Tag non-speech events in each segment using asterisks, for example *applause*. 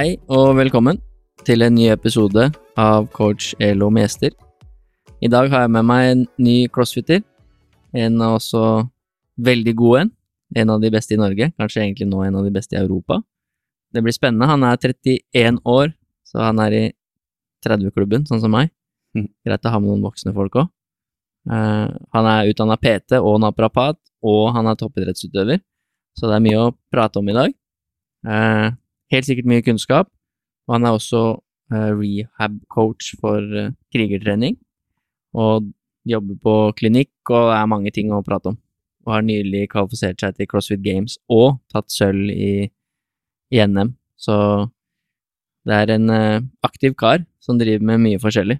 Hei og velkommen til en ny episode av Coach Elo med gjester. I dag har jeg med meg en ny crossfitter. En av også veldig god en. En av de beste i Norge, kanskje egentlig nå en av de beste i Europa. Det blir spennende. Han er 31 år, så han er i 30-klubben, sånn som meg. Mhm. Greit å ha med noen voksne folk òg. han er utdanna PT og naprapat, og han er toppidrettsutøver, så det er mye å prate om i dag. Eh, helt sikkert mye kunnskap, og han er også eh, rehab-coach for eh, krigertrening, og jobber på klinikk, og det er mange ting å prate om. Og har nylig kvalifisert seg til CrossFit Games og tatt sølv i, i NM, så det er en eh, aktiv kar som driver med mye forskjellig,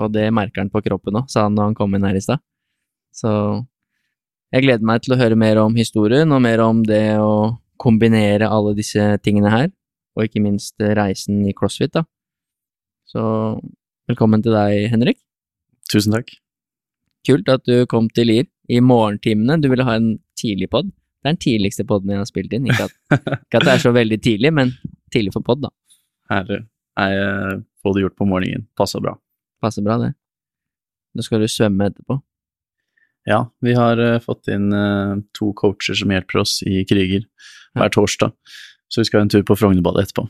og det merker han på kroppen òg, sa han da han kom inn her i stad. Så jeg gleder meg til å høre mer om historien, og mer om det å kombinere alle disse tingene her, og ikke minst eh, reisen i CrossFit, da. Så velkommen til deg, Henrik. Tusen takk. Kult at du kom til Lier i morgentimene. Du ville ha en tidlig pod. Det er den tidligste poden jeg har spilt inn. Ikke at, *laughs* ikke at det er så veldig tidlig, men tidlig for pod, da. Herlig. Jeg eh, får det gjort på morgenen. Passer bra. Passer bra, det. Nå skal du svømme etterpå. Ja, vi har eh, fått inn to coacher som hjelper oss i kriger hver torsdag. Så vi skal ha en tur på Frognerbadet etterpå.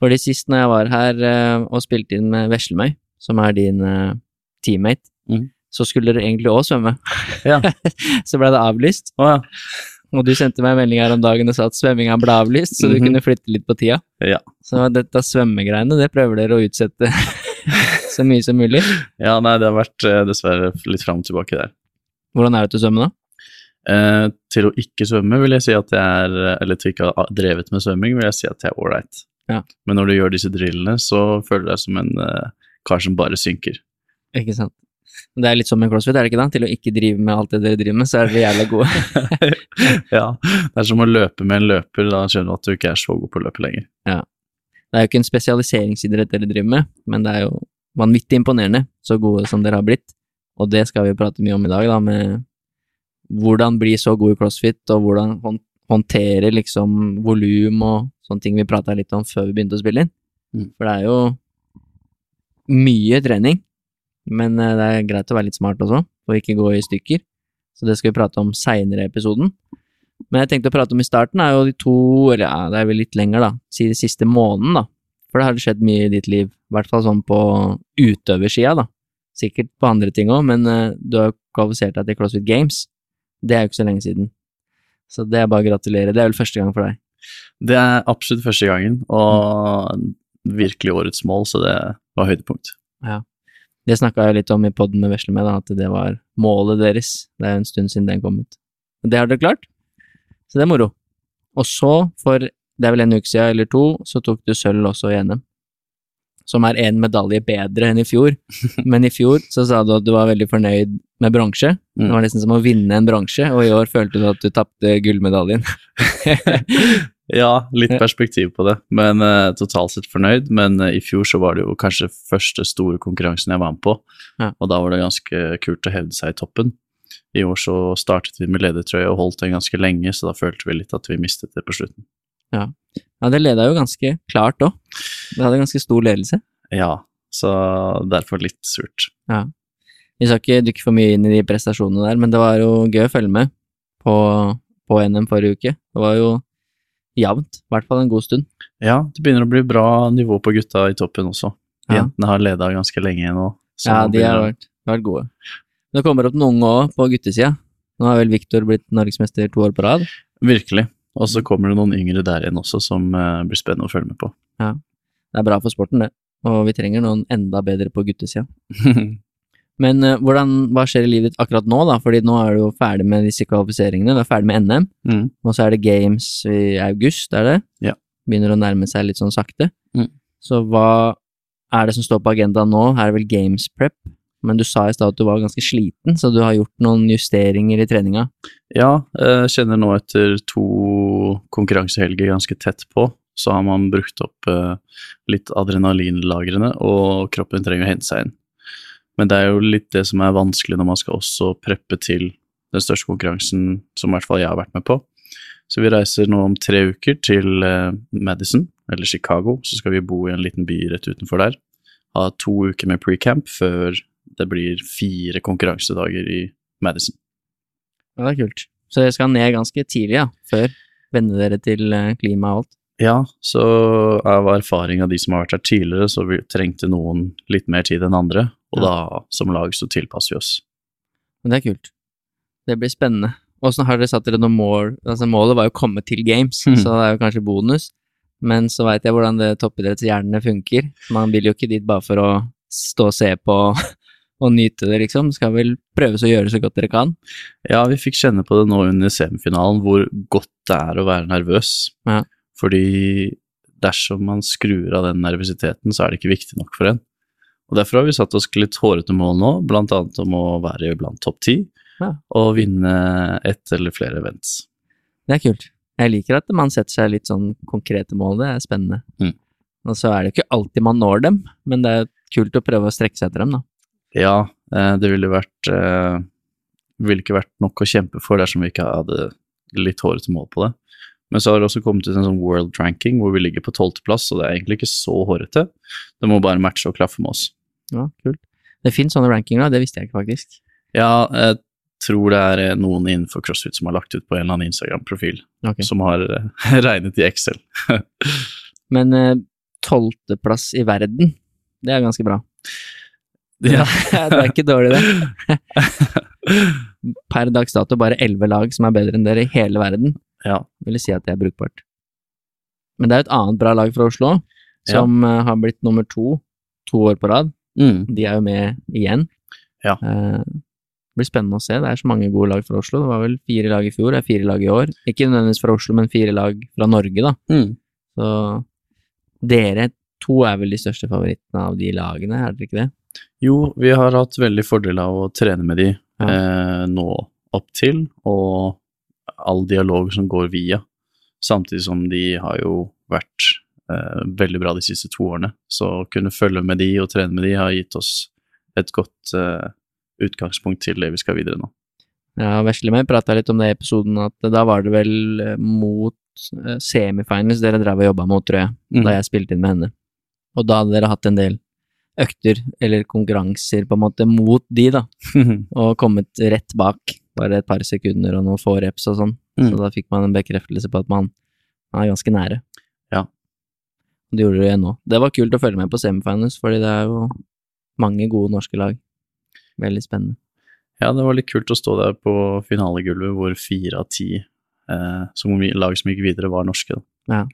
Fordi sist når jeg var her eh, og spilte inn med Veslemøy, som er din eh, teammate, mm. så skulle dere egentlig òg svømme. Ja. *laughs* så ble det avlyst. Å ja. Og du sendte meg en melding her om dagen og sa at svømminga ble avlyst, så du Mhm. kunne flytte litt på tida. Ja. Så dette svømmegreiene, det prøver dere å utsette *laughs* så mye som mulig. ja, nei, det har vært eh, dessverre litt fram og tilbake der. Hvordan er det til å svømme, da? Eh, til å ikke svømme vil jeg si at jeg er Eller til å ikke ha drevet med svømming, vil jeg si at jeg er ålreit. Ja. Men når du gjør disse drillene, så føler du deg som en eh, kar som bare synker. Ikke sant? Det er litt som med CrossFit, er det ikke da? Til å ikke drive med alt det dere driver med, så er dere jævla gode. *laughs* ja, det er som å løpe med en løper, da skjønner du at du ikke er så god på å løpe lenger. Ja. Det er jo ikke en spesialiseringsidrett dere driver med, men det er jo vanvittig imponerende så gode som dere har blitt. Og det skal vi prate mye om i dag, da, med hvordan bli så god i crossfit, og hvordan hånd håndtere liksom volum og sånne ting vi prata litt om før vi begynte å spille inn. Mm. For det er jo mye trening, men eh, det er greit å være litt smart også, og ikke gå i stykker. Så det skal vi prate om seinere i episoden. Men jeg tenkte å prate om i starten, er jo de to, eller ja, det er vel litt lenger, da, si de siste måneden, da. For det har skjedd mye i ditt liv, i hvert fall sånn på utøversida, da. Sikkert på andre ting òg, men uh, du har jo kvalifisert deg til CrossFit Games. Det er jo ikke så lenge siden. Så det er bare å gratulere. Det er vel første gang for deg. Det er absolutt første gangen, og virkelig årets mål, så det var høydepunkt. Det snakka jeg litt om i poden med Vesle med, da, at det var målet deres. Det er jo en stund siden den kom ut. Det har dere klart, så det er moro. Og så, for det er vel en uke siden eller to, så tok du sølv også i NM. Som er én medalje bedre enn i fjor. *laughs* Men i fjor så sa du at du var veldig fornøyd med bransje, Det Mm. var nesten som å vinne en bransje, og i år følte du at du tapte gullmedaljen. *laughs* Ja, litt perspektiv på det, men uh, totalt sett fornøyd. Men uh, i fjor så var det jo kanskje første store konkurransen jeg var med på, Ja. og da var det ganske kult å hevde seg i toppen. I år så startet vi med ledertrøye og holdt den ganske lenge, så da følte vi litt at vi mistet det på slutten. Ja, det leda jo ganske klart òg. Det hadde ganske stor ledelse. Ja, så derfor litt surt. Vi skal ikke dykke for mye inn i de prestasjonene der, men det var jo gøy å følge med på, på NM forrige uke. Det var jo jevnt, i hvert fall en god stund. Ja, det begynner å bli bra nivå på gutta i toppen også. Ja. Jentene har leda ganske lenge nå. ja, de har vært, vært gode. Det kommer opp noen unge òg på guttesida. Nå har vel Viktor blitt norgesmester to år på rad. Virkelig. Og så kommer det noen yngre der igjen også som uh, blir spennende å følge med på. Det er bra for sporten, det. Og vi trenger noen enda bedre på guttesida. *laughs* Men uh, hvordan, hva skjer i livet ditt akkurat nå, da? Fordi nå er du jo ferdig med disse kvalifiseringene, du er ferdig med NM, Mm. og så er det games i august, er det? Ja. Begynner å nærme seg litt sånn sakte. Mm. Så hva er det som står på agendaen nå? Her er det vel games prep? Men du sa i stad at du var ganske sliten, så du har gjort noen justeringer i treninga. Ja, jeg kjenner nå etter to konkurransehelger ganske tett på, så har man brukt opp eh, litt adrenalinlagrene, og kroppen trenger å hente seg inn. Men det er jo litt det som er vanskelig når man skal også preppe til den største konkurransen som i hvert fall jeg har vært med på. Så vi reiser nå om tre uker til eh, Madison, eller Chicago, så skal vi bo i en liten by rett utenfor der. Ha to uker med pre-camp før det blir fire konkurransedager i Madison. Ja, det er kult. Så dere skal ned ganske tidlig, ja, før venne dere til eh, klima og alt. Ja, så av erfaring av de som har vært her tidligere, så vi trengte noen litt mer tid enn andre, og da som lag så tilpasser vi oss. Men det er kult. Det blir spennende. Åssen har dere satt dere noen mål? Altså, målet var jo å komme til games, mm. så det er jo kanskje bonus. Men så veit jeg hvordan det toppidrettshjernene funker. Man vil jo ikke dit bare for å stå og se på *laughs* og nyte det, liksom. Skal vel prøves å gjøre så godt dere kan. Ja, vi fikk kjenne på det nå under semifinalen, hvor godt det er å være nervøs. Ja. Fordi dersom man skrur av den nervøsiteten, så er det ikke viktig nok for en. Og Derfor har vi satt oss litt hårete mål nå, annet om å være blant topp ti, Ja. og vinne ett eller flere events. Det er kult. Jeg liker at man setter seg litt sånn konkrete mål, det er spennende. Mm. Og så er det ikke alltid man når dem, men det er kult å prøve å strekke seg etter dem, da. Ja, eh, det ville vært eh, ville ikke vært nok å kjempe for dersom vi ikke hadde litt hårete mål på det. Men så har det også kommet ut en sånn world ranking hvor vi ligger på tolvteplass, og det er egentlig ikke så hårete. Det må bare matche og klaffe med oss. Ja, kult. Det finnes sånne rankinger, da. Det visste jeg ikke, faktisk. Ja, jeg tror det er eh, noen innenfor CrossFit som har lagt ut på en eller annen Instagram-profil, okay. som har eh, *laughs* regnet i Excel. *laughs* Men eh, tolvteplass i verden, det er ganske bra. Ja. *laughs* det er ikke dårlig, det. Per dags dato bare elleve lag som er bedre enn dere i hele verden. Ja. Vil si at det er brukbart. Men det er et annet bra lag fra Oslo, som ja. har blitt nummer to to år på rad. Mm. De er jo med igjen. Ja. Eh, det blir spennende å se. Det er så mange gode lag fra Oslo. Det var vel fire lag i fjor, det er fire lag i år. Ikke nødvendigvis fra Oslo, men fire lag fra Norge, da. Mm. Så dere to er vel de største favorittene av de lagene, er dere ikke det? Jo, vi har hatt veldig fordel av å trene med de eh, nå opp til, og all dialog som går via. Samtidig som de har jo vært veldig bra de siste to årene. Så å kunne følge med de og trene med de har gitt oss et godt eh, utgangspunkt til det vi skal videre nå. Ja, Vesle med prata litt om det i episoden, at da var det vel eh, mot eh, semifinals dere drev og jobba mot, tror jeg, Mm. da jeg spilte inn med henne. Og da hadde dere hatt en del økter, eller konkurranser, på en måte, mot de, da, *laughs* og kommet rett bak, bare et par sekunder og noen få reps og sånn. Mm. Så da fikk man en bekreftelse på at man, man er ganske nære. Ja. Det gjorde det nå. Det var kult å følge med på semifinals, fordi det er jo mange gode norske lag. Veldig spennende. Ja, det var litt kult å stå der på finalegulvet hvor fire av ti eh, som lag som gikk videre, var norske. Da.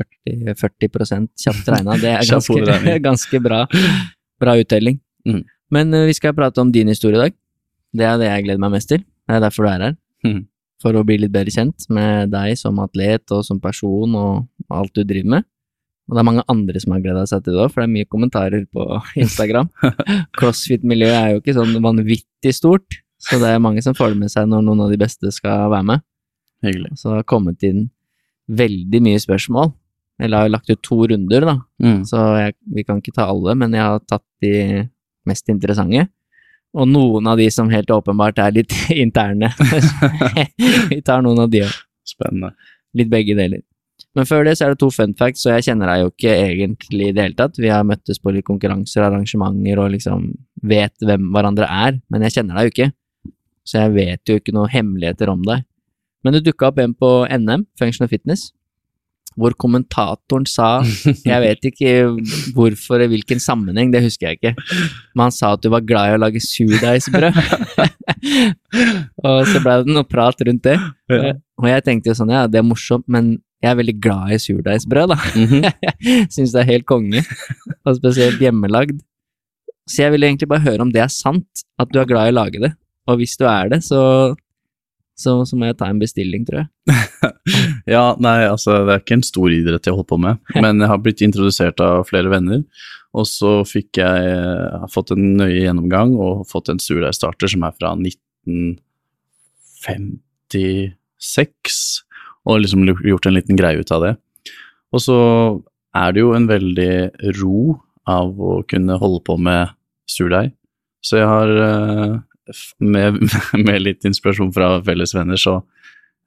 40, 40 kjapt regna, det er *laughs* ganske, *laughs* ganske bra, bra uttelling. Mm. Men eh, vi skal prate om din historie i dag. Det er det jeg gleder meg mest til. Det er derfor du er her. Mm. For å bli litt bedre kjent med deg som atlet og som person og alt du driver med. Og det er mange andre som har gleda seg til det òg, for det er mye kommentarer på *laughs* Instagram. *laughs* Crossfit-miljøet er jo ikke sånn vanvittig stort, så det er mange som får det med seg når noen av de beste skal være med. Hyggelig. Så det har kommet inn veldig mye spørsmål. Eller jeg har lagt ut to runder, da, Mm. så jeg, vi kan ikke ta alle, men jeg har tatt de mest interessante. Og noen av de som helt åpenbart er litt *laughs* interne. vi tar noen av de òg. Spennende. Litt begge deler. Men før det så er det to fun facts, så jeg kjenner deg jo ikke egentlig i det hele tatt. Vi har møttes på litt konkurranser, arrangementer og liksom vet hvem hverandre er, men jeg kjenner deg jo ikke. Så jeg vet jo ikke noen hemmeligheter om deg. Men du dukka opp en på NM, Functional Fitness, hvor kommentatoren sa Jeg vet ikke hvorfor i hvilken sammenheng, det husker jeg ikke. Men han sa at du var glad i å lage surdeigsbrød. *laughs* og så ble det noe prat rundt det. Ja. Og jeg tenkte jo sånn, ja, det er morsomt, men jeg er veldig glad i surdeigsbrød, da. Mhm. *laughs* Syns det er helt konge. Og spesielt hjemmelagd. Så jeg vil egentlig bare høre om det er sant, at du er glad i å lage det. Og hvis du er det, så, så, så må jeg ta en bestilling, tror jeg. *laughs* Ja, nei, altså det er ikke en stor idrett jeg holder på med, *laughs* men jeg har blitt introdusert av flere venner, og så fikk jeg jeg har fått en nøye gjennomgang og fått en surdeigstarter som er fra 1956, og liksom gjort en liten greie ut av det. Og så er det jo en veldig ro av å kunne holde på med surdeig, så jeg har eh, med, *laughs* med litt inspirasjon fra felles venner, så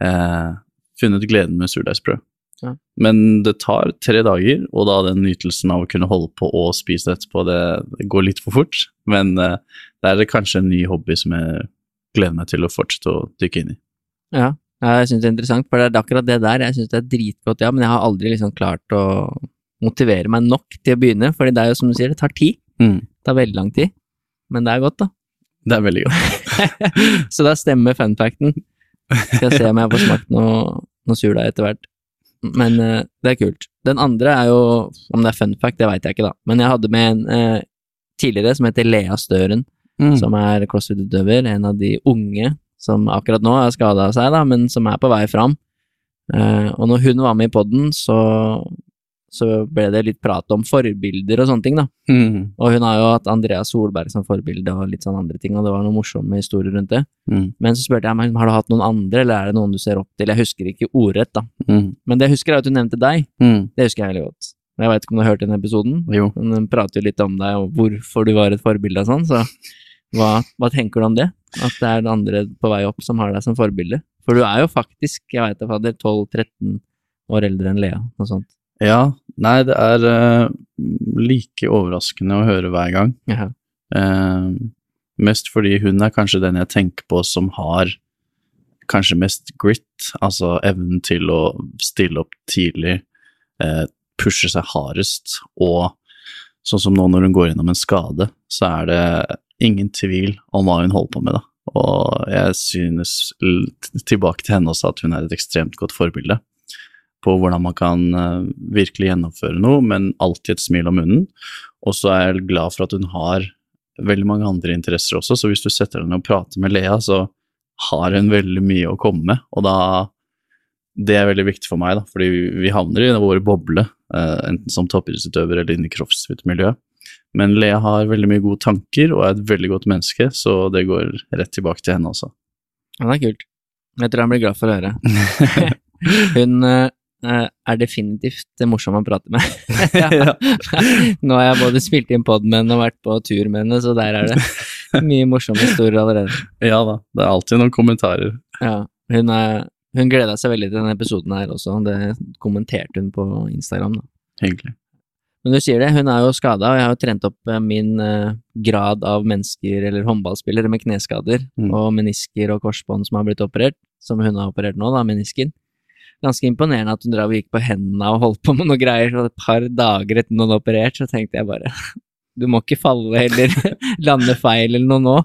eh, funnet gleden med surdeigsbrød. Ja. Men det tar tre dager, og da den nytelsen av å kunne holde på og spise det etterpå, det, det går litt for fort. Men eh, det er kanskje en ny hobby som jeg gleder meg til å fortsette å dykke inn i. Ja, jeg syns det er interessant, for det er akkurat det der. Jeg syns det er dritgodt, ja, men jeg har aldri liksom klart å motivere meg nok til å begynne, fordi det er jo som du sier, det tar tid. Mm. Det tar veldig lang tid. Men det er godt, da. Det er veldig godt. *laughs* Så da stemmer fun facten. Skal se om jeg får smakt noe, noe surdeig etter hvert. Men uh, det er kult. Den andre er jo Om det er fun fact, det veit jeg ikke, da. Men jeg hadde med en uh, tidligere som heter Lea Støren, Mm. som er crossfit-utøver. En av de unge som akkurat nå har skada seg, da, men som er på vei fram. Uh, og når hun var med i poden, så, så ble det litt prat om forbilder og sånne ting, da. Mm. Og hun har jo hatt Andrea Solberg som forbilde og litt sånn andre ting, og det var noen morsomme historier rundt det. Mm. Men så spurte jeg meg, har du hatt noen andre, eller er det noen du ser opp til? Jeg husker ikke ordrett, da. Mm. Men det jeg husker er at hun nevnte deg. Mm. Det husker jeg veldig godt. Jeg vet ikke om du har hørt den episoden, Jo. men hun prater jo litt om deg og hvorfor du var et forbilde og sånn, så hva, hva tenker du om det? At det er andre på vei opp som har deg som forbilde? For du er jo faktisk, jeg veit da fader, 12-13 år eldre enn Lea, noe sånt. Ja, nei, det er uh, like overraskende å høre hver gang. Uh -huh. uh, mest fordi hun er kanskje den jeg tenker på som har kanskje mest grit, altså evnen til å stille opp tidlig, eh, pushe seg hardest, og sånn som nå når hun går gjennom en skade, så er det ingen tvil om hva hun holder på med, da. Og jeg synes tilbake til henne også at hun er et ekstremt godt forbilde på hvordan man kan eh, virkelig gjennomføre noe, men alltid et smil om munnen. Og så er jeg glad for at hun har veldig mange andre interesser også, så hvis du setter deg ned og prater med Lea, så har hun veldig mye å komme med, og da Det er veldig viktig for meg, da, fordi vi- havner i vår boble, eh, enten som toppidrettsutøver eller inne i crossfit-miljøet. Men Lea har veldig mye gode tanker og er et veldig godt menneske, så det går rett tilbake til henne også. Ja, det er kult. Jeg tror han blir glad for å høre. *laughs* Hun eh, er definitivt morsom å prate med. *laughs* *laughs* Ja. Nå har jeg både spilt inn pod med henne og vært på tur med henne, så der er det mye morsomme historier allerede. Ja da, det er alltid noen kommentarer. Ja, hun, er, hun gleda seg veldig til denne episoden her også, det kommenterte hun på Instagram. da. Hyggelig. Men du sier det, hun er jo skada, og jeg har jo trent opp eh, min eh, grad av mennesker eller håndballspillere med kneskader Mm. og menisker og korsbånd som har blitt operert, som hun har operert nå, da, menisken. Ganske imponerende at hun drev og gikk på hendene og holdt på med noe greier, så et par dager etter noen operert, så tenkte jeg bare *laughs* du må ikke falle eller *laughs* lande feil eller noe nå.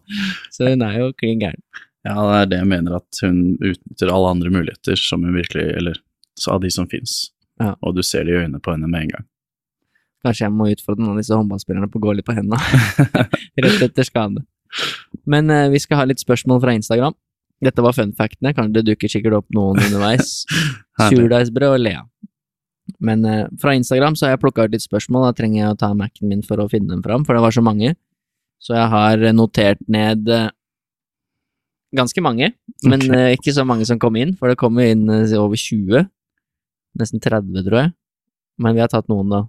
Så hun er jo klin gæren. Ja, det er det jeg mener, at hun utnytter alle andre muligheter som hun virkelig Eller så av de som fins. Ja. Og du ser det i øynene på henne med en gang. Kanskje jeg må utfordre noen av disse håndballspillerne på å gå litt på hendene. *laughs* Rett etter skade. Men eh, vi skal ha litt spørsmål fra Instagram. Dette var fun factene, kanskje det dukker sikkert opp noen *laughs* underveis. Surdeigsbrød og Lea. Men eh, fra Instagram så har jeg plukka ut litt spørsmål, da trenger jeg å ta Mac-en min for å finne dem fram, for det var så mange. Så jeg har notert ned eh, ganske mange, men okay. eh, ikke så mange som kom inn, for det kom jo inn eh, over 20. Nesten 30, tror jeg. Men vi har tatt noen, da.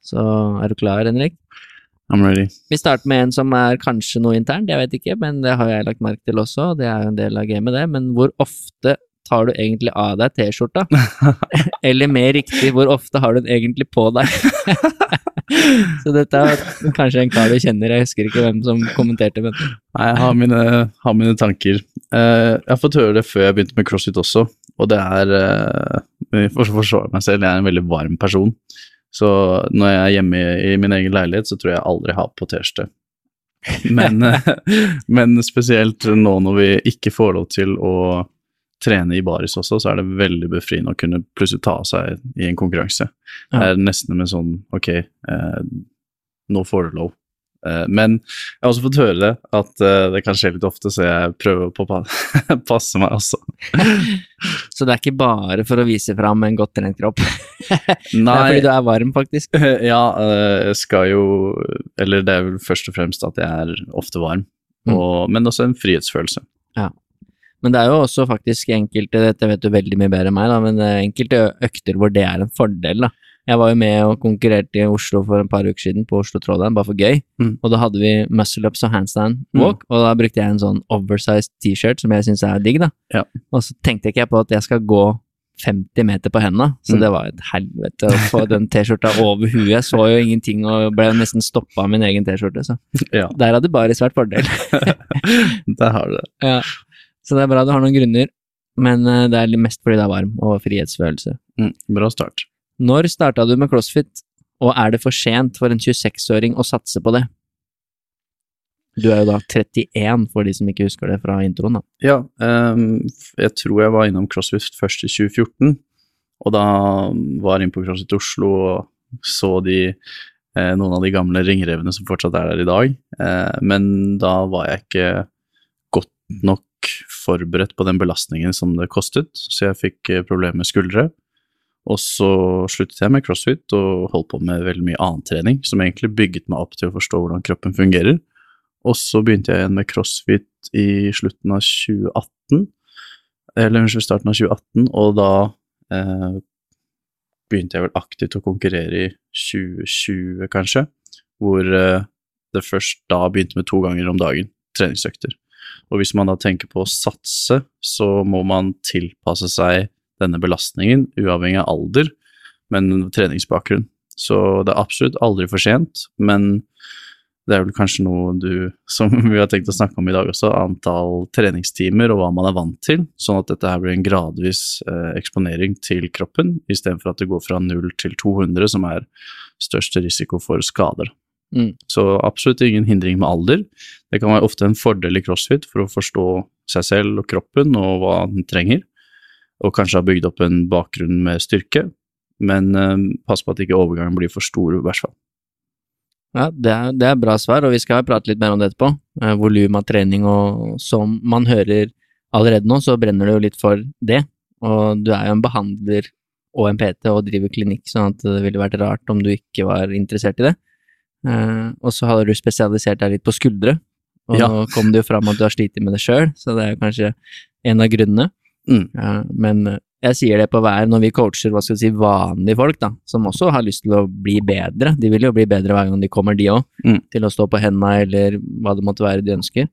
Så er du klar, Henrik? I'm ready. Vi starter med en som er kanskje noe internt, jeg vet ikke, men det har jeg lagt merke til også, det er jo en del av gamet, det. Men hvor ofte tar du egentlig av deg T-skjorta? *laughs* Eller mer riktig, hvor ofte har du den egentlig på deg? *laughs* Så dette er kanskje en kar du kjenner, jeg husker ikke hvem som kommenterte, men Nei, jeg har mine, har mine tanker. Eh, jeg har fått høre det før jeg begynte med crossfit også, og det er uh, For å forsvare meg selv, jeg er en veldig varm person. Så når jeg er hjemme i, min egen leilighet, så tror jeg aldri har på T-skjorte. Men, *laughs* *laughs* men spesielt nå når vi ikke får lov til å trene i baris også, så er det veldig befriende å kunne plutselig ta seg i en konkurranse. Det er nesten med sånn ok, eh, nå får du lov. Eh, men jeg har også fått høre det, at eh, det kan skje litt ofte, så jeg prøver å *laughs* passe meg også. *laughs* Så det er ikke bare for å vise fram en godt trent kropp. Nei. *laughs* Det er fordi du er varm, faktisk. ja, eh, jeg skal jo Eller det er vel først og fremst at jeg er ofte varm, Mm. men også en frihetsfølelse. Ja. Men det er jo også faktisk enkelte, dette vet du veldig mye bedre enn meg, da, men enkelte økter hvor det er en fordel, da. Jeg var jo med og konkurrerte i Oslo for en par uker siden, på Oslo Trollheim, bare for gøy. Mm. Og da hadde vi muscle ups og handstand walk, og da brukte jeg en sånn oversized T-shirt som jeg syns er digg, da. Ja. Og så tenkte ikke jeg på at jeg skal gå 50 meter på hendene, så Mm. det var et helvete å få den T-skjorta over huet. Jeg så jo ingenting og ble nesten stoppa av min egen T-skjorte, så *laughs* Ja, der hadde baris vært fordel. *laughs* der har du det. Ja, så det er bra du har noen grunner, men eh, det er mest fordi det er varm og frihetsfølelse. Mm, bra start. Når starta du med CrossFit, og er det for sent for en 26-åring å satse på det? Du er jo da 31, for de som ikke husker det fra introen, da. Ja, um, jeg tror jeg var innom CrossFit først i 2014, og da var jeg inne på CrossFit Oslo og så de eh, noen av de gamle ringrevene som fortsatt er der i dag, eh, men da var jeg ikke godt nok forberedt på den belastningen som det kostet, så jeg fikk eh, problemer med skuldre. Og så sluttet jeg med CrossFit og holdt på med veldig mye annen trening, som egentlig bygget meg opp til å forstå hvordan kroppen fungerer. Og så begynte jeg igjen med CrossFit i slutten av 2018, eller unnskyld, starten av 2018, og da eh, begynte jeg vel aktivt å konkurrere i 2020, kanskje, hvor eh, det først da begynte med to ganger om dagen treningsøkter. Og hvis man da tenker på å satse, så må man tilpasse seg denne belastningen, uavhengig av alder, men treningsbakgrunn. Så det er absolutt aldri for sent, men det er vel kanskje noe du, *laughs* som vi har tenkt å snakke om i dag også, antall treningstimer og hva man er vant til, sånn at dette her blir en gradvis eh, eksponering til kroppen, istedenfor at det går fra 0 til 200, som er største risiko for skader. Mm. Så absolutt ingen hindring med alder. Det kan være ofte en fordel i crossfit for å forstå seg selv og kroppen og hva den trenger, og kanskje har bygd opp en bakgrunn med styrke, men eh, pass på at ikke overgangen blir for stor, i hvert fall. Ja, det er, det er bra svar, og vi skal prate litt mer om det etterpå. Eh, volum av trening og som man hører allerede nå, så brenner du jo litt for det. Og du er jo en behandler og en PT og driver klinikk, sånn at det ville vært rart om du ikke var interessert i det. Eh, og så har du spesialisert deg litt på skuldre, og Ja. nå kom det jo fram at du har slitt med det sjøl, så det er jo kanskje en av grunnene. Mm. Ja, men eh, jeg sier det på hver når vi coacher hva skal vi si, vanlige folk, da, som også har lyst til å bli bedre. De vil jo bli bedre hver gang de kommer, de òg, Mm. til å stå på henda eller hva det måtte være de ønsker.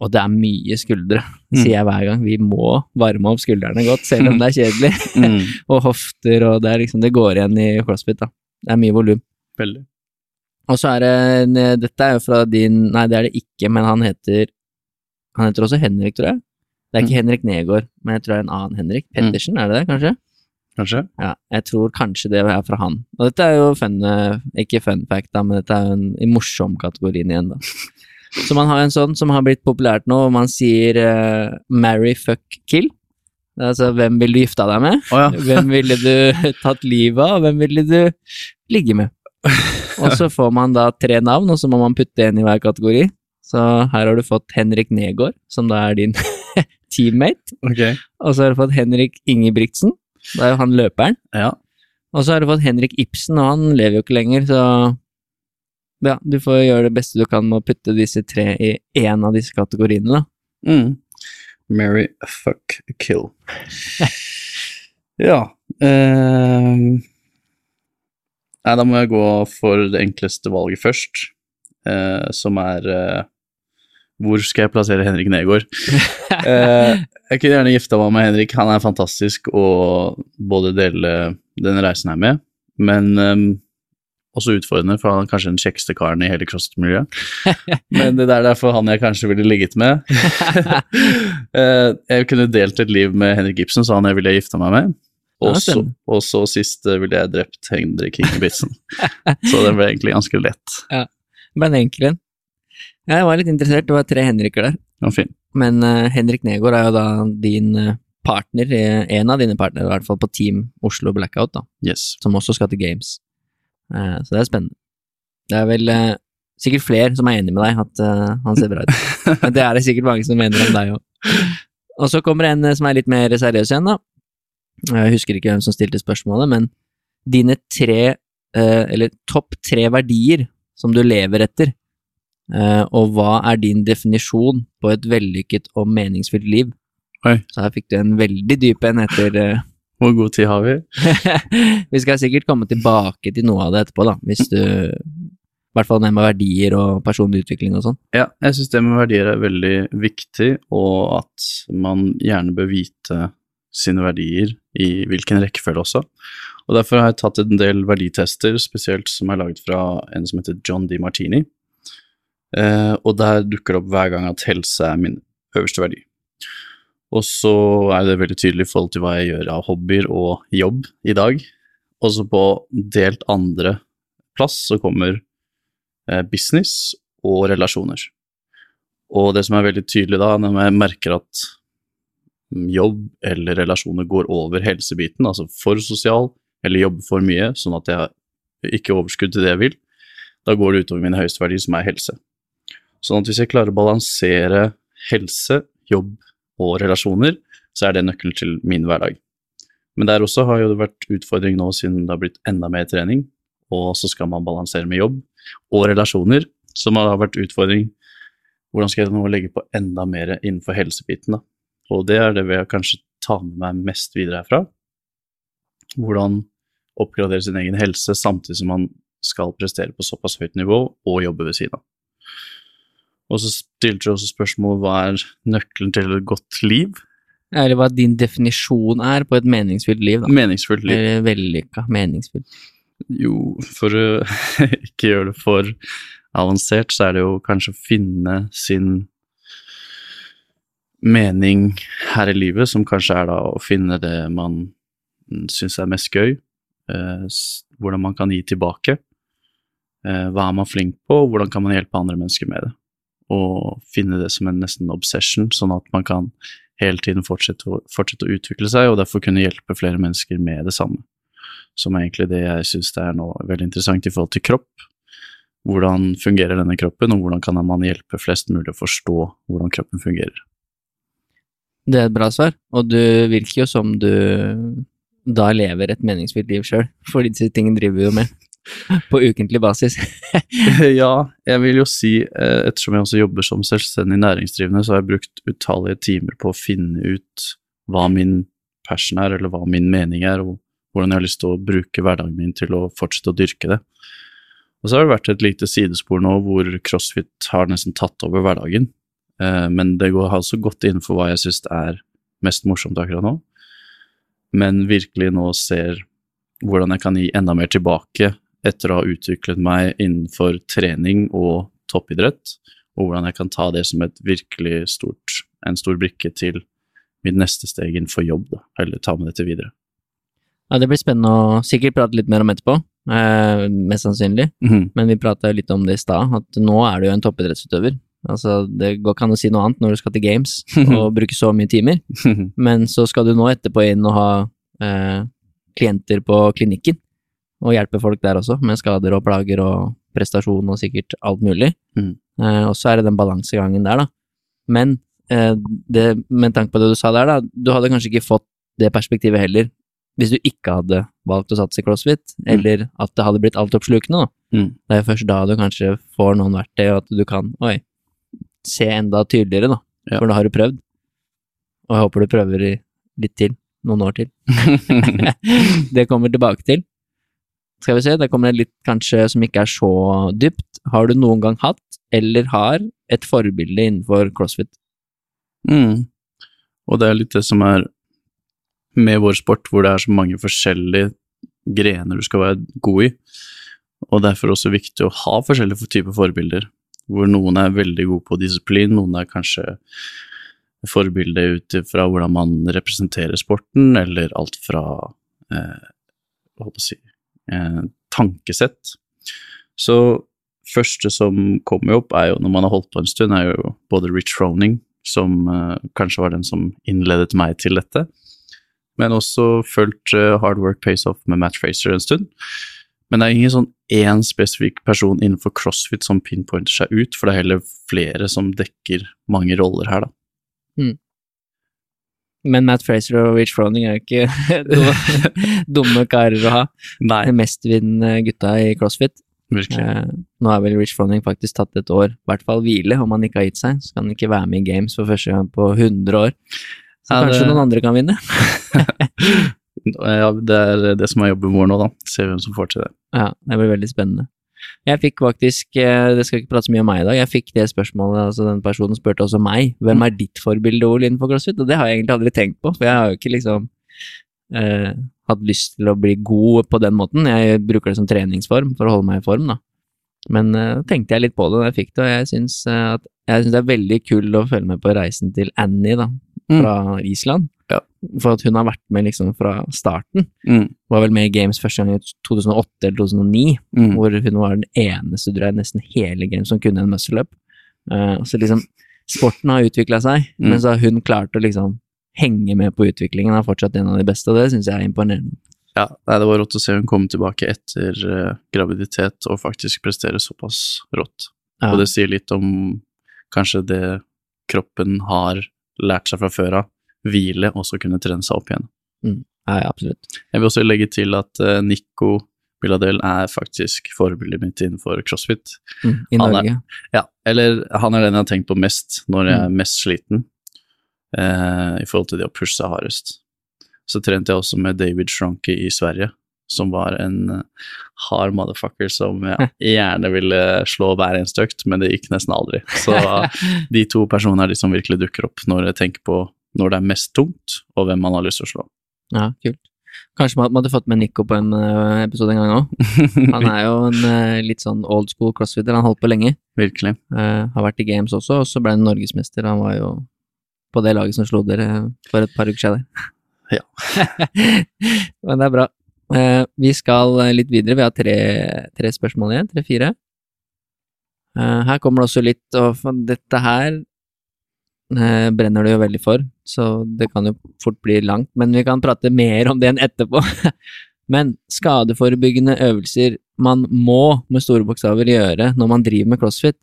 Og det er mye skuldre, Mm. sier jeg hver gang. Vi må varme opp skuldrene godt, selv om det er kjedelig. *laughs* Mm. *laughs* og hofter, og det er liksom Det går igjen i crossfit, da. Det er mye volum. Veldig. Og så er det Dette er jo fra din Nei, det er det ikke, men han heter Han heter også Henrik, tror jeg. Det er ikke Henrik Negård, men jeg tror det er en annen Henrik. Pettersen, er det det, kanskje? Kanskje? Ja, jeg tror kanskje det er fra han. Og dette er jo fun, eh, ikke fun fact, da, men dette er jo en, i morsom kategorien igjen, da. *laughs* Så man har en sånn som har blitt populært nå, og man sier uh, marry, fuck, kill. Altså, hvem vil du gifta deg med? Oh, ja. *laughs* Hvem ville du *laughs* tatt livet av, hvem ville du ligge med? Og så får man da tre navn, og så må man putte en i hver kategori. Så her har du fått Henrik Negård, som da er din *laughs* teammate. Okay. Og så har du fått Henrik Ingebrigtsen, da er jo han løperen. Ja. Og så har du fått Henrik Ibsen, og han lever jo ikke lenger, så ja, du får gjøre det beste du kan med å putte disse tre i én av disse kategoriene, da. Mm. Mary fuck, kill. ja eh... Nei, da må jeg gå for det enkleste valget først, eh, som er eh, Hvor skal jeg plassere Henrik Negård? *laughs* Eh, jeg kunne gjerne gifta meg med Henrik, han er fantastisk å både dele denne reisen her med, men ehm, også utfordrende, for han er kanskje den kjekkeste karen i hele CrossFit-miljøet. *laughs* Men det er derfor han jeg kanskje ville ligget med. *laughs* Eh, jeg kunne delt et liv med Henrik Ibsen, så han jeg ville gifta meg med. Ja, Og så, sist eh, ville jeg drept Henrik Ingebrigtsen. så det ble egentlig ganske lett. Det ble enkel en. Ja, jeg var litt interessert, det var tre Henriker der. Ja, fin. Men uh, Henrik Negård er jo da din eh, partner, eh, en av dine partnere i hvert fall, på Team Oslo Blackout, da, Yes. som også skal til Games. Uh, så det er spennende. Det er vel uh, sikkert flere som er enig med deg at han ser bra ut. *laughs* Men det er det sikkert mange som mener om deg òg. Og så kommer en som er litt mer seriøs igjen, da. Jeg husker ikke hvem som stilte spørsmålet, men dine tre, eller topp tre verdier som du lever etter, og hva er din definisjon på et vellykket og meningsfylt liv? Oi. Så her fikk du en veldig dyp en etter eh, *laughs* Hvor god tid har vi? *laughs* Vi skal sikkert komme tilbake til noe av det etterpå, da, hvis du I hvert fall det med verdier og personlig utvikling og sånn. Ja, jeg syns det med verdier er veldig viktig, og at man gjerne bør vite sine verdier i hvilken rekkefølge også. Og Derfor har jeg tatt en del verditester, spesielt som er laget fra en som heter John D. Martini. Eh, og der dukker det opp hver gang at helse er min øverste verdi. Og så er det veldig tydelig i forhold til hva jeg gjør av hobbyer og jobb i dag. Og så på delt andre plass så kommer eh, business og relasjoner. Og det som er veldig tydelig da, når jeg merker at jobb eller relasjoner går over helsebiten, altså for sosial eller jobber for mye, sånn at jeg ikke overskudd til det jeg vil, da går det utover min høyeste verdi, som er helse. Sånn at hvis jeg klarer å balansere helse, jobb og relasjoner, så er det nøkkelen til min hverdag. Men der også har jo det vært utfordring nå siden det har blitt enda mer trening, og så skal man balansere med jobb og relasjoner, som har vært utfordring. Hvordan skal jeg nå legge på enda mer innenfor helsebiten, da? Og det er det jeg kanskje ta med meg mest videre herfra. Hvordan oppgradere sin egen helse samtidig som man skal prestere på såpass høyt nivå og jobbe ved siden av. Og så stilte du også spørsmål hva er nøkkelen til et godt liv? Eller hva din definisjon er på et meningsfylt liv, da. Meningsfullt liv. Eller vellykka, meningsfylt. Jo, for å *laughs* ikke gjøre det for avansert, så er det jo kanskje å finne sin mening her i livet, som kanskje er da å finne det man syns er mest gøy, eh, hvordan man kan gi tilbake, eh, hva er man flink på, og hvordan kan man hjelpe andre mennesker med det. Og finne det som en nesten obsession, sånn at man kan hele tiden fortsette fortsette å utvikle seg, og derfor kunne hjelpe flere mennesker med det samme. Som er egentlig det jeg syns er nå veldig interessant i forhold til kropp. Hvordan fungerer denne kroppen, og hvordan kan man hjelpe flest mulig å forstå hvordan kroppen fungerer. Det er et bra svar, og du virker jo som du da lever et meningsfylt liv sjøl, for disse tingene driver vi jo med *laughs* på ukentlig basis. *laughs* ja, jeg vil jo si, eh, ettersom jeg også jobber som selvstendig næringsdrivende, så har jeg brukt utallige timer på å finne ut hva min passion er, eller hva min mening er, og hvordan jeg har lyst til å bruke hverdagen min til å fortsette å dyrke det. Og så har det vært et lite sidespor nå hvor crossfit har nesten tatt over hverdagen, Eh, men det går altså godt innenfor hva jeg syns er mest morsomt akkurat nå. Men virkelig nå ser hvordan jeg kan gi enda mer tilbake etter å ha utviklet meg innenfor trening og toppidrett, og hvordan jeg kan ta det som et virkelig stort, en stor brikke til mitt neste steg innenfor jobb, da, eller ta med dette videre. Ja, det blir spennende å sikkert prate litt mer om etterpå, eh, mest sannsynlig. Mhm. Men vi prata litt om det i stad, at nå er du jo en toppidrettsutøver. Altså, det går ikke an å si noe annet når du skal til games *laughs* og bruke så mye timer. *laughs* Men så skal du nå etterpå inn og ha eh, klienter på klinikken, og hjelper folk der også, med skader og plager og prestasjon og sikkert alt mulig. Mm. Eh, og så er det den balansegangen der, da. Men eh, det, med tanke på det du sa der, da, du hadde kanskje ikke fått det perspektivet heller hvis du ikke hadde valgt å satse i crossfit, eller at det hadde blitt altoppslukende, da. Mm. Det er jo først da du kanskje får noen verktøy, og at du kan, oi, se enda tydeligere, da. Ja. For da har du prøvd. Og jeg håper du prøver litt til, noen år til. *laughs* *laughs* det kommer tilbake til. Skal vi se, det kommer litt kanskje som ikke er så dypt. Har du noen gang hatt, eller har, et forbilde innenfor crossfit? Mm. Og det er litt det som er med vår sport, hvor det er så mange forskjellige grener du skal være god i. Og derfor også viktig å ha forskjellige typer forbilder, hvor noen er veldig gode på disiplin, noen er kanskje forbilde ut fra hvordan man representerer sporten, eller alt fra eh, si, eh, tankesett. Så første som kommer opp, er jo når man har holdt på en stund, er jo både Rich Froning, som eh, kanskje var den som innledet meg til dette, men også fulgt eh, Hard Work Pays Off med Matt Fraser en stund. Men det er ingen sånn én spesifikk person innenfor crossfit som pinpointer seg ut, for det er heller flere som dekker mange roller her, da. Men Matt Fraser og Rich Froning er jo ikke *laughs* dumme, dumme karer å ha. Nei, De mestvinnende gutta i CrossFit. Eh, nå har vel Rich Froning faktisk tatt et år, i hvert fall hvile, om han ikke har gitt seg. Så kan han ikke være med i Games for første gang på 100 år. Så Ja, kanskje det- noen andre kan vinne. *laughs* *laughs* Ja, det er det som er jobben vår nå, da. Se hvem som får til det. Ja, det blir veldig spennende. Jeg fikk faktisk, eh, det skal ikke prate så mye om meg i dag, jeg fikk det spørsmålet, altså den personen spurte også meg, hvem er ditt forbilde, Ole, innenfor CrossFit? Og det har jeg egentlig aldri tenkt på, for jeg har jo ikke liksom eh, hatt lyst til å bli god på den måten. Jeg bruker det som treningsform for å holde meg i form, da. Men eh, tenkte jeg litt på det da jeg fikk det, og jeg syns synes det er veldig kult å følge med på reisen til Annie, da, fra Island. Ja. For at hun har vært med liksom fra starten. Mm. Var vel med i Games første gang i 2008 eller 2009 Mm. hvor hun var den eneste, tror jeg, nesten hele Games som kunne en muscle-up. Uh, så liksom, sporten har utvikla seg, Mm. men så har hun klart å liksom henge med på utviklingen, er fortsatt en av de beste, og det syns jeg er imponerende. Ja, nei, det var rått å se hun komme tilbake etter uh, graviditet og faktisk prestere såpass rått. Ja. Og det sier litt om kanskje det kroppen har lært seg fra før av. Hvile, og så kunne trene seg opp igjen. Ja, ja, absolutt. Jeg vil også legge til at uh, Nico Biladel er faktisk forbildet mitt innenfor crossfit. Mm, I Norge? er-. Ja, eller han er den jeg har tenkt på mest når jeg er mest sliten, uh, i forhold til det å pushe seg hardest. Så trente jeg også med David Schronke i Sverige, som var en eh, hard motherfucker som jeg *laughs* gjerne ville slå hver eneste økt, men det gikk nesten aldri. Så *laughs* de to personene er de som virkelig dukker opp når jeg tenker på når det er mest tungt, og hvem man har lyst til å slå. Ja, kult. Kanskje man hadde fått med Nico på en eh, episode en gang òg. *laughs* Han er jo en eh, litt sånn old school crossfitter, han holdt på lenge. Virkelig. Uh, har vært i games også, og så ble han norgesmester. Han var jo på det laget som slo dere for et par uker siden. *laughs* Ja. *laughs* Men det er bra. Uh, vi skal litt videre. Vi har tre, tre spørsmål igjen. Tre-fire. Uh, her kommer det også litt og Dette her brenner du jo veldig for, så det kan jo fort bli langt. Men vi kan prate mer om det enn etterpå. *laughs* Men skadeforebyggende øvelser man må med store bokstaver gjøre når man driver med crossfit,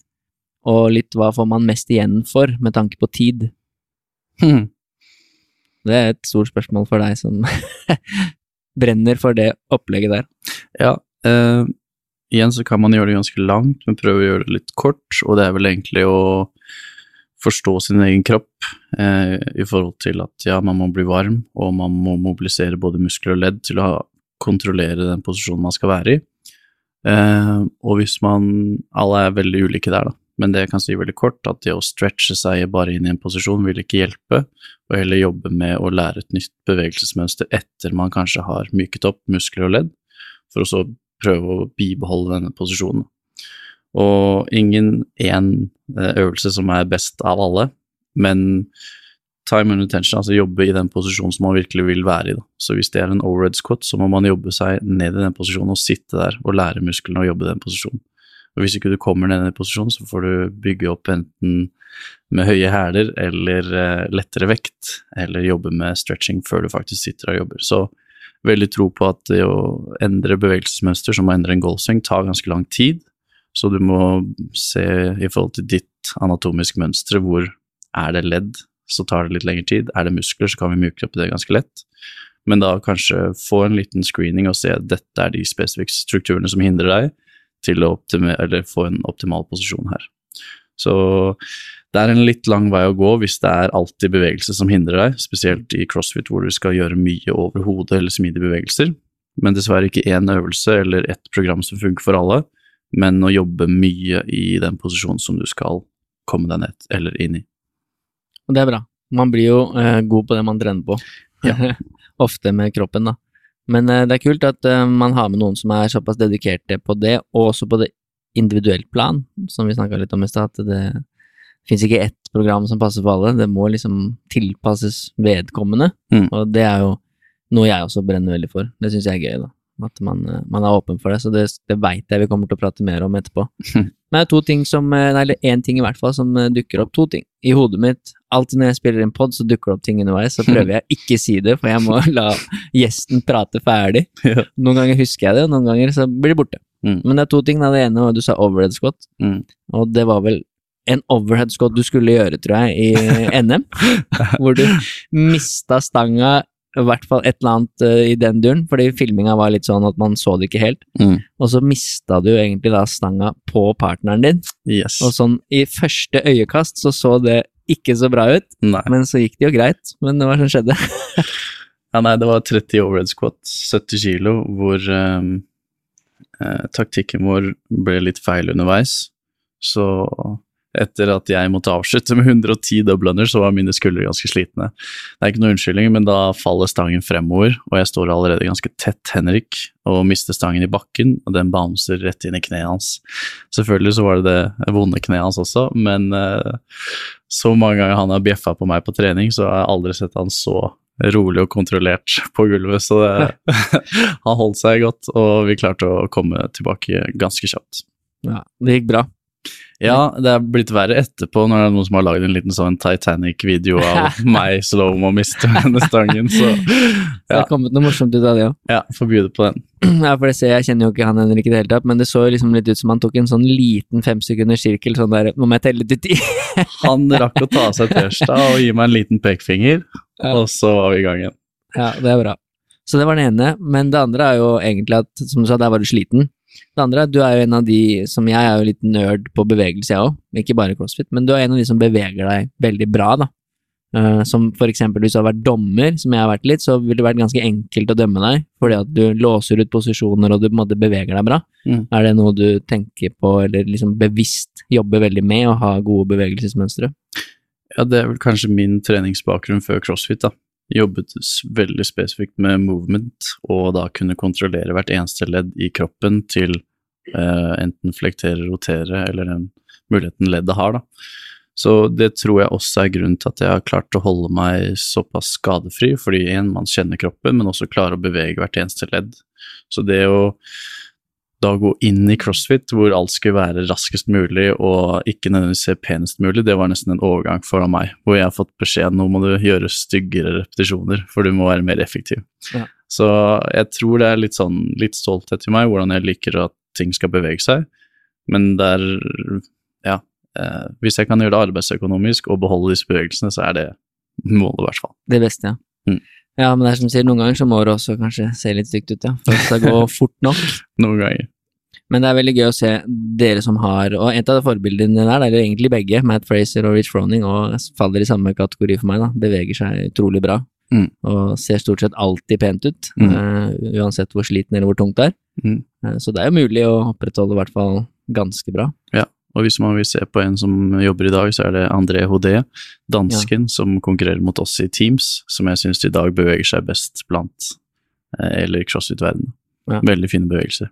og litt hva får man mest igjen for med tanke på tid? Hmm. Det er et stort spørsmål for deg som *laughs* brenner for det opplegget der. Ja, eh, igjen så kan man gjøre det ganske langt, men prøve å gjøre det litt kort, og det er vel egentlig å forstå sin egen kropp eh, i forhold til at ja, man må bli varm, og man må mobilisere både muskler og ledd til å kontrollere den posisjonen man skal være i. Eh, og hvis man Alle er veldig ulike der, da. Men det jeg kan si veldig kort, at det å stretche seg bare inn i en posisjon vil ikke hjelpe, og heller jobbe med å lære et nytt bevegelsesmønster etter man kanskje har myket opp muskler og ledd, for å så prøve å bibeholde denne posisjonen. Og ingen én eh, øvelse som er best av alle, men time and attention, altså jobbe i den posisjonen som man virkelig vil være i. Da. Så hvis det er en overhead squat, så må man jobbe seg ned i den posisjonen og sitte der og lære musklene å jobbe i den posisjonen. Og hvis ikke du kommer ned i den posisjonen, så får du bygge opp enten med høye hæler eller eh, lettere vekt, eller jobbe med stretching før du faktisk sitter og jobber. Så veldig tro på at det å endre bevegelsesmønster, som å endre en goalswing, tar ganske lang tid. Så du må se i forhold til ditt anatomiske mønster, hvor er det ledd, så tar det litt lengre tid. Er det muskler, så kan vi myke opp det ganske lett. Men da kanskje få en liten screening og se at dette er de spesifikke strukturene som hindrer deg til å få en optimal posisjon her. Så det er en litt lang vei å gå hvis det er alltid bevegelse som hindrer deg, spesielt i crossfit hvor du skal gjøre mye over hodet eller smidige bevegelser. Men dessverre ikke én øvelse eller ett program som funker for alle, men å jobbe mye i den posisjonen som du skal komme deg ned eller inn i. Og det er bra. Man blir jo eh, god på det man trener på. Ja. *laughs* Ofte med kroppen, da. Men eh, det er kult at eh, man har med noen som er såpass dedikerte på det, og også på det individuelt plan, som vi snakka litt om i stad. At det fins ikke ett program som passer for alle, det må liksom tilpasses vedkommende. Mm. Og det er jo noe jeg også brenner veldig for. Det syns jeg er gøy, da. At man, eh, man er åpen for det, så det, det veit jeg vi kommer til å prate mer om etterpå. *laughs* Men det er to ting som, eh, eller én ting i hvert fall, som eh, dukker opp. To ting. I hodet mitt, alltid når jeg spiller en pod, så dukker det opp ting underveis. Så prøver jeg ikke si det, for jeg må *laughs* la gjesten prate ferdig. Noen ganger husker jeg det, og noen ganger så blir det borte. Mm. Men det er to ting. Da. Det ene var du sa overhead squat, Mm. og det var vel en overhead squat du skulle gjøre, tror jeg, i NM. *laughs* hvor du mista stanga, i hvert fall et eller annet uh, i den duren, fordi filminga var litt sånn at man så det ikke helt. Mm. Og så mista du egentlig da stanga på partneren din, Yes. og sånn i første øyekast så så det ikke så bra ut, Nei. men så gikk det jo greit. Men det var som skjedde. *laughs* Ja, nei, det var 30 overhead squat, 70 kilo, hvor um, eh, taktikken vår ble litt feil underveis. Så etter at jeg måtte avslutte med 110 double under, så var mine skuldre ganske slitne. Det er ikke noe unnskyldning, men da faller stangen fremover, og jeg står allerede ganske tett Henrik, og mister stangen i bakken, og den bouncer rett inn i kneet hans. Selvfølgelig så var det det vonde kneet hans også, men uh, så mange ganger han har bjeffa på meg på trening, så har jeg aldri sett han så rolig og kontrollert på gulvet, så det, *laughs* han holdt seg godt, og vi klarte å komme tilbake ganske kjapt. Ja, det gikk bra. Ja, det er blitt verre etterpå når det er noen som har lagd en liten sånn Titanic-video av *laughs* *laughs* meg slow-mo miste denne stangen, så ja. Det har kommet noe morsomt ut av det òg. ja, får by på den. *clears throat* Ja, for det ser, jeg kjenner jo ikke han Henrik i det hele tatt, men det så liksom litt ut som han tok en sånn liten femsekunders sirkel, sånn der Nå må jeg telle til ti. *laughs* Han rakk å ta av seg T-skjorta og gi meg en liten pekefinger, Ja. og så var vi i gang igjen. Ja, det er bra. Så det var det ene, men det andre er jo egentlig at, som du sa, der var du sliten. Det andre er at du er jo en av de som jeg er jo litt nerd på bevegelse, jeg òg, ikke bare crossfit, men du er en av de som beveger deg veldig bra, da. Uh, som for eksempel hvis du har vært dommer, som jeg har vært litt, så ville det vært ganske enkelt å dømme deg, fordi at du låser ut posisjoner og du på en måte beveger deg bra. Mm. Er det noe du tenker på, eller liksom bevisst jobber veldig med, å ha gode bevegelsesmønstre? Ja, det er vel kanskje min treningsbakgrunn før crossfit, da. Jobbet veldig spesifikt med movement, og da kunne kontrollere hvert eneste ledd i kroppen til eh, enten flektere, rotere, eller den muligheten leddet har, da. Så det tror jeg også er grunnen til at jeg har klart å holde meg såpass skadefri, fordi igjen, man kjenner kroppen, men også klarer å bevege hvert eneste ledd. Så det å da gå inn i crossfit, hvor alt skulle være raskest mulig og ikke nødvendigvis se penest mulig, det var nesten en overgang foran meg, hvor jeg har fått beskjed nå må du gjøre styggere repetisjoner, for du må være mer effektiv. Ja. Så jeg tror det er litt sånn litt stolthet i meg, hvordan jeg liker at ting skal bevege seg, men det er ja, eh, hvis jeg kan gjøre det arbeidsøkonomisk og beholde disse bevegelsene, så er det målet i hvert fall. Det beste, ja. Mm. Ja, men det er som du sier, noen ganger så må det også kanskje se litt stygt ut, ja, for at det skal gå *laughs* fort nok. Noen ganger. Men det er veldig gøy å se dere som har, og et av de forbildene der, det er egentlig begge, Matt Fraser og Rich Froning, og faller i samme kategori for meg, da, beveger seg utrolig bra. Mm. Og ser stort sett alltid pent ut, Mm. uh, uansett hvor sliten eller hvor tungt det er. Mm. Uh, så det er jo mulig å opprettholde i hvert fall ganske bra. Og hvis man vil se på en som jobber i dag, så er det André Hodé, dansken, som konkurrerer mot oss i Teams, som jeg syns i dag beveger seg best blant eh, eller i crossfit-verdenen. Ja. Veldig fine bevegelser.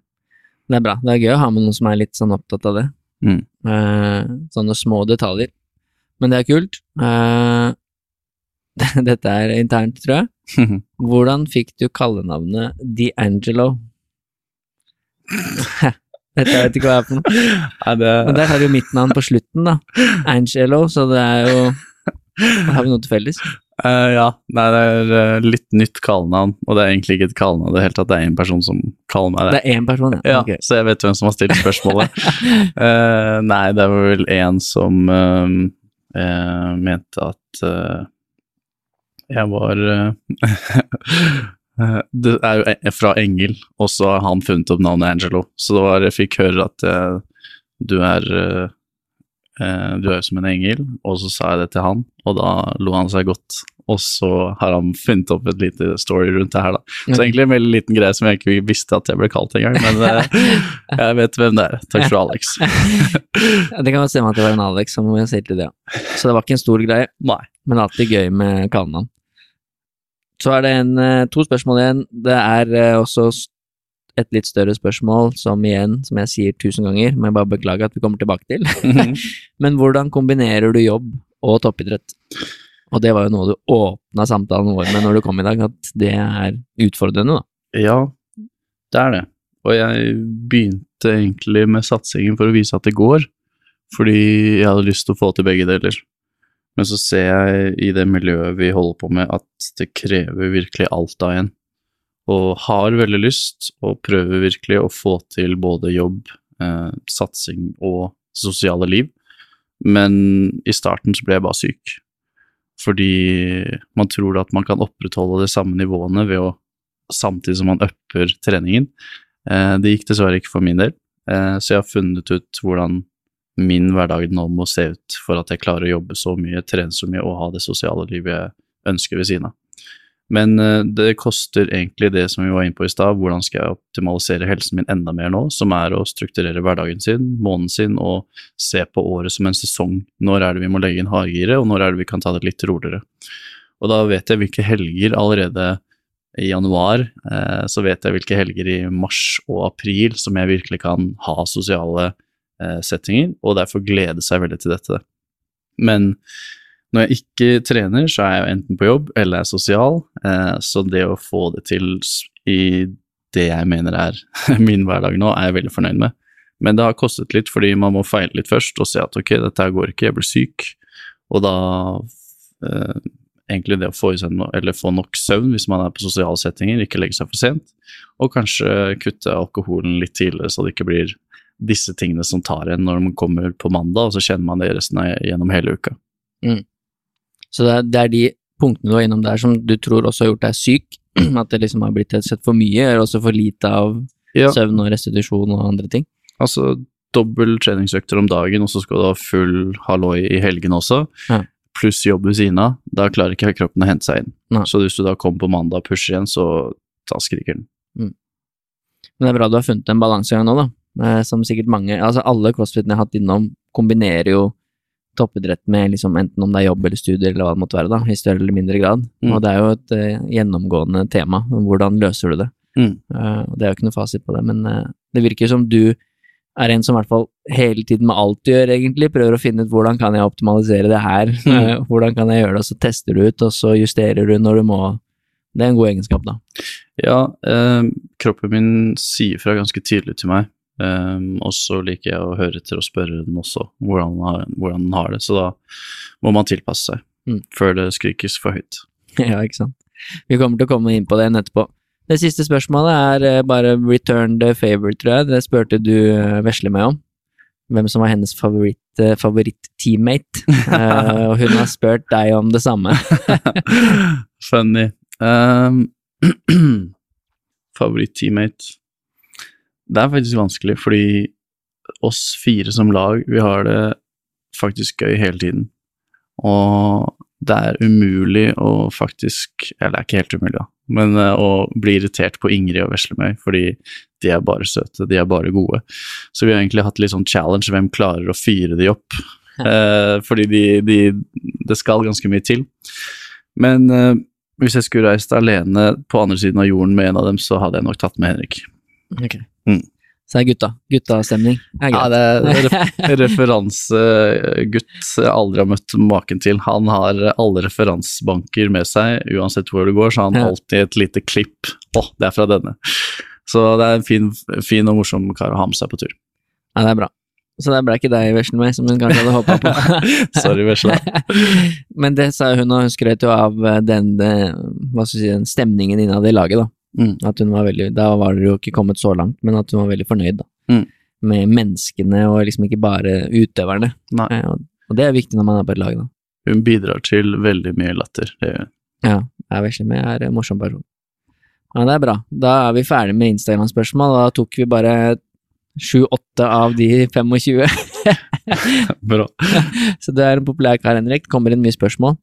Det er bra. Det er gøy å ha med noen som er litt sånn opptatt av det. Mm. Eh, sånne små detaljer. Men det er kult. Eh, *laughs* dette er internt, tror jeg. *laughs* Hvordan fikk du kallenavnet D'Angelo? *laughs* Dette vet jeg ikke hva er for noe. *laughs* Ja, det, Men der har du jo mitt navn på slutten, da. Angelo, så det er jo har vi noe til felles. Uh, ja, nei, det er eh, litt nytt kallenavn, og det er egentlig ikke et kallenavn Det det helt at det er en person som kaller meg det. Det er én person, ja. Ja, så jeg vet hvem som har stilt spørsmålet. uh, *laughs* nei, det var vel en som uh, mente at jeg var *laughs* Det er jo fra Engel, og så har han funnet opp navnet Angelo. Så det var, jeg fikk høre at uh, du er eh, eh, Du er jo som en engel, og så sa jeg det til han, og da lo han seg godt. Og så har han funnet opp et lite story rundt det her, da. Så egentlig en veldig liten greie som jeg ikke visste at jeg ble kalt engang, men uh, *laughs* jeg vet hvem det er. Takk for Alex. *laughs* Ja, det kan jo stemme at det var en Alex som sier til det, ja. Så det var ikke en stor greie, Nei. men alltid gøy med kallenavn. Så er det en, eh, to spørsmål igjen. Det er eh, også et litt større spørsmål, som igjen, som jeg sier tusen ganger, må jeg bare beklage at vi kommer tilbake til. *laughs* Men hvordan kombinerer du jobb og toppidrett? Og det var jo noe du åpna samtalen vår med når du kom i dag, at det er utfordrende, da. Ja, det er det. Og jeg begynte egentlig med satsingen for å vise at det går. fordi jeg hadde lyst til å få til begge deler. Men så ser jeg i det miljøet vi holder på med, at det krever virkelig alt av en. Og har veldig lyst, og prøver virkelig å få til både jobb, eh, satsing og sosiale liv. Men i starten så ble jeg bare syk. Fordi man tror at man kan opprettholde de samme nivåene ved å samtidig som man upper treningen. Eh, det gikk dessverre ikke for min del, eh, så jeg har funnet ut hvordan min hverdag nå må se ut for at jeg klarer å jobbe så mye, trene så mye og ha det sosiale livet jeg ønsker ved siden av. Men eh, det koster egentlig det som vi var inne på i stad, hvordan skal jeg optimalisere helsen min enda mer nå, som er å strukturere hverdagen sin, måneden sin, og se på året som en sesong. Når er det vi må legge inn hardgiret, og når er det vi kan ta det litt roligere. Og da vet jeg hvilke helger allerede i januar, eh, så vet jeg hvilke helger i mars og april som jeg virkelig kan ha sosiale settinger, og derfor glede seg veldig til dette. Men når jeg ikke trener, så er jeg enten på jobb eller er sosial, eh, så det å få det til i det jeg mener er *laughs* min hverdag nå, er jeg veldig fornøyd med. Men det har kostet litt, fordi man må feile litt først og se at ok, dette her går ikke, jeg blir syk. Og da eh, egentlig det å få, no, få nok søvn hvis man er på sosiale settinger, ikke legge seg for sent, og kanskje kutte alkoholen litt tidligere, så det ikke blir disse tingene som tar en når man kommer på mandag, og så kjenner man det resten av gjennom hele uka. Så det er, det er de punktene du var innom der som du tror også har gjort deg syk, *clears throat* at det liksom har blitt sett for mye, eller også for lite av Ja. søvn og restitusjon og andre ting. Altså dobbel treningsøkter om dagen, og så skal du ha full halloi i helgen også, Ja. pluss jobb ved siden av. Da klarer ikke kroppen å hente seg inn. Nei. Så hvis du da kommer på mandag og pusher igjen, så da skriker den. Men det er bra du har funnet en balansegang nå, da. Eh, Som sikkert mange, altså alle crossfitene jeg har hatt innom, kombinerer jo toppidrett med liksom enten om det er jobb eller studier eller hva det måtte være, da, i større eller mindre grad. Mm. Og det er jo et uh, gjennomgående tema. Hvordan løser du det? Mm. Uh, det er jo ikke noe fasit på det, men uh, det virker som du er en som i hvert fall hele tiden med alt du gjør, egentlig, prøver å finne ut hvordan kan jeg optimalisere det her, Mm. Hvordan kan jeg gjøre det, og så tester du ut, og så justerer du når du må. Det er en god egenskap, da. Ja, eh, kroppen min sier fra ganske tydelig til meg, eh, og så liker jeg å høre etter og spørre den også hvordan, den har- hvordan den har det, så da må man tilpasse seg Mm. før det skrikes for høyt. *laughs* ja, ikke sant. Vi kommer til å komme inn på det etterpå. Det siste spørsmålet er eh, bare return the favor, tror jeg. Det spurte du eh, Vesle meg om. Hvem som var hennes favoritt-teammate. favoritt-teammate. *laughs* Eh, og hun har spurt deg om det samme. *laughs* Funny. Um, *clears throat* Favoritt-teammate Det er faktisk vanskelig, fordi oss fire som lag, vi har det faktisk gøy hele tiden. Og det er umulig å faktisk Eller det er ikke helt umulig, da, men eh, å bli irritert på Ingrid og Veslemøy, fordi de er bare søte, de er bare gode. Så vi har egentlig hatt litt sånn challenge, hvem klarer å fyre de opp? Eh, fordi de, de Det skal ganske mye til. Men eh, hvis jeg skulle reist alene på andre siden av jorden med en av dem, så hadde jeg nok tatt med Henrik. Mm. Så det er gutta. Guttastemning. Ja, det er ref *laughs* referansegutt jeg aldri har møtt maken til. Han har alle referansebanker med seg, uansett hvor det går, så han Ja. har alltid et lite klipp. Å, det er fra denne. Så det er en fin, fin og morsom kar å ha med seg på tur. Ja, det er bra. Så det ble ikke deg, Veslemøy, som hun kanskje hadde håpa på. *laughs* Sorry, Vesle. *laughs* Men det sa hun, og hun skrøt jo av eh, den, eh, hva skal si, den stemningen innad i laget, da. Mm. At hun var veldig, da var dere jo ikke kommet så langt, men at hun var veldig fornøyd da. Mm. med menneskene, og liksom ikke bare utøverne. Nei. Eh, Og, det er viktig når man er på et lag, da. Hun bidrar til veldig mye latter. Det gjør hun. Ja, jeg vesler med er en morsom person. Ja, det er bra. Da er vi ferdig med Instagram-spørsmål, da tok vi bare sju-åtte av de 25. *laughs* Bra. *laughs* Så det er en populær kar, Henrik. Kommer inn mye spørsmål.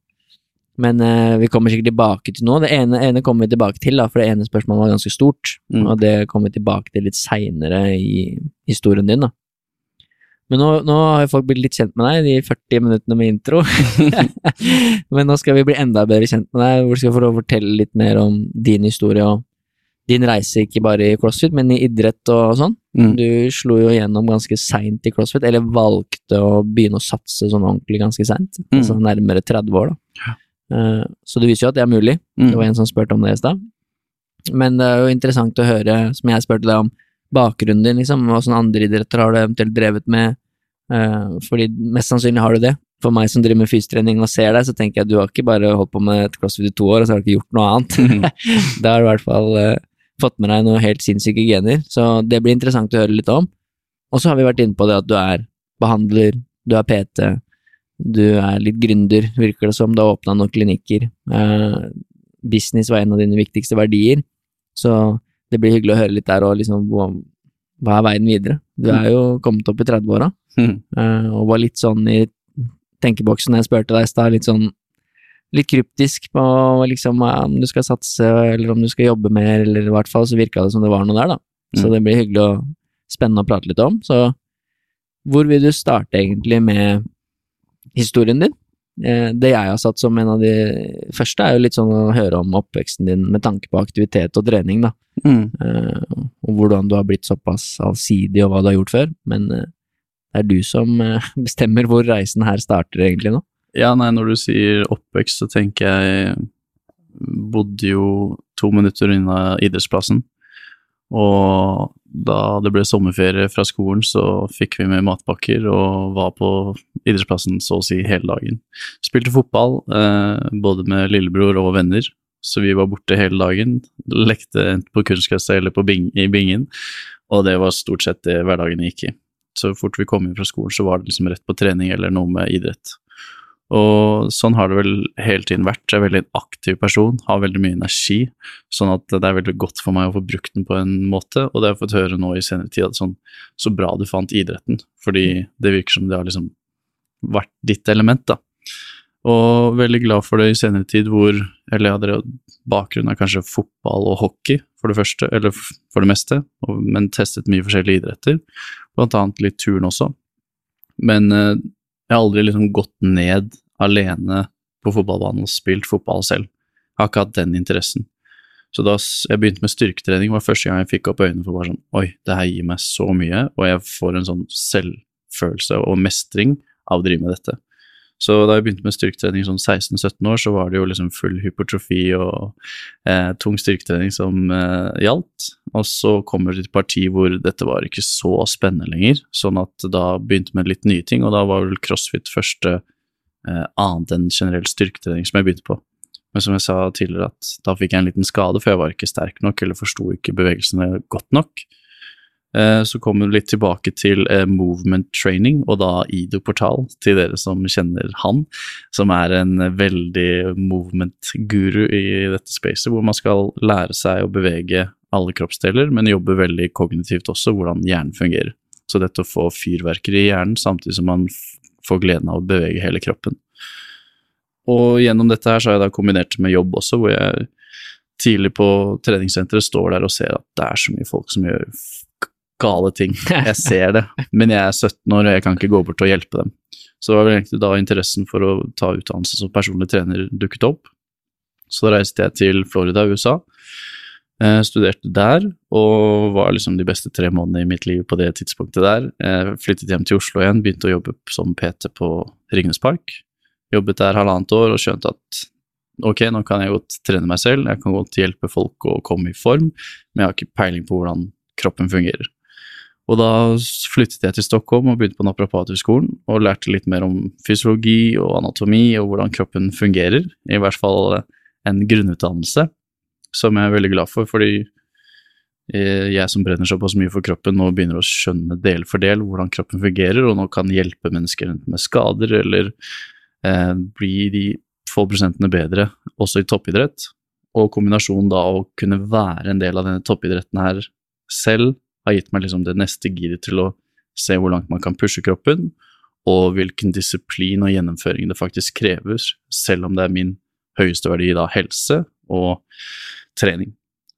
Men eh, vi kommer sikkert tilbake til noe. Det ene, ene kommer vi tilbake til, da, for det ene spørsmålet var ganske stort. Mm. Og det kommer vi tilbake til litt seinere i historien din, da. Men nå, nå har folk blitt litt kjent med deg, de 40 minuttene med intro. *laughs* Men nå skal vi bli enda bedre kjent med deg, hvor du skal få fortelle litt mer om din historie og din reise, ikke bare i crossfit, men i idrett og sånn. Mm. Du slo jo gjennom ganske seint i crossfit, eller valgte å begynne å satse sånn ordentlig ganske seint. Mm. Altså nærmere 30 år, da. Ja. Eh, så det viser jo at det er mulig. Mm. Det var en som spurte om det i stad. Men det er jo interessant å høre, som jeg spurte deg om, bakgrunnen din, liksom. Åssen andre idretter har du eventuelt drevet med? Eh, fordi mest sannsynlig har du det. For meg som driver med fysiotrening og ser deg, så tenker jeg at du har ikke bare holdt på med et crossfit i to år, og så har du ikke gjort noe annet. *laughs* da har du i hvert fall eh, fått med deg noe helt sinnssyke gener, så det blir interessant å høre litt om. Og så har vi vært inne på det at du er behandler, du er PT, du er litt gründer, virker det som, du har åpna noen klinikker. Eh, business var en av dine viktigste verdier, så det blir hyggelig å høre litt der og liksom hva, er veien videre? Du er jo kommet opp i 30-åra, eh, og var litt sånn i tenkeboksen jeg spurte deg i stad, litt sånn litt kryptisk på liksom om du skal satse, eller om du skal jobbe mer, eller i hvert fall så virka det som det var noe der, da. Så Mm. det blir hyggelig og spennende å prate litt om. Så hvor vil du starte egentlig med historien din? Eh, Det jeg har satt som en av de første, er jo litt sånn å høre om oppveksten din med tanke på aktivitet og trening, da. Mm. Eh, og hvordan du har blitt såpass allsidig, og hva du har gjort før. Men eh, det er du som *laughs* bestemmer hvor reisen her starter, egentlig, nå. Ja, nei, når du sier oppvekst, så tenker jeg Bodde jo to minutter unna idrettsplassen. Og da det ble sommerferie fra skolen, så fikk vi med matpakker og var på idrettsplassen så å si hele dagen. Spilte fotball, eh, både med lillebror og venner, så vi var borte hele dagen. Lekte enten på kunstgresset eller bing i bingen, og det var stort sett det hverdagen gikk i. Så fort vi kom inn fra skolen, så var det liksom rett på trening eller noe med idrett. Og sånn har det vel hele tiden vært. Jeg er veldig en aktiv person, har veldig mye energi, sånn at det er veldig godt for meg å få brukt den på en måte, og det har jeg fått høre nå i senere tid at sånn, så bra du fant idretten, fordi det virker som det har liksom vært ditt element, da. Og veldig glad for det i senere tid hvor, eller jeg hadde bakgrunn av kanskje fotball og hockey, for det første, eller for det meste, men testet mye forskjellige idretter, blant annet litt turn også. Men eh, jeg har aldri liksom gått ned alene på fotballbanen og spilt fotball selv. Jeg har ikke hatt den interessen. Så da jeg begynte med styrketrening, var første gang jeg fikk opp øynene for bare sånn Oi, det her gir meg så mye, og jeg får en sånn selvfølelse og mestring av å drive med dette. Så da jeg begynte med styrketrening sånn 16-17 år, så var det jo liksom full hypertrofi og eh, tung styrketrening som eh, gjaldt. Og så kommer det et parti hvor dette var ikke så spennende lenger, sånn at da begynte med litt nye ting, og da var vel crossfit første eh, annet enn generell styrketrening som jeg begynte på. Men som jeg sa tidligere, at da fikk jeg en liten skade, for jeg var ikke sterk nok, eller forsto ikke bevegelsene godt nok. Eh, Så kommer vi litt tilbake til eh, movement training, og da Ido Portal, til dere som kjenner han, som er en veldig movement-guru i dette spacet, hvor man skal lære seg å bevege alle kroppsdeler, men jobbe veldig kognitivt også, hvordan hjernen fungerer. Så dette å få fyrverkeri i hjernen, samtidig som man får gleden av å bevege hele kroppen. Og gjennom dette her så har jeg da kombinert det med jobb også, hvor jeg tidlig på treningssenteret står der og ser at det er så mye folk som gjør gale ting. *laughs* Jeg ser det, men jeg er 17 år og jeg kan ikke gå bort og hjelpe dem. Så det var vel egentlig da interessen for å ta utdannelse som personlig trener dukket opp. Så reiste jeg til Florida, USA. Eh, studerte der, og var liksom de beste tre månedene i mitt liv på det tidspunktet der. Eh, flyttet hjem til Oslo igjen, begynte å jobbe som PT på Ringnes Park. Jobbet der halvannet år og skjønte at ok, nå kan jeg godt trene meg selv, jeg kan godt hjelpe folk å komme i form, men jeg har ikke peiling på hvordan kroppen fungerer. Og da flyttet jeg til Stockholm og begynte på Naprapathøgskolen og lærte litt mer om fysiologi og anatomi og hvordan kroppen fungerer, i hvert fall en grunnutdannelse, som jeg er veldig glad for, fordi eh, jeg som brenner såpass mye for kroppen, nå begynner å skjønne del for del hvordan kroppen fungerer, og nå kan hjelpe mennesker enten med skader eller eh, bli de få prosentene bedre også i toppidrett. Og kombinasjonen da å kunne være en del av denne toppidretten her selv, har gitt meg liksom det neste giret til å se hvor langt man kan pushe kroppen, og hvilken disiplin og gjennomføring det faktisk krever, selv om det er min høyeste verdi da helse og trening.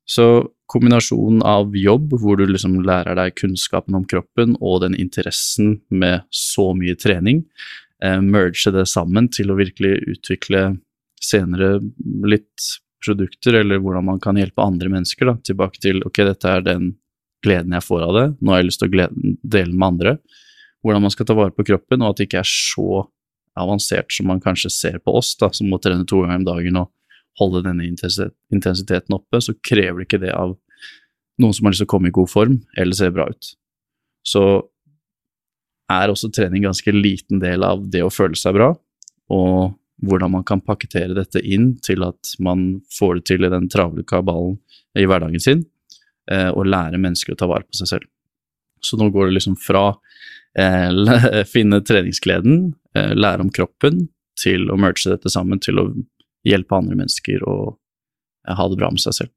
Så kombinasjonen av jobb, hvor du liksom lærer deg kunnskapen om kroppen og den interessen med så mye trening, eh, merge det sammen til å virkelig utvikle senere litt produkter, eller hvordan man kan hjelpe andre mennesker da, tilbake til ok, dette er den gleden jeg får av det, nå har jeg lyst til å glede, dele med andre, hvordan man skal ta vare på kroppen, og at det ikke er så avansert som man kanskje ser på oss, da, som må trene to ganger om dagen og holde denne intensiteten oppe, så krever det ikke det av noen som har lyst til å komme i god form, eller se bra ut. Så er også trening ganske liten del av det å føle seg bra, og hvordan man kan pakkettere dette inn til at man får det til i den travle kabalen i hverdagen sin, og lære mennesker å ta vare på seg selv. Så nå går det liksom fra eh, *laughs* finne treningsgleden, eh, lære om kroppen, til å merge dette sammen til å hjelpe andre mennesker og eh, ha det bra med seg selv.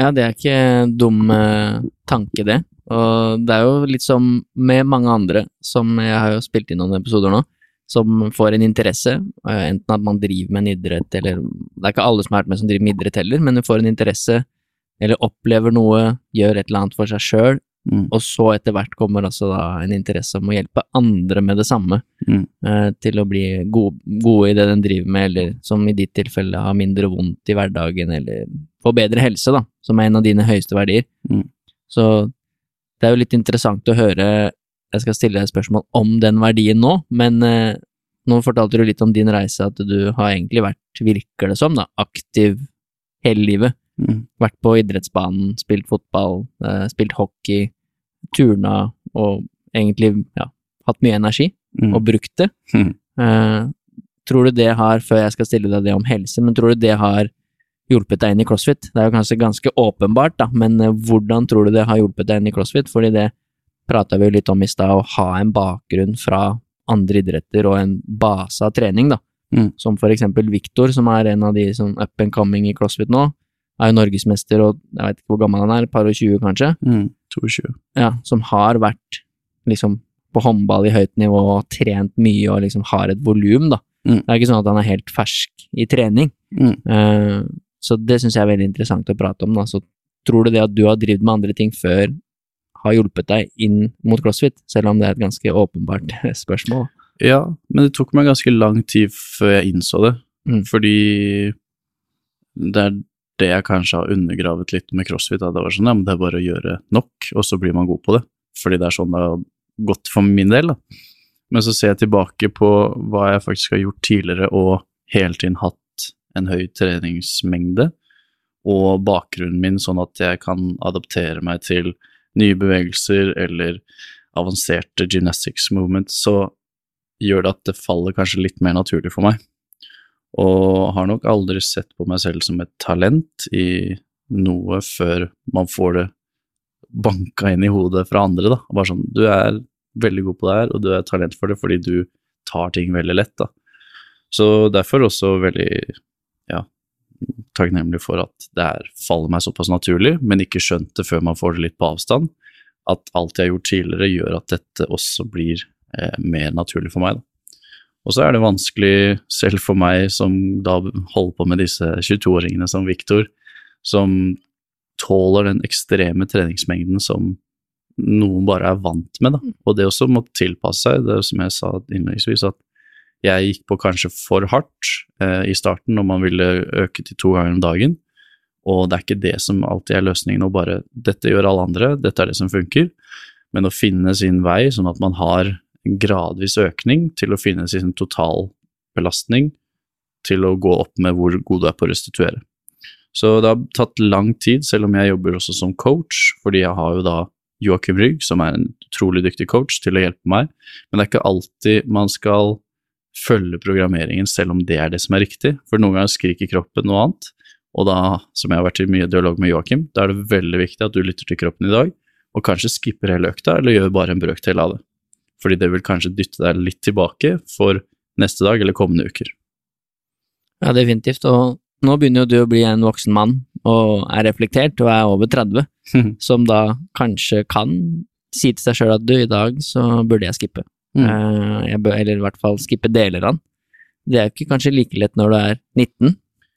Ja, det er ikke dum eh, tanke, det. Og det er jo litt som med mange andre, som jeg har jo spilt inn noen episoder nå, som får en interesse, eh, enten at man driver med en idrett, eller Det er ikke alle som har vært med som driver med idrett heller, men du får en interesse, eller opplever noe, gjør et eller annet for seg sjøl, Mm. og så etter hvert kommer altså da en interesse om å hjelpe andre med det samme, Mm. eh, til å bli gode, gode i det den driver med, eller som i ditt tilfelle har mindre vondt i hverdagen, eller få bedre helse, da, som er en av dine høyeste verdier. Mm. Så det er jo litt interessant å høre, jeg skal stille deg et spørsmål om den verdien nå, men eh, nå fortalte du litt om din reise, at du har egentlig vært, virker det som, da, aktiv hele livet Mm. vært på idrettsbanen, spilt fotball, eh, spilt hockey, turna og egentlig ja, hatt mye energi Mm. og brukt det. Mm. Eh, tror du det har, før jeg skal stille deg det om helse, men tror du det har hjulpet deg inn i crossfit? Det er jo kanskje ganske åpenbart, da, men eh, hvordan tror du det har hjulpet deg inn i crossfit? Fordi det prata vi jo litt om i stad, å ha en bakgrunn fra andre idretter og en base av trening, da. Mm. Som for eksempel Viktor, som er en av de som up and coming i crossfit nå, er jo norgesmester og jeg vet ikke hvor gammel han er, et par og tjue kanskje, Mm. 22. ja, som har vært liksom på håndball i høyt nivå og trent mye og liksom har et volum, da. Mm. Det er ikke sånn at han er helt fersk i trening. Mm. Uh, så det syns jeg er veldig interessant å prate om, da. Så tror du det at du har drevet med andre ting før, har hjulpet deg inn mot crossfit, selv om det er et ganske åpenbart *laughs* spørsmål? Ja, men det tok meg ganske lang tid før jeg innså det. Mm. Fordi det er det jeg kanskje har undergravet litt med crossfit. Det var sånn, ja, men det er bare å gjøre nok, og så blir man god på det. Fordi det er sånn det har gått for min del. Da. Men så ser jeg tilbake på hva jeg faktisk har gjort tidligere, og hele tiden hatt en høy treningsmengde, og bakgrunnen min sånn at jeg kan adaptere meg til nye bevegelser eller avanserte gymnastics movements, så gjør det at det faller kanskje litt mer naturlig for meg. Og har nok aldri sett på meg selv som et talent i noe før man får det banka inn i hodet fra andre, da. Bare sånn, du er veldig god på det her, og du er talent for det fordi du tar ting veldig lett, da. Så derfor også veldig, ja, takknemlig for at det her faller meg såpass naturlig, men ikke skjønt det før man får det litt på avstand. At alt jeg har gjort tidligere gjør at dette også blir eh, mer naturlig for meg, da. Og så er det vanskelig, selv for meg som da holder på med disse 22-åringene som Viktor, som tåler den ekstreme treningsmengden som noen bare er vant med, da. Og det også må tilpasse seg, det som jeg sa innledningsvis, at jeg gikk på kanskje for hardt eh, i starten når man ville øke til to ganger om dagen, og det er ikke det som alltid er løsningen, å bare dette gjør alle andre, dette er det som funker, men å finne sin vei sånn at man har gradvis økning til å finne sin totalbelastning til å gå opp med hvor god du er på å restituere. Så det har tatt lang tid, selv om jeg jobber også som coach, fordi jeg har jo da Joakim Rygg, som er en utrolig dyktig coach, til å hjelpe meg, men det er ikke alltid man skal følge programmeringen selv om det er det som er riktig, for noen ganger skriker kroppen noe annet, og da, som jeg har vært i mye dialog med Joakim, da er det veldig viktig at du lytter til kroppen i dag, og kanskje skipper hele økta, eller gjør bare en brøkdel av det. Fordi det vil kanskje dytte deg litt tilbake for neste dag eller kommende uker. Ja, definitivt. Og nå begynner jo du å bli en voksen mann og er reflektert og er over 30, *laughs* som da kanskje kan si til seg sjøl at du, i dag så burde jeg skippe. Mm. Eh, jeg bør, eller i hvert fall skippe deler av den. Det er jo ikke kanskje like lett når du er 19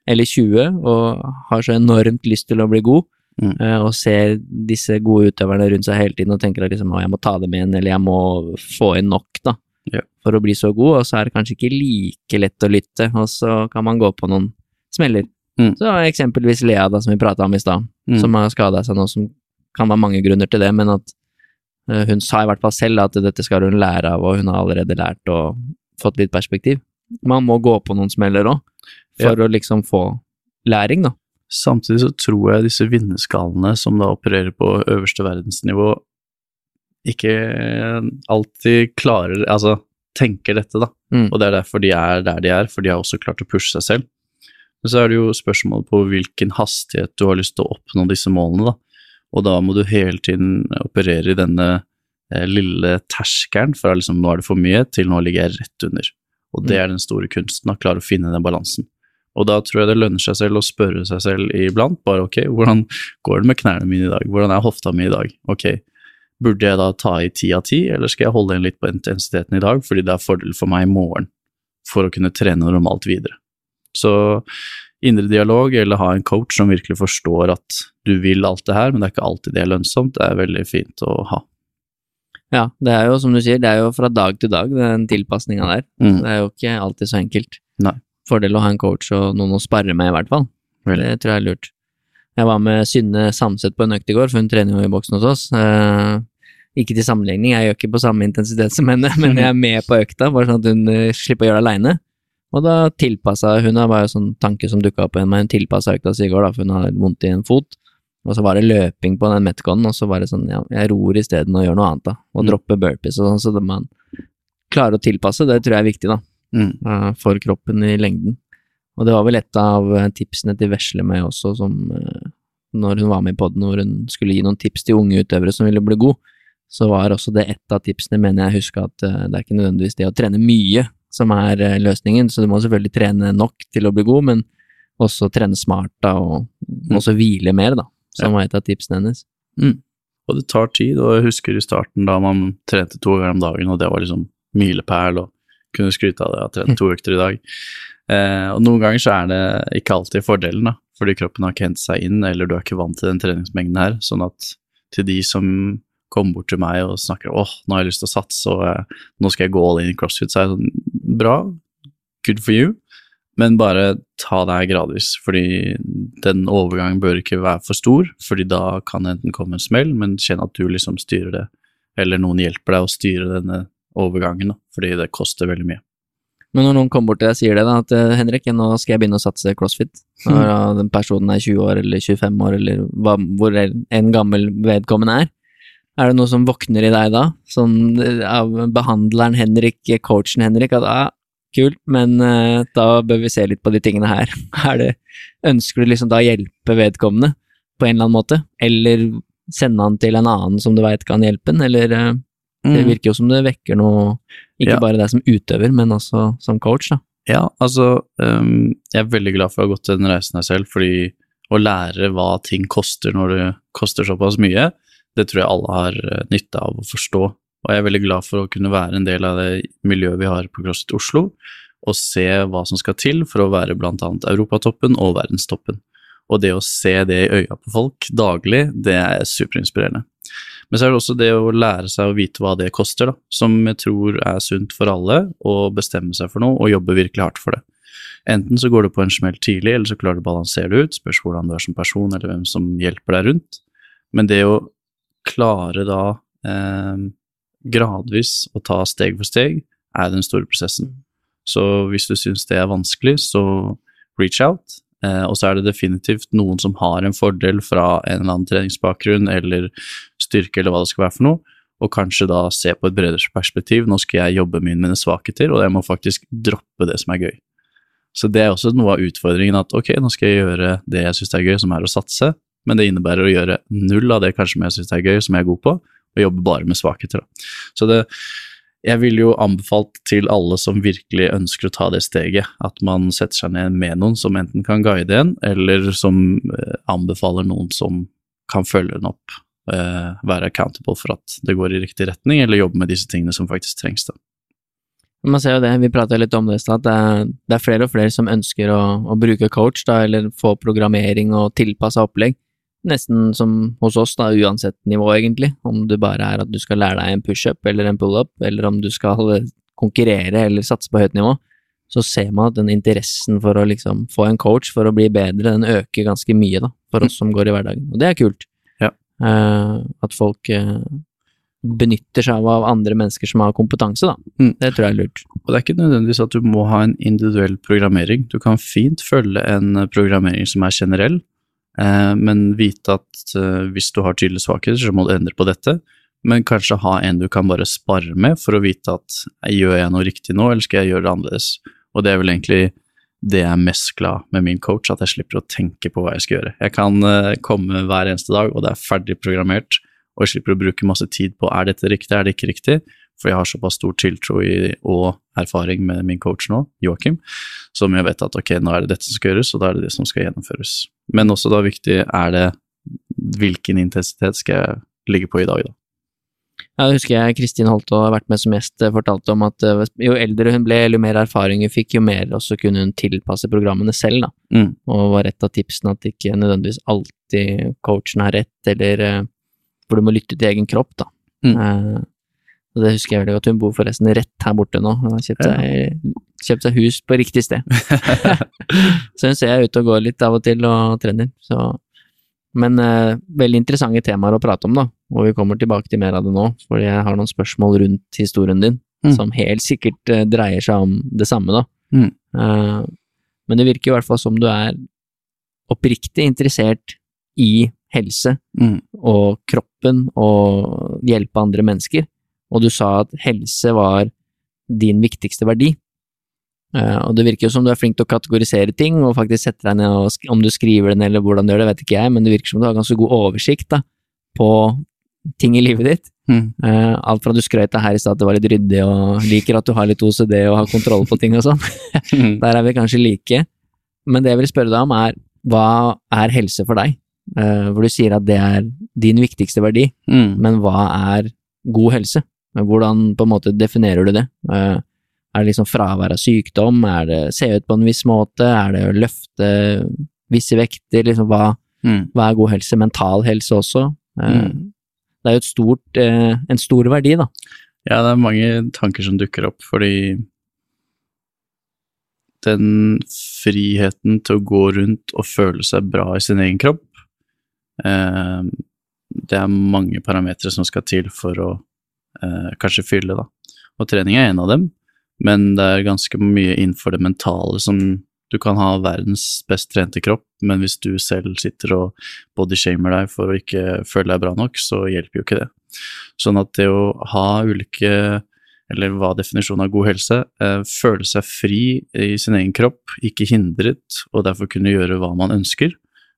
eller 20 og har så enormt lyst til å bli god, Mm. eh, og ser disse gode utøverne rundt seg hele tiden og tenker at liksom, jeg må ta dem igjen, eller jeg må få inn nok, da, Ja. for å bli så god, og så er det kanskje ikke like lett å lytte, og så kan man gå på noen smeller. Mm. Så eksempelvis Lea, da, som vi prata om i stad, Mm. som har skada seg nå, som kan være mange grunner til det, men at eh, hun sa i hvert fall selv at dette skal hun lære av, og hun har allerede lært og fått litt perspektiv. Man må gå på noen smeller òg, for å liksom få læring, da. Samtidig så tror jeg disse vinnerskallene som da opererer på øverste verdensnivå, ikke alltid klarer Altså tenker dette, da. Mm. Og det er derfor de er der de er, for de har også klart å pushe seg selv. Men så er det jo spørsmålet på hvilken hastighet du har lyst til å oppnå disse målene, da. Og da må du hele tiden operere i denne eh, lille terskelen fra liksom nå er det for mye, til nå ligger jeg rett under. Og det er den store kunsten, å klare å finne den balansen. Og da tror jeg det lønner seg selv å spørre seg selv iblant, bare ok, hvordan går det med knærne mine i dag, hvordan er hofta mi i dag, ok, burde jeg da ta i ti av ti, eller skal jeg holde igjen litt på intensiteten i dag, fordi det er fordel for meg i morgen, for å kunne trene normalt videre. Så indre dialog, eller ha en coach som virkelig forstår at du vil alt det her, men det er ikke alltid det er lønnsomt, det er veldig fint å ha. Ja, det er jo som du sier, det er jo fra dag til dag, den tilpasninga der. Mm. Det er jo ikke alltid så enkelt. Nei. Fordel å ha en coach og noen å sparre med, i hvert fall. Det tror jeg er lurt. Jeg var med Synne Samset på en økt i går, for hun trener jo i boksen hos oss. Eh, ikke til sammenligning, jeg gjør ikke på samme intensitet som henne, *laughs* men jeg er med på økta, bare sånn at hun eh, slipper å gjøre det aleine. Og da tilpassa hun, det var jo sånn tanke som dukka opp igjen med hun tilpassa økta si i går, da, for hun har vondt i en fot. Og så var det løping på den Metconen, og så var det sånn, ja, jeg ror isteden og gjør noe annet, da. Og Mm. dropper burpees og sånn, så man klarer å tilpasse, det tror jeg er viktig, da. Mm. eh, For kroppen i lengden. Og det var vel et av eh, tipsene til Vesle med også, som eh, når hun var med i poden, hvor hun skulle gi noen tips til unge utøvere som ville bli god, så var også det et av tipsene, mener jeg husker at det er ikke nødvendigvis det å trene mye som er løsningen, så du må selvfølgelig trene nok til å bli god, men også trene smart da, og også hvile mer, da, som var et av tipsene hennes. Og det tar tid, og jeg husker i starten da man trente to ganger om dagen, og det var liksom milepæl, og kunne skryte av det, jeg har trent to økter i dag. Eh, og noen ganger så er det ikke alltid fordelen, da, fordi kroppen har ikke hentet seg inn, eller du er ikke vant til den treningsmengden her, sånn at til de som kommer bort til meg og snakker åh, nå har jeg lyst til å satse, og eh, nå skal jeg gå all in i crossfit, så er jeg sånn, bra, good for you, men bare ta det her gradvis, fordi den overgangen bør ikke være for stor, fordi da kan det enten komme en smell, men kjenn at du liksom styrer det, eller noen hjelper deg å styre denne overgangen, da, fordi det koster veldig mye. Men når noen kommer bort til deg og sier det, da, at eh, Henrik, nå skal jeg begynne å satse crossfit, når Mm. da den personen er 20 år eller 25 år, eller hva, hvor en gammel vedkommende er, er det noe som våkner i deg da, sånn eh, av behandleren Henrik, coachen Henrik, at ah, kult, men uh, da bør vi se litt på de tingene her. *laughs* Er det, ønsker du liksom da å hjelpe vedkommende på en eller annen måte, eller sende han til en annen som du veit kan hjelpe han, eller eh, det virker jo som det vekker noe, ikke Mm. Ja. bare deg som utøver, men også som coach, da. Ja, altså, um, jeg er veldig glad for å ha gått den reisen her selv, fordi å lære hva ting koster når det koster såpass mye, det tror jeg alle har eh, nytte av å forstå. Og jeg er veldig glad for å kunne være en del av det miljøet vi har på CrossFit Oslo, og se hva som skal til for å være blant annet europatoppen og verdenstoppen. Og det å se det i øya på folk daglig, det er superinspirerende. Men så er det også det å lære seg å vite hva det koster, da, som jeg tror er sunt for alle, å bestemme seg for noe og jobbe virkelig hardt for det. Enten så går du på en smell tidlig, eller så klarer du å balansere det ut, spørs hvordan du er som person, eller hvem som hjelper deg rundt. Men det å klare da eh, gradvis å ta steg for steg, er den store prosessen. Så hvis du syns det er vanskelig, så reach out. Eh, og så er det definitivt noen som har en fordel fra en eller annen treningsbakgrunn eller styrke eller hva det skal være for noe, og kanskje da se på et bredere perspektiv. Nå skal jeg jobbe med mine svakheter, og jeg må faktisk droppe det som er gøy. Så det er også noe av utfordringen at ok, nå skal jeg gjøre det jeg syns er gøy, som er å satse, men det innebærer å gjøre null av det kanskje jeg syns er gøy, som jeg er god på, og jobbe bare med svakheter. Så det, jeg vil jo anbefalt til alle som virkelig ønsker å ta det steget, at man setter seg ned med noen som enten kan guide en, eller som eh, anbefaler noen som kan følge den opp, eh, være accountable for at det går i riktig retning, eller jobbe med disse tingene som faktisk trengs. da. Man ser jo det, vi prata litt om det i stad, at det er flere og flere som ønsker å, å bruke coach, da, eller få programmering og tilpassa opplegg. Nesten som hos oss, da, uansett nivå, egentlig. Om det bare er at du skal lære deg en pushup eller en pullup, eller om du skal *laughs* konkurrere eller satse på høyt nivå, så ser man at den interessen for å liksom få en coach for å bli bedre, den øker ganske mye, da, for oss som går i hverdagen. Og det er kult. Ja. Uh, at folk uh, benytter seg av, andre mennesker som har kompetanse, da. Mm. Det tror jeg er lurt. Og det er ikke nødvendigvis at du må ha en individuell programmering. Du kan fint følge en programmering som er generell, men vite at eh, hvis du har tydelige svakheter, så må du endre på dette. men kanskje ha en du kan bare spare med for å vite at gjør jeg noe riktig nå, eller skal jeg gjøre det annerledes. Og det er vel egentlig det jeg er mest glad med min coach, at jeg slipper å tenke på hva jeg skal gjøre. Jeg kan uh, komme hver eneste dag, og det er ferdig programmert, og jeg slipper å bruke masse tid på er dette riktig, er det ikke riktig, for jeg har såpass stor tiltro i, og erfaring med min coach nå, Joakim, som jeg vet at ok, nå er det dette som skal gjøres, og da er det det som skal gjennomføres. Men også da viktig er det hvilken intensitet skal jeg ligge på i dag, da. Ja, det husker jeg Kristin Holte har vært med som gjest, eh, fortalte om at eh, jo eldre hun ble, jo mer erfaring hun fikk, jo mer også kunne hun tilpasse programmene selv, da. Mm. Og var et av tipsene at ikke nødvendigvis alltid coachen har rett, eller hvor du må lytte til egen kropp, da. Mm. Og det husker jeg veldig godt. Hun bor forresten rett her borte nå. Hun har kjøpt seg, kjøpt seg hus på riktig sted. *laughs* så hun ser jeg ute og går litt av og til og trener. Så. Men eh, veldig interessante temaer å prate om, da. Og vi kommer tilbake til mer av det nå, fordi jeg har noen spørsmål rundt historien din Mm. som helt sikkert eh, dreier seg om det samme, da. Mm. Eh, men det virker i hvert fall som du er oppriktig interessert i helse Mm. og kroppen og hjelpe andre mennesker. Og du sa at helse var din viktigste verdi. Eh, og det virker jo som du er flink til å kategorisere ting, og faktisk sette deg ned og om du skriver den eller hvordan du gjør det, vet ikke jeg, men det virker som du har ganske god oversikt da, på ting i livet ditt. Mm. Eh, alt fra du skrøt av her i stad at det var litt ryddig, og liker at du har litt OCD og har kontroll på ting og sånn. *laughs* *laughs* Mm. Der er vi kanskje like. Men det jeg vil spørre deg om er, hva er helse for deg? Eh, hvor du sier at det er din viktigste verdi, Mm. men hva er god helse? Hvordan på en måte definerer du det? Eh, er det liksom fravær av sykdom? Er det se ut på en viss måte? Er det å løfte visse vekter? Liksom hva, Mm. hva er god helse? Mental helse også? Eh, Mm. Det er jo stort, eh, en stor verdi, da. Ja, det er mange tanker som dukker opp, fordi den friheten til å gå rundt og føle seg bra i sin egen kropp, det er mange parametere som skal til for å eh, kanskje fylle, da. Og trening er en av dem, men det er ganske mye innenfor det mentale som du kan ha verdens best trente kropp, men hvis du selv sitter og bodyshamer deg for å ikke føle deg bra nok, så hjelper jo ikke det. Sånn at det å ha ulike eller hva definisjonen av god helse, eh, føle seg fri i sin egen kropp, ikke hindret, og derfor kunne gjøre hva man ønsker,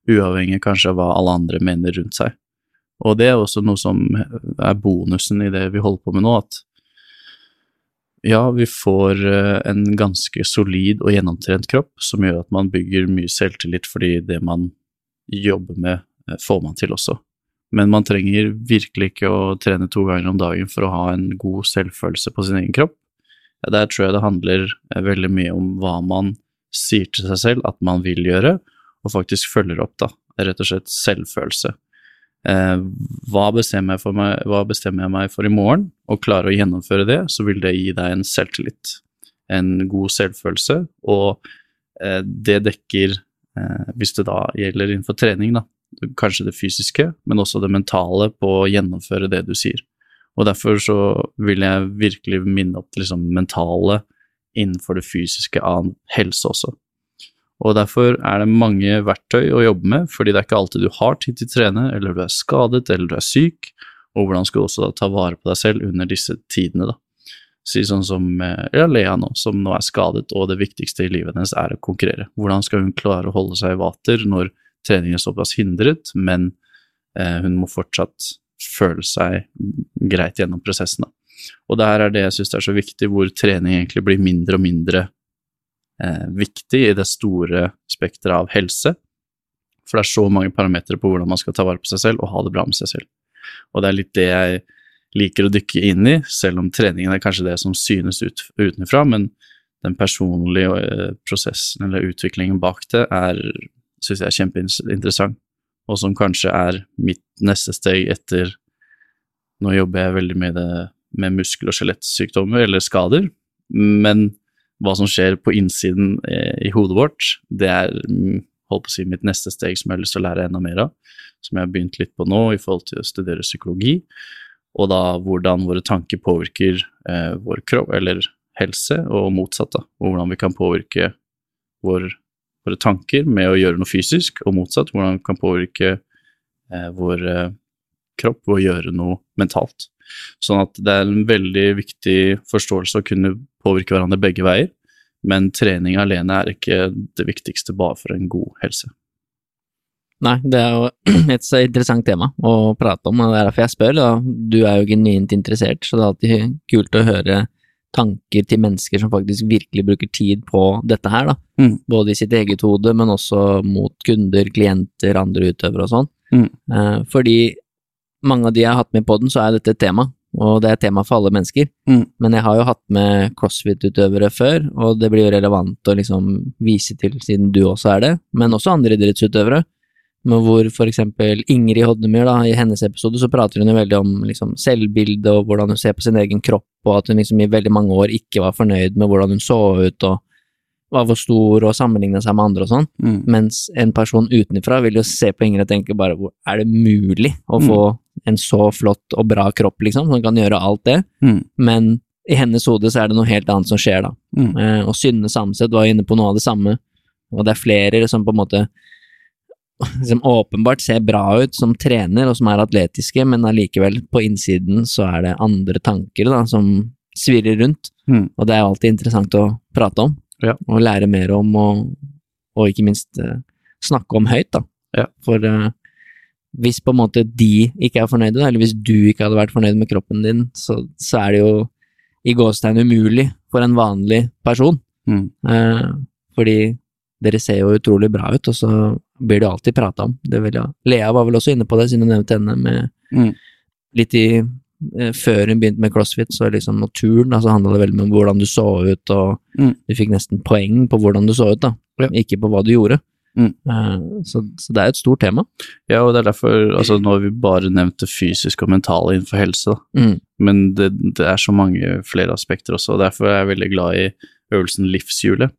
uavhengig kanskje av hva alle andre mener rundt seg. Og det er også noe som er bonusen i det vi holder på med nå, at ja, vi får eh, en ganske solid og gjennomtrent kropp, som gjør at man bygger mye selvtillit, fordi det man jobber med, eh, får man til også. Men man trenger virkelig ikke å trene to ganger om dagen for å ha en god selvfølelse på sin egen kropp. Der tror jeg det handler eh, veldig mye om hva man sier til seg selv at man vil gjøre, og faktisk følger opp, da. Rett og slett selvfølelse. Eh, hva, bestemmer meg, hva bestemmer jeg meg for i morgen, og klarer å gjennomføre det, så vil det gi deg en selvtillit. En god selvfølelse, og eh, det dekker, eh, hvis det da gjelder innenfor trening, da, kanskje det fysiske, men også det mentale på å gjennomføre det du sier. Og derfor så vil jeg virkelig minne opp liksom mentale innenfor det fysiske av helse også. Og derfor er det mange verktøy å jobbe med, fordi det er ikke alltid du har tid til å trene, eller du er skadet, eller du er syk, og hvordan skal du også ta vare på deg selv under disse tidene, da. Si sånn som eh, ja, Lea nå, som nå er skadet, og det viktigste i livet hennes er å konkurrere. Hvordan skal hun klare å holde seg i vater når treningen er såpass hindret, men eh, hun må fortsatt føle seg greit gjennom prosessen. Da. Og det her er det jeg syns er så viktig, hvor trening egentlig blir mindre og mindre viktig i det store spekteret av helse. For det er så mange parametere på hvordan man skal ta vare på seg selv og ha det bra med seg selv. Og det er litt det jeg liker å dykke inn i, selv om treningen er kanskje det som synes ut, utenfra, men den personlige eh, prosessen eller utviklingen bak det er syns jeg er kjempeinteressant, og som kanskje er mitt neste steg etter Nå jobber jeg veldig med det med muskel- og skjelettsykdommer eller skader, men hva som skjer på innsiden eh, i hodet vårt, det er mm, holdt på å si mitt neste steg som jeg har lyst til å lære enda mer av, som jeg har begynt litt på nå i forhold til å studere psykologi, og da hvordan våre tanker påvirker eh, vår kropp, eller helse, og motsatt, da, og hvordan vi kan påvirke vår våre tanker med å gjøre noe fysisk, og motsatt, hvordan vi kan påvirke eh, vår eh, kropp ved å gjøre noe mentalt. Sånn at det er en veldig viktig forståelse å kunne påvirke hverandre begge veier, men trening alene er ikke det viktigste bare for en god helse. Nei, det er jo *clears throat* et så interessant tema å prate om, og det er derfor jeg spør. Da. Du er jo genuint interessert, så det er alltid kult å høre tanker til mennesker som faktisk virkelig bruker tid på dette her, da. Mm. Både i sitt eget hode, men også mot kunder, klienter, andre utøvere og sånn. Mm. Eh, fordi mange av de jeg har hatt med på den, så er dette et tema, og det er tema for alle mennesker. Mm. Men jeg har jo hatt med crossfit-utøvere før, og det blir jo relevant å liksom vise til, siden du også er det, men også andre idrettsutøvere. Men hvor for eksempel Ingrid Hodnemyr, da, i hennes episode, så prater hun jo veldig om liksom selvbilde og hvordan hun ser på sin egen kropp, og at hun liksom i veldig mange år ikke var fornøyd med hvordan hun så ut og var for stor og sammenligna seg med andre og sånn. Mm. Mens en person utenfra vil jo se på Ingrid og tenke bare hvor er det mulig å få en så flott og bra kropp, liksom, som kan gjøre alt det? Mm. Men i hennes hode så er det noe helt annet som skjer da. Mm. Eh, og Synne Samset var inne på noe av det samme, og det er flere som på en måte som åpenbart ser bra ut som trener og som er atletiske, men allikevel, på innsiden så er det andre tanker da, som svirrer rundt, Mm. og det er jo alltid interessant å prate om, Ja. og lære mer om, og, og ikke minst uh, snakke om høyt, da. Ja. For uh, hvis på en måte de ikke er fornøyde, eller hvis du ikke hadde vært fornøyd med kroppen din, så, så er det jo i gåstegn umulig for en vanlig person. Mm. Eh, fordi dere ser jo utrolig bra ut, og så blir det alltid prata om. Det vil jeg. Lea var vel også inne på det, siden hun nevnte henne med Mm. litt i Før hun begynte med crossfit, så liksom naturen altså handla det veldig om hvordan du så ut, og Mm. du fikk nesten poeng på hvordan du så ut, da, Ja. ikke på hva du gjorde. Mm. Eh, så, så det er et stort tema. Ja, og det er derfor altså, Nå har vi bare nevnt det fysiske og mentale innenfor helse. Mm. men det, det er så mange flere aspekter også, og derfor er jeg veldig glad i øvelsen livshjulet,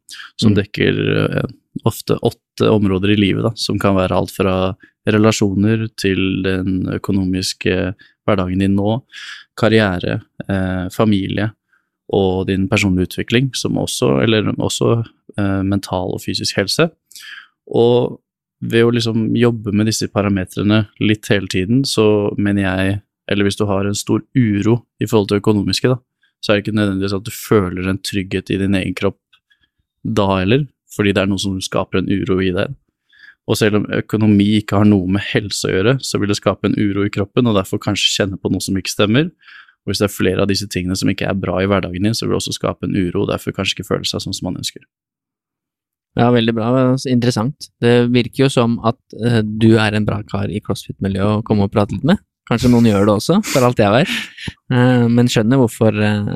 som Mm. dekker eh, ofte åtte områder i livet, da, som kan være alt fra relasjoner til den økonomiske hverdagen din nå, karriere, eh, familie og din personlige utvikling, som også, eller også eh, mental og fysisk helse. Og ved å liksom jobbe med disse parametrene litt hele tiden, så mener jeg eller hvis du har en stor uro i forhold til det økonomiske, da, så er det ikke nødvendigvis at du føler en trygghet i din egen kropp da heller, fordi det er noe som skaper en uro i deg. Og selv om økonomi ikke har noe med helse å gjøre, så vil det skape en uro i kroppen, og derfor kanskje kjenne på noe som ikke stemmer. Og hvis det er flere av disse tingene som ikke er bra i hverdagen din, så vil det også skape en uro, og derfor kanskje ikke føle seg sånn som man ønsker. Ja, veldig bra. Interessant. Det virker jo som at eh, du er en bra kar i crossfit-miljøet å komme og prate litt med. Kanskje noen gjør det også, for alt jeg vet. Eh, men skjønner hvorfor, eh,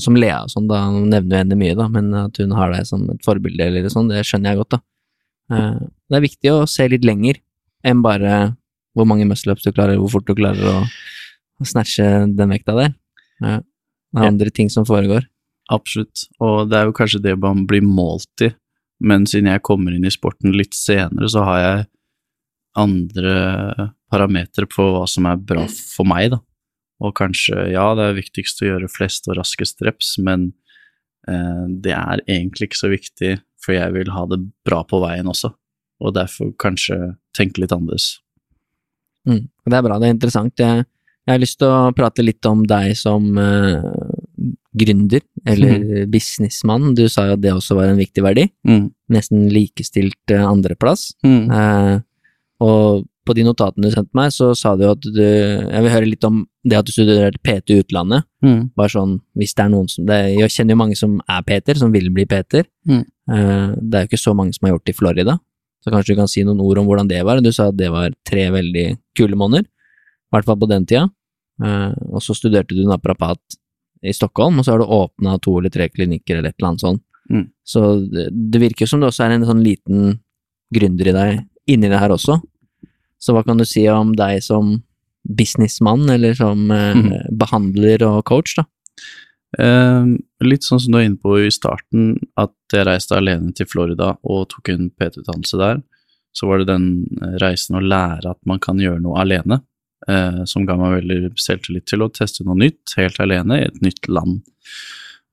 som Lea og sånn, da nevner jo henne mye, da, men at hun har deg som et forbilde eller sånn, det skjønner jeg godt, da. Det er viktig å se litt lenger enn bare hvor mange muscle-ups du klarer, hvor fort du klarer å, å snatche den vekta der. Ja. det er Ja. andre ting som foregår. Absolutt, og det er jo kanskje det man blir målt i, men siden jeg kommer inn i sporten litt senere, så har jeg andre parametere på hva som er bra for meg, da. Og kanskje, ja, det er viktigst å gjøre flest og raskest reps, men eh, det er egentlig ikke så viktig, for jeg vil ha det bra på veien også, og derfor kanskje tenke litt annerledes. Mm. Det er bra, det er interessant. Jeg, jeg har lyst til å prate litt om deg som uh, gründer, eller businessmann. Du sa jo at det også var en viktig verdi. Mm. Nesten likestilt uh, andreplass. Mm. Eh, og på de notatene du sendte meg, så sa du at du Jeg vil høre litt om det at du studerte PT i utlandet. Mm. Bare sånn, hvis det er noen som det, Jeg kjenner jo mange som er Peter, som vil bli Peter. Mm. Det er jo ikke så mange som har gjort det i Florida, så kanskje du kan si noen ord om hvordan det var. Du sa at det var tre veldig kule måneder, i hvert fall på den tida. Eh, og så studerte du naprapat i Stockholm, og så har du åpna to eller tre klinikker eller et eller annet sånt. Mm. Så det, det virker jo som det også er en sånn liten gründer i deg inni det her også. Så hva kan du si om deg som businessmann, eller som eh, Mhm. behandler og coach, da? Eh, litt sånn som du var inne på i starten, at jeg reiste alene til Florida og tok en PT-utdannelse der. Så var det den eh, reisen å lære at man kan gjøre noe alene, eh, som ga meg veldig selvtillit til å teste noe nytt, helt alene, i et nytt land.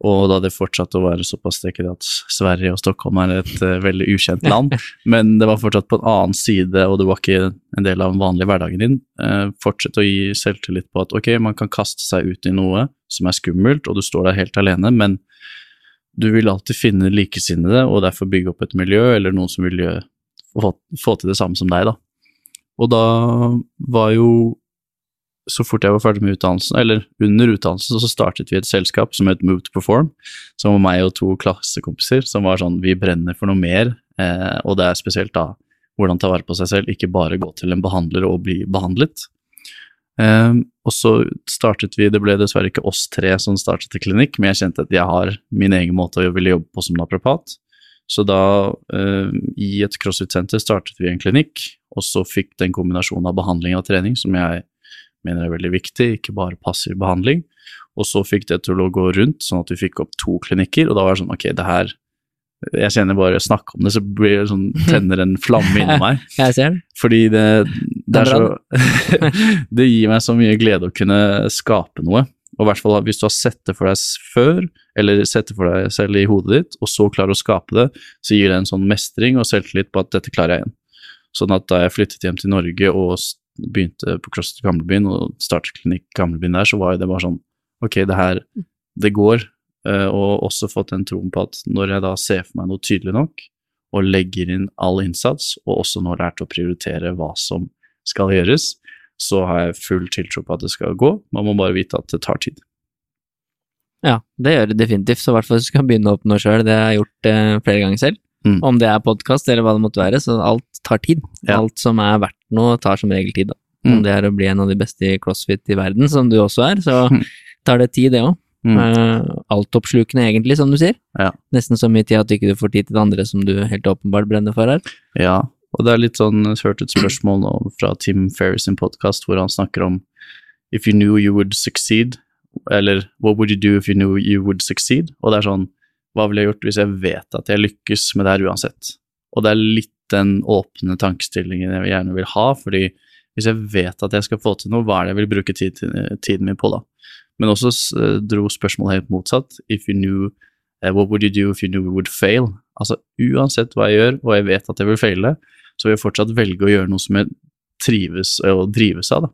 Og da det fortsatte å være såpass det er ikke det at Sverige og Stockholm er et uh, veldig ukjent land, *laughs* men det var fortsatt på en annen side, og det var ikke en del av den vanlige hverdagen din. Uh, fortsett å gi selvtillit på at ok, man kan kaste seg ut i noe som er skummelt, og du står der helt alene, men du vil alltid finne likesinnede, og derfor bygge opp et miljø, eller noen som vil få, få til det samme som deg, da. Og da var jo så fort jeg var ferdig med utdannelsen, eller under utdannelsen, så startet vi et selskap som het Move to Perform, som var meg og to klassekompiser, som var sånn vi brenner for noe mer, eh, og det er spesielt da hvordan ta vare på seg selv, ikke bare gå til en behandler og bli behandlet. Eh, og så startet vi, det ble dessverre ikke oss tre som startet til klinikk, men jeg kjente at jeg har min egen måte å ville jobbe på som naprapat. Så da, eh, i et crossfit-senter, startet vi en klinikk, og så fikk den kombinasjonen av behandling og trening som jeg mener er veldig viktig, ikke bare passiv behandling. Og så fikk det til å gå rundt, sånn at vi fikk opp to klinikker, og da var det sånn ok, det her jeg kjenner bare jeg snakker om det, så blir det sånn, tenner en flamme inni meg. *laughs* Jeg ser den. Fordi det, det så *laughs* Det gir meg så mye glede å kunne skape noe. Og i hvert fall hvis du har sett det for deg før, eller sett det for deg selv i hodet ditt, og så klarer å skape det, så gir det en sånn mestring og selvtillit på at dette klarer jeg igjen. Sånn at da jeg flyttet hjem til Norge og begynte på CrossFit Gamlebyen og startet klinikk Gamlebyen der, så var det bare sånn Ok, det her, det går. Uh, og også fått den troen på at når jeg da ser for meg noe tydelig nok, og legger inn all innsats, og også nå lært å prioritere hva som skal gjøres, så har jeg full tiltro på at det skal gå. Man må bare vite at det tar tid. Ja, det gjør det definitivt. Så i hvert fall skal begynne å oppnå sjøl, det har jeg gjort eh, flere ganger selv. Mm. Om det er podkast eller hva det måtte være, så alt tar tid. Ja. Alt som er verdt noe, tar som regel tid, da. Mm. Om det er å bli en av de beste i crossfit i verden, som du også er, så mm. tar det tid, det òg. Mm. Uh, altoppslukende, egentlig, som du sier. Ja. Nesten så mye tid at du ikke får tid til det andre som du helt åpenbart brenner for her. Ja, og det er litt sånn, jeg hørte et spørsmål nå fra Tim Ferris sin podkast, hvor han snakker om if you knew you would succeed, eller what would you do if you knew you would succeed? Og det er sånn, hva ville jeg gjort hvis jeg vet at jeg lykkes med det her uansett? Og det er litt den åpne tankestillingen jeg gjerne vil ha, fordi hvis jeg vet at jeg skal få til noe, hva er det jeg vil bruke tid, tiden min på da? Men også uh, dro spørsmålet helt motsatt. If you knew uh, What would you do if you knew you would fail? Altså uansett hva jeg gjør, og jeg vet at jeg vil feile, så vil jeg fortsatt velge å gjøre noe som jeg trives og drives av, da.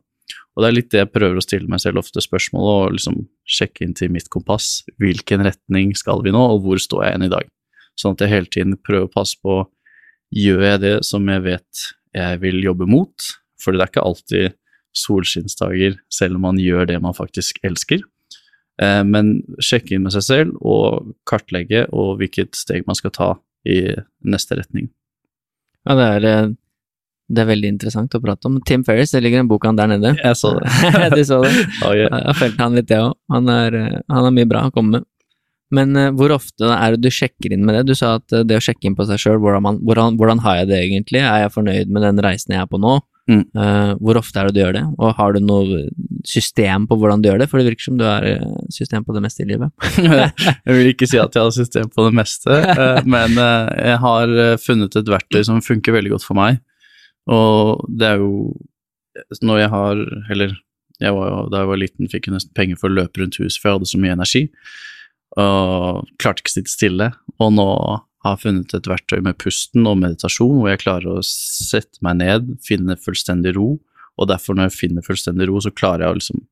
Og det er litt det jeg prøver å stille meg selv ofte spørsmål og liksom sjekke inn til mitt kompass. Hvilken retning skal vi nå, og hvor står jeg igjen i dag? Sånn at jeg hele tiden prøver å passe på gjør jeg det som jeg vet jeg vil jobbe mot, for det er ikke alltid solskinnsdager selv om man gjør det man faktisk elsker. Eh, men sjekke inn med seg selv og kartlegge og hvilket steg man skal ta i neste retning. Ja, det er, eh, det er veldig interessant å prate om. Tim Ferris, det ligger en bok han der nede. Jeg så det. *laughs* du så det? *laughs* Okay. Jeg har fulgt han litt, jeg òg. Han, han, har mye bra å komme med. Men uh, hvor ofte er det du sjekker inn med det? Du sa at uh, det å sjekke inn på seg sjøl, hvordan, hvordan, hvordan, har jeg det egentlig? Er jeg fornøyd med den reisen jeg er på nå? Mm. Uh, hvor ofte er det du gjør det? Og har du noe system på hvordan du gjør det? For det virker som du har system på det meste i livet. *laughs* jeg vil ikke si at jeg har system på det meste, men jeg har funnet et verktøy som funker veldig godt for meg. Og det er jo når jeg har Eller jeg var, da jeg var liten, fikk jeg nesten penger for å løpe rundt huset, for jeg hadde så mye energi og klarte ikke å sitte stille. Og nå har jeg funnet et verktøy med pusten og meditasjon, hvor jeg klarer å sette meg ned, finne fullstendig ro. Og derfor, når jeg finner fullstendig ro, så klarer jeg å liksom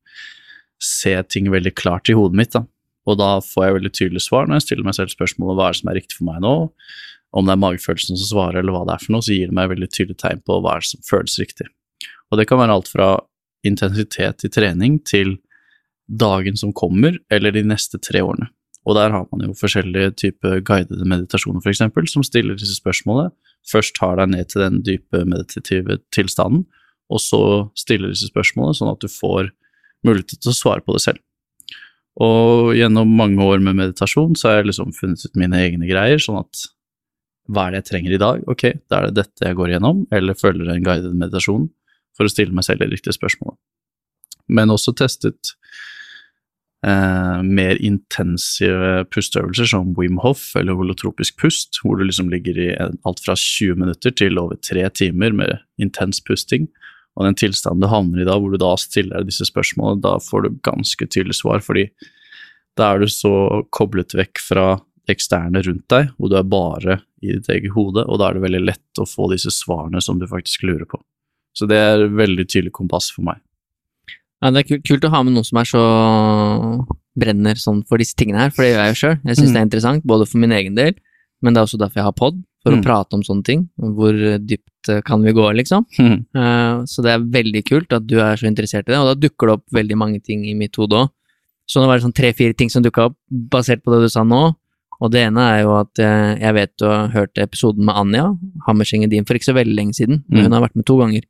se ting veldig klart i hodet mitt. da. Og da får jeg veldig tydelig svar når jeg stiller meg selv spørsmålet hva er det som er riktig for meg nå. Om det er magefølelsen som svarer, eller hva det er for noe, så gir det meg veldig tydelig tegn på hva som føles riktig. Og det kan være alt fra intensitet i trening til dagen som kommer, eller de neste tre årene. Og der har man jo forskjellige typer guidede meditasjoner, f.eks., som stiller disse spørsmålene. Først tar deg ned til den dype meditative tilstanden, og så stiller disse spørsmålene, sånn at du får mulighet til å svare på det selv. Og gjennom mange år med meditasjon så har jeg liksom funnet ut mine egne greier, sånn at hva er det jeg trenger i dag? Ok, da er det dette jeg går gjennom, eller følger en guided meditasjon for å stille meg selv det riktige spørsmålet. Men også testet eh, mer intensive pusteøvelser som Wim Hof eller holotropisk pust, hvor du liksom ligger i alt fra 20 minutter til over tre timer med intens pusting. Og den tilstanden du havner i da, hvor du da stiller disse spørsmålene, da får du ganske tydelig svar, fordi Da er du så koblet vekk fra eksterne rundt deg, og du er bare i ditt eget hode, og da er det veldig lett å få disse svarene som du faktisk lurer på. Så det er veldig tydelig kompass for meg. Ja, det er kult, å ha med noen som er så brenner sånn for disse tingene her, for det gjør jeg jo sjøl. Jeg syns Mm. det er interessant, både for min egen del, men det er også derfor jeg har pod, for Mm. å prate om sånne ting. Hvor dypt eh, kan vi gå, liksom? Eh, Så det er veldig kult at du er så interessert i det, og da dukker det opp veldig mange ting i mitt hode òg. Så nå var det sånn tre-fire ting som dukka opp, basert på det du sa nå. Og det ene er jo at eh, jeg vet du har hørt episoden med Anja Hammerseng Edin for ikke så veldig lenge siden. Mm. Hun har vært med to ganger.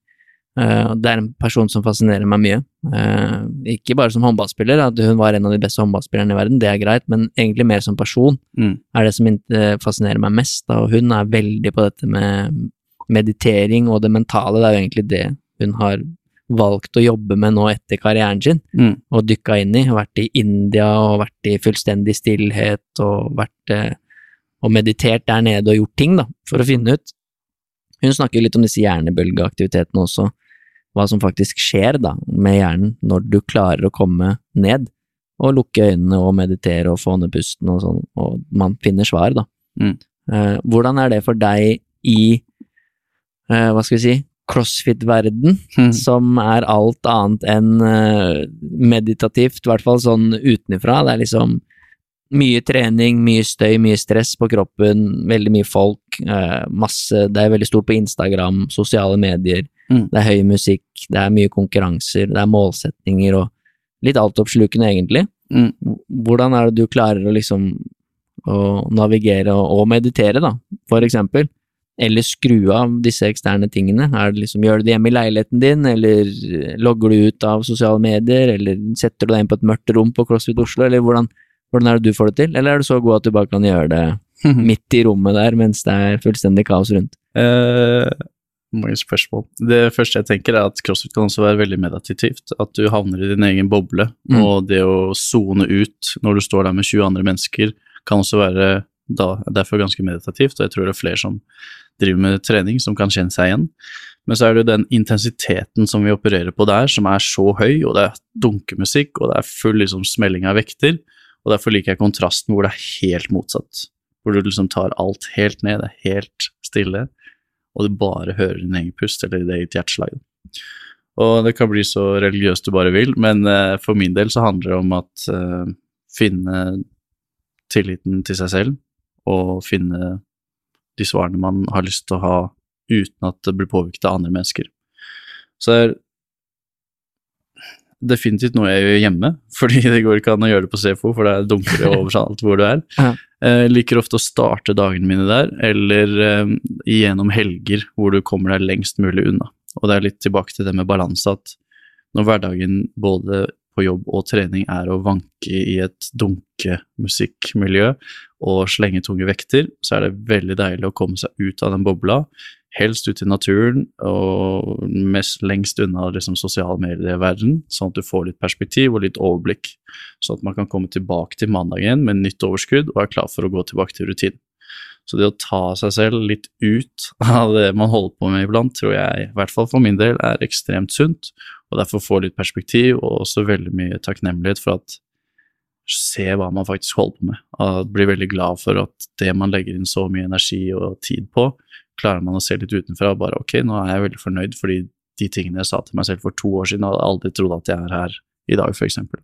Eh, det er en person som fascinerer meg mye. Eh, ikke bare som håndballspiller, at hun var en av de beste håndballspillerne i verden, det er greit, men egentlig mer som person Mm. er det som fascinerer meg mest. Og hun er veldig på dette med meditering og det mentale. Det er jo egentlig det hun har valgt å jobbe med nå etter karrieren sin, Mm. og dykka inn i. Vært i India og vært i fullstendig stillhet og vært eh, og meditert der nede og gjort ting, da, for å finne ut. Hun snakker litt om disse hjernebølgeaktivitetene også, hva som faktisk skjer da med hjernen når du klarer å komme ned og lukke øynene og meditere og få ned pusten og sånn, og man finner svar, da. Mm. Eh, hvordan er det for deg i, eh, hva skal vi si, crossfit-verden, Mm. som er alt annet enn eh, meditativt, i hvert fall sånn utenifra. Det er liksom mye trening, mye støy, mye stress på kroppen, veldig mye folk, eh, masse Det er veldig stort på Instagram, sosiale medier, Mm. det er høy musikk, det er mye konkurranser, det er målsetninger og litt altoppslukende, egentlig. Mm. Hvordan er det du klarer å liksom å navigere og meditere, da, for eksempel? Eller skru av disse eksterne tingene? Er det liksom, gjør du det hjemme i leiligheten din, eller logger du ut av sosiale medier, eller setter du deg inn på et mørkt rom på CrossFit Oslo, eller hvordan, hvordan er det du får det til? Eller er du så god at du bare kan gjøre det *laughs* midt i rommet der, mens det er fullstendig kaos rundt? Uh, mange spørsmål. Det første jeg tenker er at crossfit kan også være veldig meditativt. At du havner i din egen boble, Mm. og det å sone ut når du står der med 20 andre mennesker, kan også være da, derfor ganske meditativt, og jeg tror det er flere som driver med trening som kan kjenne seg igjen. Men så er det den intensiteten som vi opererer på der, som er så høy, og det er dunkemusikk, og det er full liksom, smelling av vekter, og derfor liker jeg kontrasten hvor det er helt motsatt. Hvor du liksom tar alt helt ned, det er helt stille, og du bare hører din egen pust eller ditt eget hjerteslag. Og det kan bli så religiøst du bare vil, men eh, for min del så handler det om at uh, finne tilliten til seg selv, og finne de svarene man har lyst til å ha uten at det blir påvirket av andre mennesker. Så det er definitivt noe jeg gjør hjemme, *laughs* fordi det går ikke an å gjøre det på CFO, for det er dunkere *laughs* overalt hvor du er. Ja. Jeg liker ofte å starte dagene mine der, eller eh, gjennom helger hvor du kommer deg lengst mulig unna. Og det er litt tilbake til det med balanse, at når hverdagen både på jobb og trening er å vanke i et dunkemusikkmiljø og slenge tunge vekter, så er det veldig deilig å komme seg ut av den bobla, helst ut i naturen og mest lengst unna liksom, sosiale medier-verden, sånn at du får litt perspektiv og litt overblikk, sånn at man kan komme tilbake til mandagen med nytt overskudd og er klar for å gå tilbake til rutinen. Så det å ta seg selv litt ut av det man holder på med iblant, tror jeg, i hvert fall for min del, er ekstremt sunt, og derfor få litt perspektiv og også veldig mye takknemlighet for at se hva man faktisk holder på med, og bli veldig glad for at det man legger inn så mye energi og tid på, klarer man å se litt utenfra og bare ok, nå er jeg veldig fornøyd fordi de tingene jeg sa til meg selv for to år siden, hadde jeg aldri trodd at jeg er her i dag, for eksempel.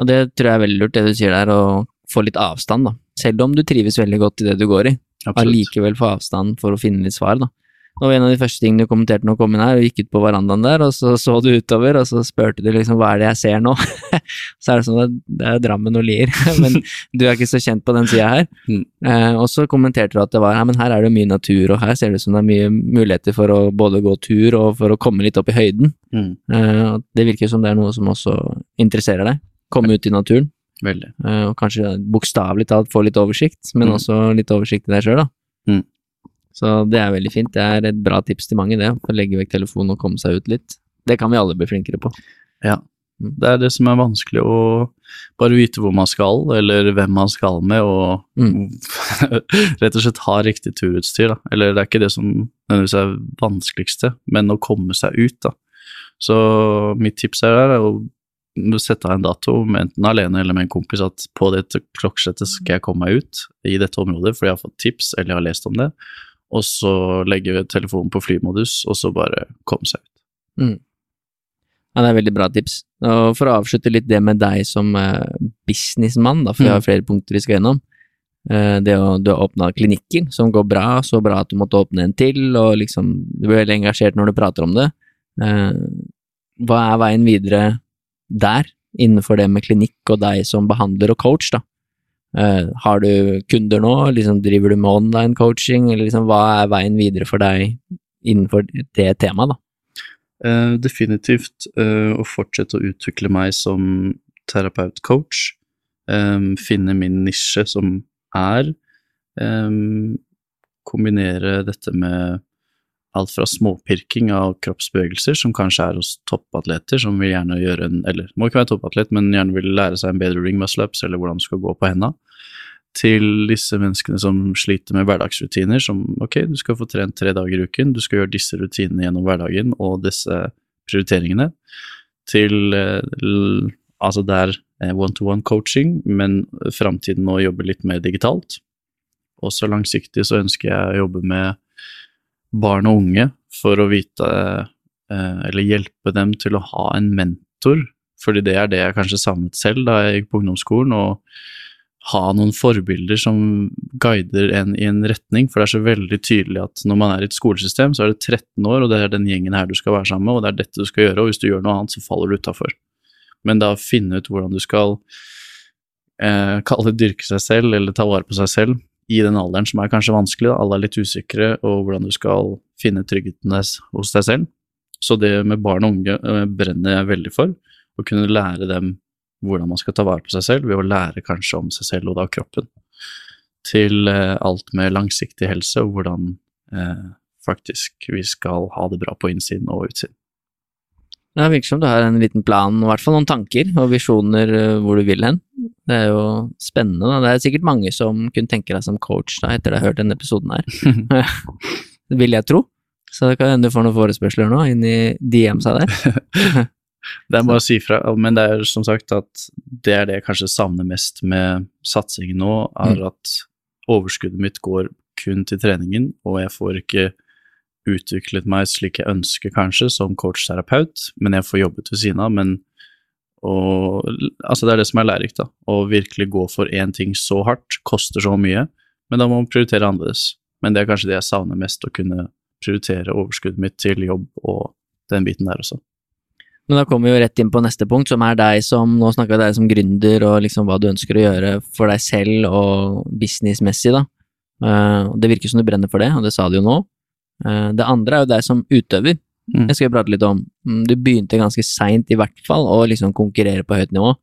Og det tror jeg er veldig lurt, det du sier der, å få litt avstand, da. Selv om du trives veldig godt i det du går i, allikevel få avstand for å finne litt svar, da. Og en av de første tingene du kommenterte når du kom inn her, og gikk ut på verandaen der, og så så du utover, og så spurte du liksom hva er det jeg ser nå? *laughs* så er det sånn at det er Drammen og Lier, *laughs* men du er ikke så kjent på den sida her. Mm. Eh, og så kommenterte du at det var ja, men her er det mye natur, og her ser det ut som det er mye muligheter for å både gå tur og for å komme litt opp i høyden. Mm, Eh, det virker som det er noe som også interesserer deg. Komme ut i naturen. veldig. Eh, og kanskje bokstavelig talt få litt oversikt, men Mm. også litt oversikt i deg sjøl, da. Mm. Så det er veldig fint. Det er et bra tips til mange, det. Å legge vekk telefonen og komme seg ut litt. Det kan vi alle bli flinkere på. Ja. Det er det som er vanskelig å bare vite hvor man skal, eller hvem man skal med, og Mm. *laughs* rett og slett ha riktig turutstyr. Da. Eller det er ikke det som nødvendigvis er vanskeligste, men å komme seg ut, da. Så mitt tips her er å sette av en dato, enten alene eller med en kompis, at på dette klokkeslettet skal jeg komme meg ut i dette området, fordi jeg har fått tips eller jeg har lest om det, og så legge telefonen på flymodus, og så bare komme seg ut. Ja, det er veldig bra tips. Og for å avslutte litt det med deg som eh, businessmann, da, for vi Mm. har flere punkter vi skal gjennom. Eh, det å, du har åpna klinikker, som går bra, så bra at du måtte åpne en til, og liksom, du blir veldig engasjert når du prater om det. Eh, hva er veien videre der, innenfor det med klinikk og deg som behandler og coach, da? Eh, har du kunder nå, liksom driver du med online coaching, eller liksom hva er veien videre for deg innenfor det temaet, da? Eh, definitivt eh, å fortsette å utvikle meg som terapeut-coach. finne min nisje som er Kombinere dette med alt fra småpirking av kroppsbevegelser, som kanskje er hos toppatleter, som vil gjerne gjøre en Eller må ikke være toppatlet, men gjerne vil lære seg en bedre ring muscle-ups, eller hvordan du skal gå på henda. Til disse menneskene som sliter med hverdagsrutiner, som ok, du skal få trent tre dager i uken, du skal gjøre disse rutinene gjennom hverdagen og disse prioriteringene. Til eh, altså det er eh, one-to-one coaching, men framtiden å jobbe litt mer digitalt. Også langsiktig så ønsker jeg å jobbe med barn og unge for å vite eh, eller hjelpe dem til å ha en mentor, fordi det er det jeg kanskje savnet selv da jeg gikk på ungdomsskolen, og ha noen forbilder som guider en i en retning, for det er så veldig tydelig at når man er i et skolesystem, så er det 13 år, og det er den gjengen her du skal være sammen med, og det er dette du skal gjøre, og hvis du gjør noe annet, så faller du utafor. Men da finne ut hvordan du skal eh, kalle det dyrke seg selv, eller ta vare på seg selv, i den alderen som er kanskje vanskelig, da. alle er litt usikre, og hvordan du skal finne tryggheten hos deg selv. Så det med barn og unge eh, brenner jeg veldig for, å kunne lære dem hvordan man skal ta vare på seg selv, ved å lære kanskje om seg selv og da kroppen, til eh, alt med langsiktig helse, og hvordan eh, faktisk vi skal ha det bra på innsiden og utsiden. Det virker som du har en liten plan, i hvert fall noen tanker og visjoner eh, hvor du vil hen. Det er jo spennende, da. Det er sikkert mange som kunne tenke deg som coach da, etter å ha hørt denne episoden her. *laughs* det vil jeg tro. Så det kan hende du får noen forespørsler nå, inn i DM-sa der. *laughs* Det er bare å si fra, men det er som sagt at det er det jeg kanskje savner mest med satsingen nå, er Mm. at overskuddet mitt går kun til treningen, og jeg får ikke utviklet meg slik jeg ønsker kanskje, som coach-terapeut, men jeg får jobbet ved siden av, men og, altså det er det som er lærerikt, da. Å virkelig gå for én ting så hardt, koster så mye, men da må man prioritere annerledes. Men det er kanskje det jeg savner mest, å kunne prioritere overskuddet mitt til jobb og den biten der også. Men da kommer vi jo rett inn på neste punkt, som er deg som Nå snakker vi deg som gründer, og liksom hva du ønsker å gjøre for deg selv og businessmessig, da. Eh, Det virker som du brenner for det, og det sa du jo nå. Eh, Det andre er jo deg som utøver. Mm. Jeg skal prate litt om mm, Du begynte ganske seint, i hvert fall, å liksom konkurrere på høyt nivå.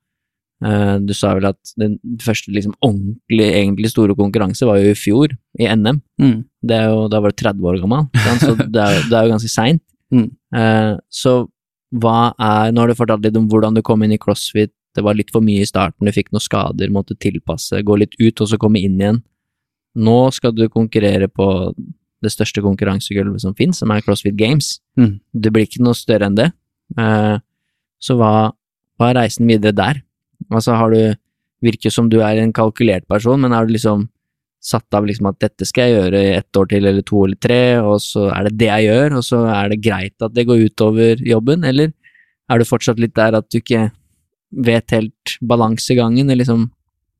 Eh, Du sa vel at den første liksom ordentlig, egentlig store konkurranse var jo i fjor, i NM. Mm. Det jo, da var du 30 år gammel, så *laughs* det er, det er jo ganske seint. Mm. Så hva er Nå har du fortalt litt om hvordan du kom inn i crossfit, det var litt for mye i starten, du fikk noen skader, måtte tilpasse, gå litt ut og så komme inn igjen. Nå skal du konkurrere på det største konkurransegulvet som finnes, som er CrossFit Games. Mm. Det blir ikke noe større enn det. Eh, så hva, hva er reisen videre der? Altså, har du Virker som du er en kalkulert person, men er du liksom satt av liksom at dette skal jeg gjøre i ett år til, eller to eller tre, og så er det det jeg gjør, og så er det greit at det går utover jobben, eller er du fortsatt litt der at du ikke vet helt balansegangen, eller liksom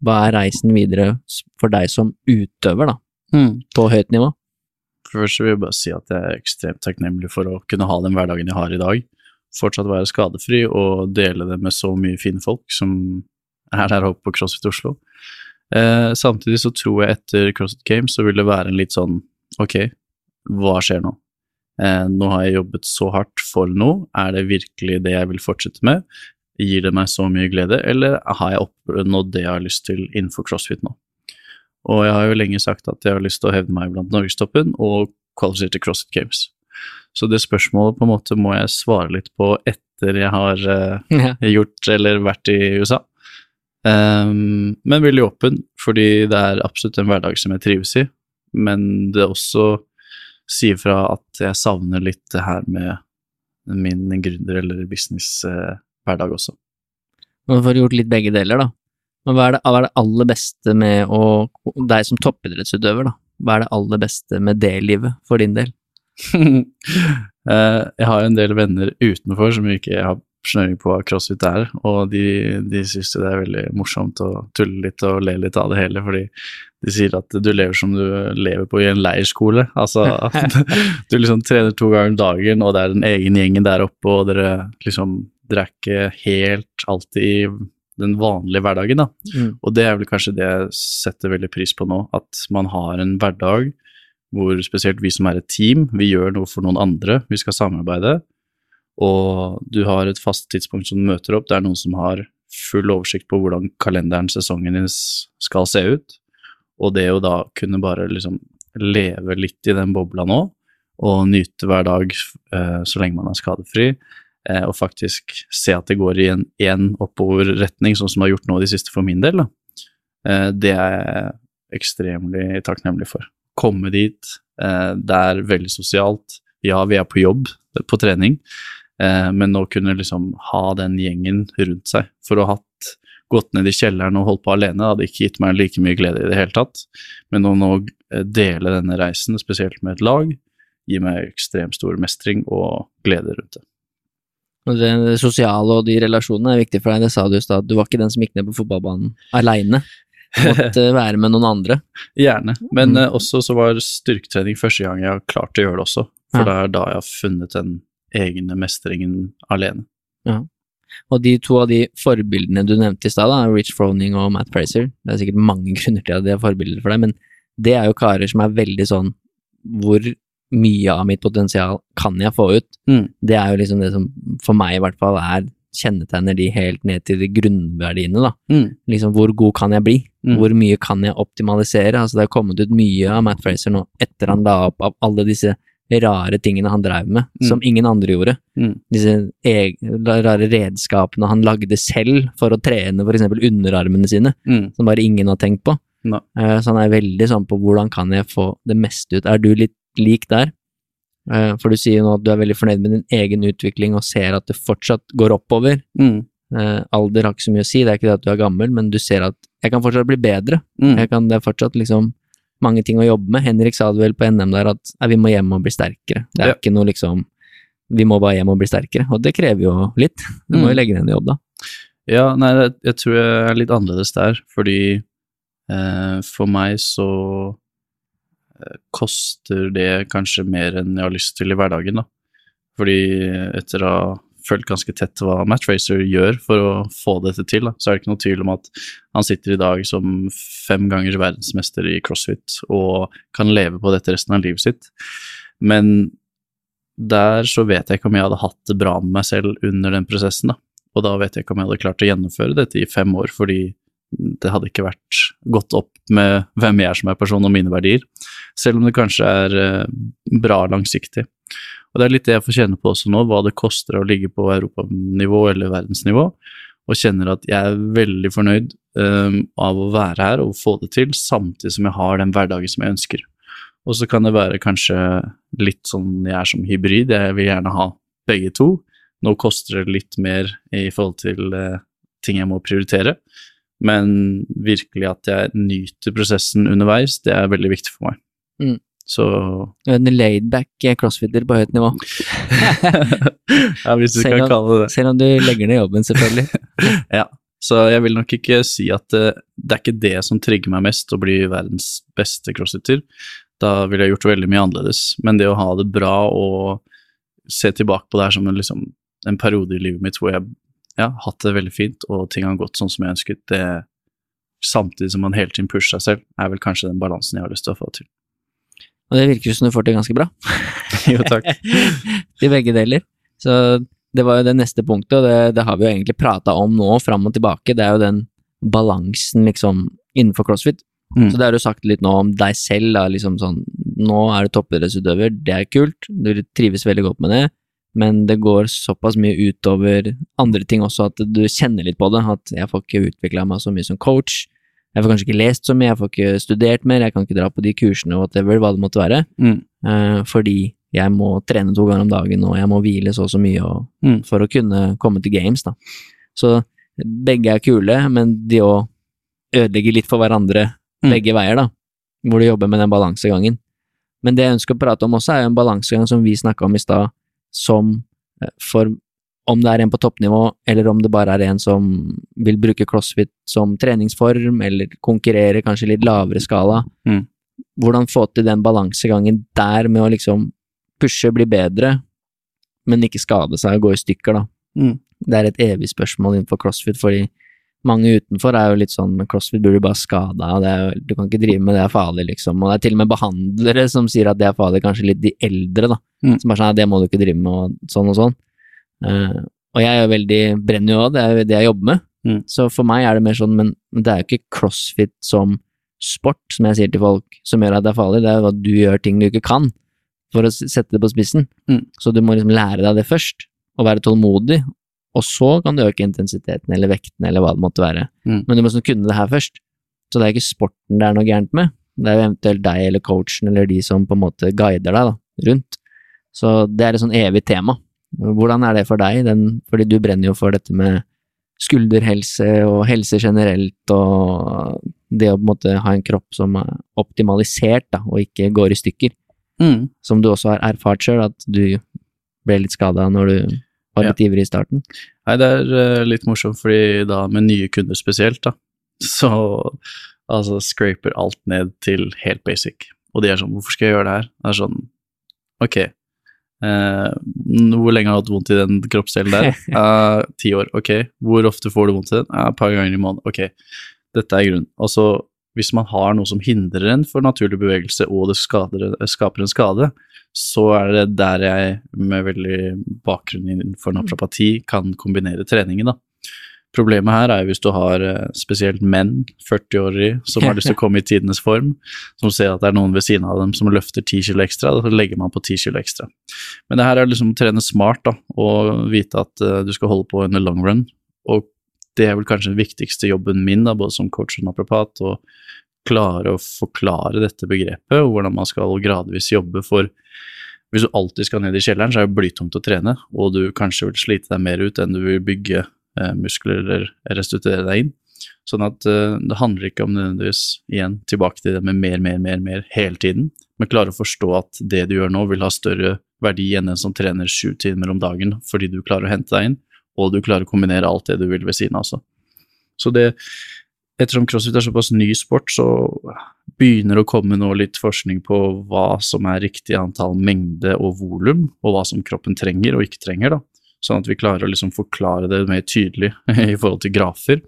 hva er reisen videre for deg som utøver, da, Mm. på høyt nivå? Først vil jeg bare si at jeg er ekstremt takknemlig for å kunne ha den hverdagen jeg har i dag. Fortsatt være skadefri og dele det med så mye fine folk som er der oppe på CrossFit Oslo. Eh, samtidig så tror jeg etter CrossFit Games så vil det være en litt sånn ok, hva skjer nå? Eh, nå har jeg jobbet så hardt for noe, er det virkelig det jeg vil fortsette med? Gir det meg så mye glede, eller har jeg oppnådd det jeg har lyst til innenfor CrossFit nå? Og jeg har jo lenge sagt at jeg har lyst til å hevde meg blant norgestoppen og kvalifisere til CrossFit Games. Så det spørsmålet på en måte må jeg svare litt på etter jeg har eh, *laughs* gjort eller vært i USA. Ehm, men veldig åpen, fordi det er absolutt en hverdag som jeg trives i. Men det også sier fra at jeg savner litt det her med min gründer- eller business-hverdag også. Man får gjort litt begge deler, da. Men hva er det, hva er det aller beste med å Deg som toppidrettsutøver, da. Hva er det aller beste med det livet, for din del? *laughs* Eh, jeg har en del venner utenfor som ikke har snøring på hva crossfit er, og de, de syns det er veldig morsomt å tulle litt og le litt av det hele, fordi de sier at du lever som du lever på i en leirskole. Altså at *laughs* du liksom trener to ganger om dagen, og det er den egen gjengen der oppe, og dere liksom Dere er ikke helt alltid i den vanlige hverdagen, da. Mm. Og det er vel kanskje det jeg setter veldig pris på nå, at man har en hverdag hvor spesielt vi som er et team, vi gjør noe for noen andre, vi skal samarbeide, og du har et fast tidspunkt som du møter opp, det er noen som har full oversikt på hvordan kalenderen, sesongen din skal se ut, og det å da kunne bare liksom leve litt i den bobla nå, og nyte hver dag eh, så lenge man er skadefri, eh, og faktisk se at det går i en én oppoverretning, sånn som det har gjort nå de siste for min del. Eh, det er jeg ekstremt takknemlig for. Komme dit, eh, det er veldig sosialt. Ja, vi er på jobb, på trening, men å kunne liksom ha den gjengen rundt seg. For å ha gått ned i kjelleren og holdt på alene hadde ikke gitt meg like mye glede i det hele tatt. Men å nå eh, dele denne reisen, spesielt med et lag, gir meg ekstremt stor mestring og glede rundt det. Det, det sosiale og de relasjonene er viktig for deg, det sa du i stad. Du var ikke den som gikk ned på fotballbanen aleine. Måtte *laughs* være med noen andre. Gjerne, men Mm. eh, også så var styrketrening første gang jeg har klart å gjøre det også. For Ja. det er da jeg har funnet den egne mestringen alene. Og de to av de forbildene du nevnte i stad, Rich Froning og Matt Fraser, det er sikkert mange *laughs* grunner til at de er forbilder for deg, men det er jo karer som er veldig sånn Hvor mye av mitt potensial kan jeg få ut? Mm. Det er jo liksom det som for meg i hvert fall er kjennetegner de helt ned til de grunnverdiene, da. Mm. Liksom hvor god kan jeg bli? Mm. Hvor mye kan jeg optimalisere? Altså det har kommet ut mye av Matt Fraser nå etter han la opp av alle disse rare tingene han drev med, Mm. som ingen andre gjorde Mm. disse rare redskapene han lagde selv for å trene eksempel underarmene sine, Mm. som bare ingen har tenkt på. No. Eh, Så han er veldig sånn på hvordan kan jeg få det meste ut. Er du litt lik der? Eh, For du sier jo nå at du er veldig fornøyd med din egen utvikling og ser at det fortsatt går oppover. Mm. Eh, Alder har ikke så mye å si, det er ikke det at du er gammel, men du ser at jeg kan fortsatt bli bedre. Mm. Jeg kan, det fortsatt liksom mange ting å jobbe med. Henrik sa det vel på NM der at nei, vi må hjem og bli sterkere. Det er Ja. ikke noe liksom Vi må bare hjem og bli sterkere, og det krever jo litt. Du må Mm. jo legge ned en jobb, da. Ja, nei, jeg tror jeg er litt annerledes der, fordi eh, for meg så eh, koster det kanskje mer enn jeg har lyst til i hverdagen, da. Fordi etter å ha fulgt ganske tett hva Matt Racer gjør for å få dette til, da, så er det ikke noe tvil om at han sitter i dag som fem ganger verdensmester i crossfit og kan leve på dette resten av livet sitt. Men der så vet jeg ikke om jeg hadde hatt det bra med meg selv under den prosessen, da. Og da vet jeg ikke om jeg hadde klart å gjennomføre dette i fem år, fordi det hadde ikke vært gått opp med hvem jeg er som er person og mine verdier, selv om det kanskje er eh, bra langsiktig. Og det er litt det jeg får kjenne på også nå, hva det koster å ligge på europanivå eller verdensnivå, og kjenner at jeg er veldig fornøyd um, av å være her og få det til, samtidig som jeg har den hverdagen som jeg ønsker. Og så kan det være kanskje litt sånn jeg er som hybrid, jeg vil gjerne ha begge to. Nå koster det litt mer i forhold til uh, ting jeg må prioritere, men virkelig at jeg nyter prosessen underveis, det er veldig viktig for meg. Mm. Så En laidback crossfitter på høyt nivå, *laughs* Ja, hvis du om- kalle det det. selv om du legger ned jobben, selvfølgelig. *laughs* Ja, så jeg vil nok ikke si at det, det er ikke det som trigger meg mest, å bli verdens beste crossfitter. Da ville jeg gjort veldig mye annerledes. Men det å ha det bra og se tilbake på det her som en, liksom, en periode i livet mitt hvor jeg ja, hatt det veldig fint, og ting har gått sånn som jeg ønsket, det samtidig som man hele tiden pusher seg selv, er vel kanskje den balansen jeg har lyst til å få til. Og det virker jo som du får til ganske bra. *laughs* jo, takk. *laughs* I begge deler. Så det var jo det neste punktet, og det, det har vi jo egentlig prata om nå, fram og tilbake. Det er jo den balansen, liksom, innenfor crossfit. Mm. Så det har du sagt litt nå om deg selv, da, liksom sånn Nå er du toppidrettsutøver, det er kult, du trives veldig godt med det, men det går såpass mye utover andre ting også at du kjenner litt på det. At jeg får ikke utvikla meg så mye som coach. Jeg får kanskje ikke lest så mye, jeg får ikke studert mer, jeg kan ikke dra på de kursene, whatever, hva det måtte være. Mm. Eh, fordi jeg må trene to ganger om dagen, og jeg må hvile så og så mye og, Mm. for å kunne komme til games, da. Så begge er kule, men de òg ødelegger litt for hverandre Mm. begge veier, da. Hvor du jobber med den balansegangen. Men det jeg ønsker å prate om også, er jo en balansegang som vi snakka om i stad, som eh, for om det er en på toppnivå, eller om det bare er en som vil bruke crossfit som treningsform, eller konkurrere kanskje litt lavere skala. Mm. Hvordan få til den balansegangen der med å liksom pushe, bli bedre, men ikke skade seg og gå i stykker, da. Mm. Det er et evig spørsmål innenfor crossfit, fordi mange utenfor er jo litt sånn med crossfit burde du bare skada, og er du kan ikke drive med det, det er farlig, liksom. Og det er til og med behandlere som sier at det er farlig, kanskje litt de eldre, da. Mm. Som er sånn, det må du ikke drive med, og sånn og sånn. Eh, og jeg er veldig, brenner jo av, det er jo det jeg jobber med. Mm. Så for meg er det mer sånn, men, men det er jo ikke crossfit som sport, som jeg sier til folk, som gjør at det er farlig, det er jo at du gjør ting du ikke kan, for å sette det på spissen. Mm. Så du må liksom lære deg det først, og være tålmodig, og så kan du øke intensiteten eller vekten eller hva det måtte være. Mm. Men du må sånn kunne det her først. Så det er ikke sporten det er noe gærent med, det er jo eventuelt deg eller coachen eller de som på en måte guider deg da, rundt. Så det er et sånn evig tema. Hvordan er det for deg, den, fordi du brenner jo for dette med skulderhelse og helse generelt, og det å på en måte ha en kropp som er optimalisert, da, og ikke går i stykker. Mm. Som du også har erfart sjøl, at du ble litt skada når du var Ja. litt ivrig i starten. Nei, det er eh, litt morsomt, fordi da med nye kunder spesielt, da, så altså scraper alt ned til helt basic. Og de er sånn, hvorfor skal jeg gjøre det her? Det er sånn, ok, eh, hvor lenge har du hatt vondt i den kroppsdelen der? *laughs* Eh, Ti år, ok. Hvor ofte får du vondt i den? Eh, Et par ganger i måneden, ok. Dette er grunnen. Altså, hvis man har noe som hindrer en for naturlig bevegelse, og det skader, skaper en skade, så er det der jeg med veldig bakgrunn innenfor naprapati kan kombinere treningen, da. Problemet her er hvis du har eh, spesielt menn, 40-årige, som har lyst til å *laughs* komme i tidenes form, som ser at det er noen ved siden av dem som løfter 10 kg ekstra, da legger man på 10 kg ekstra. Men det her er liksom å trene smart, da, og vite at uh, du skal holde på in the long run. Og det er vel kanskje den viktigste jobben min, da, både som coach og naprapat, å klare å forklare dette begrepet, og hvordan man skal gradvis jobbe for hvis du alltid skal ned i kjelleren, så er det blytungt å trene, og du kanskje vil slite deg mer ut enn du vil bygge muskler eller restituere deg inn. Sånn at eh, det handler ikke om nødvendigvis, igjen, tilbake til det med mer, mer, mer, mer hele tiden, men klare å forstå at det du gjør nå vil ha større verdi enn en som trener sju timer om dagen fordi du klarer å hente deg inn, og du klarer å kombinere alt det du vil ved siden av også. Så det, ettersom crossfit er såpass ny sport, så begynner det å komme nå litt forskning på hva som er riktig antall mengde og volum, og hva som kroppen trenger og ikke trenger, da. Sånn at vi klarer å liksom forklare det mer tydelig *laughs* i forhold til grafer.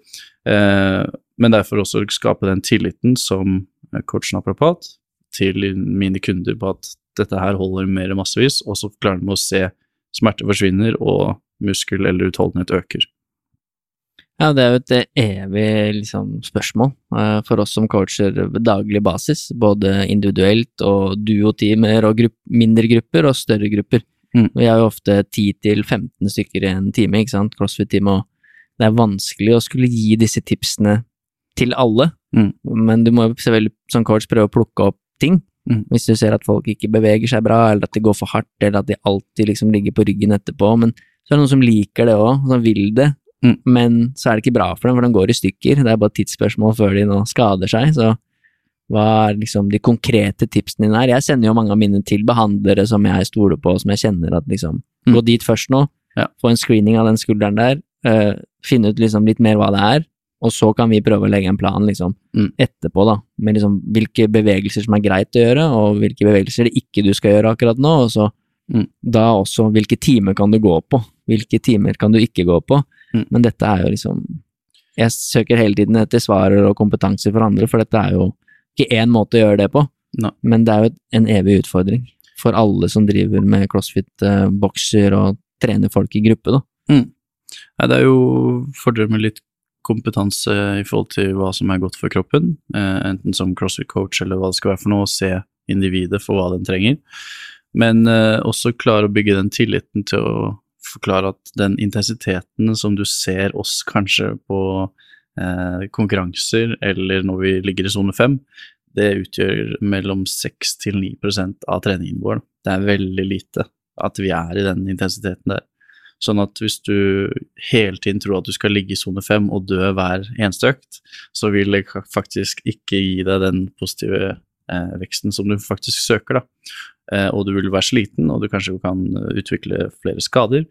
Eh, men derfor også skape den tilliten som coach naprapat til mine kunder på at dette her holder mer massevis, og så klarer de å se smerte forsvinner og muskel eller utholdenhet øker. Ja, det er jo et eh, evig liksom, spørsmål eh, for oss som coacher ved daglig basis, både individuelt og duoteamer og grupp, mindre grupper og større grupper. Mm. Vi har jo ofte 10-15 stykker i en time, ikke sant, crossfit-time, og det er vanskelig å skulle gi disse tipsene til alle, Mm. men du må jo selvfølgelig som coach prøve å plukke opp ting. Mm. Hvis du ser at folk ikke beveger seg bra, eller at de går for hardt, eller at de alltid liksom ligger på ryggen etterpå, men så er det noen som liker det òg, som vil det, Mm. men så er det ikke bra for dem, for de går i stykker. Det er bare et tidsspørsmål før de nå skader seg, så hva er liksom de konkrete tipsene dine her? Jeg sender jo mange av mine til behandlere som jeg stoler på, som jeg kjenner at liksom Mm. Gå dit først nå, Ja. få en screening av den skulderen der, uh, finne ut liksom litt mer hva det er, og så kan vi prøve å legge en plan liksom Mm. etterpå, da, med liksom hvilke bevegelser som er greit å gjøre, og hvilke bevegelser det ikke du skal gjøre akkurat nå, og så Mm. da også hvilke timer kan du gå på, hvilke timer kan du ikke gå på, Mm. men dette er jo liksom Jeg søker hele tiden etter svarer og kompetanse for andre, for dette er jo ikke én måte å gjøre det på, no. men det er jo en evig utfordring for alle som driver med crossfit, eh, bokser og trener folk i gruppe, da. Nei, det er jo fordeler med litt kompetanse i forhold til hva som er godt for kroppen, eh, enten som crossfit-coach eller hva det skal være for noe, å se individet for hva den trenger, men eh, også klare å bygge den tilliten til å forklare at den intensiteten som du ser oss kanskje på eh, konkurranser eller når vi ligger i sone fem, det utgjør mellom 6 til 9% av treningen vår. Det er veldig lite at vi er i den intensiteten der. Sånn at hvis du hele tiden tror at du skal ligge i sone fem og dø hver eneste økt, så vil det faktisk ikke gi deg den positive eh, veksten som du faktisk søker, da. Eh, og du vil være sliten, og du kanskje kan utvikle flere skader,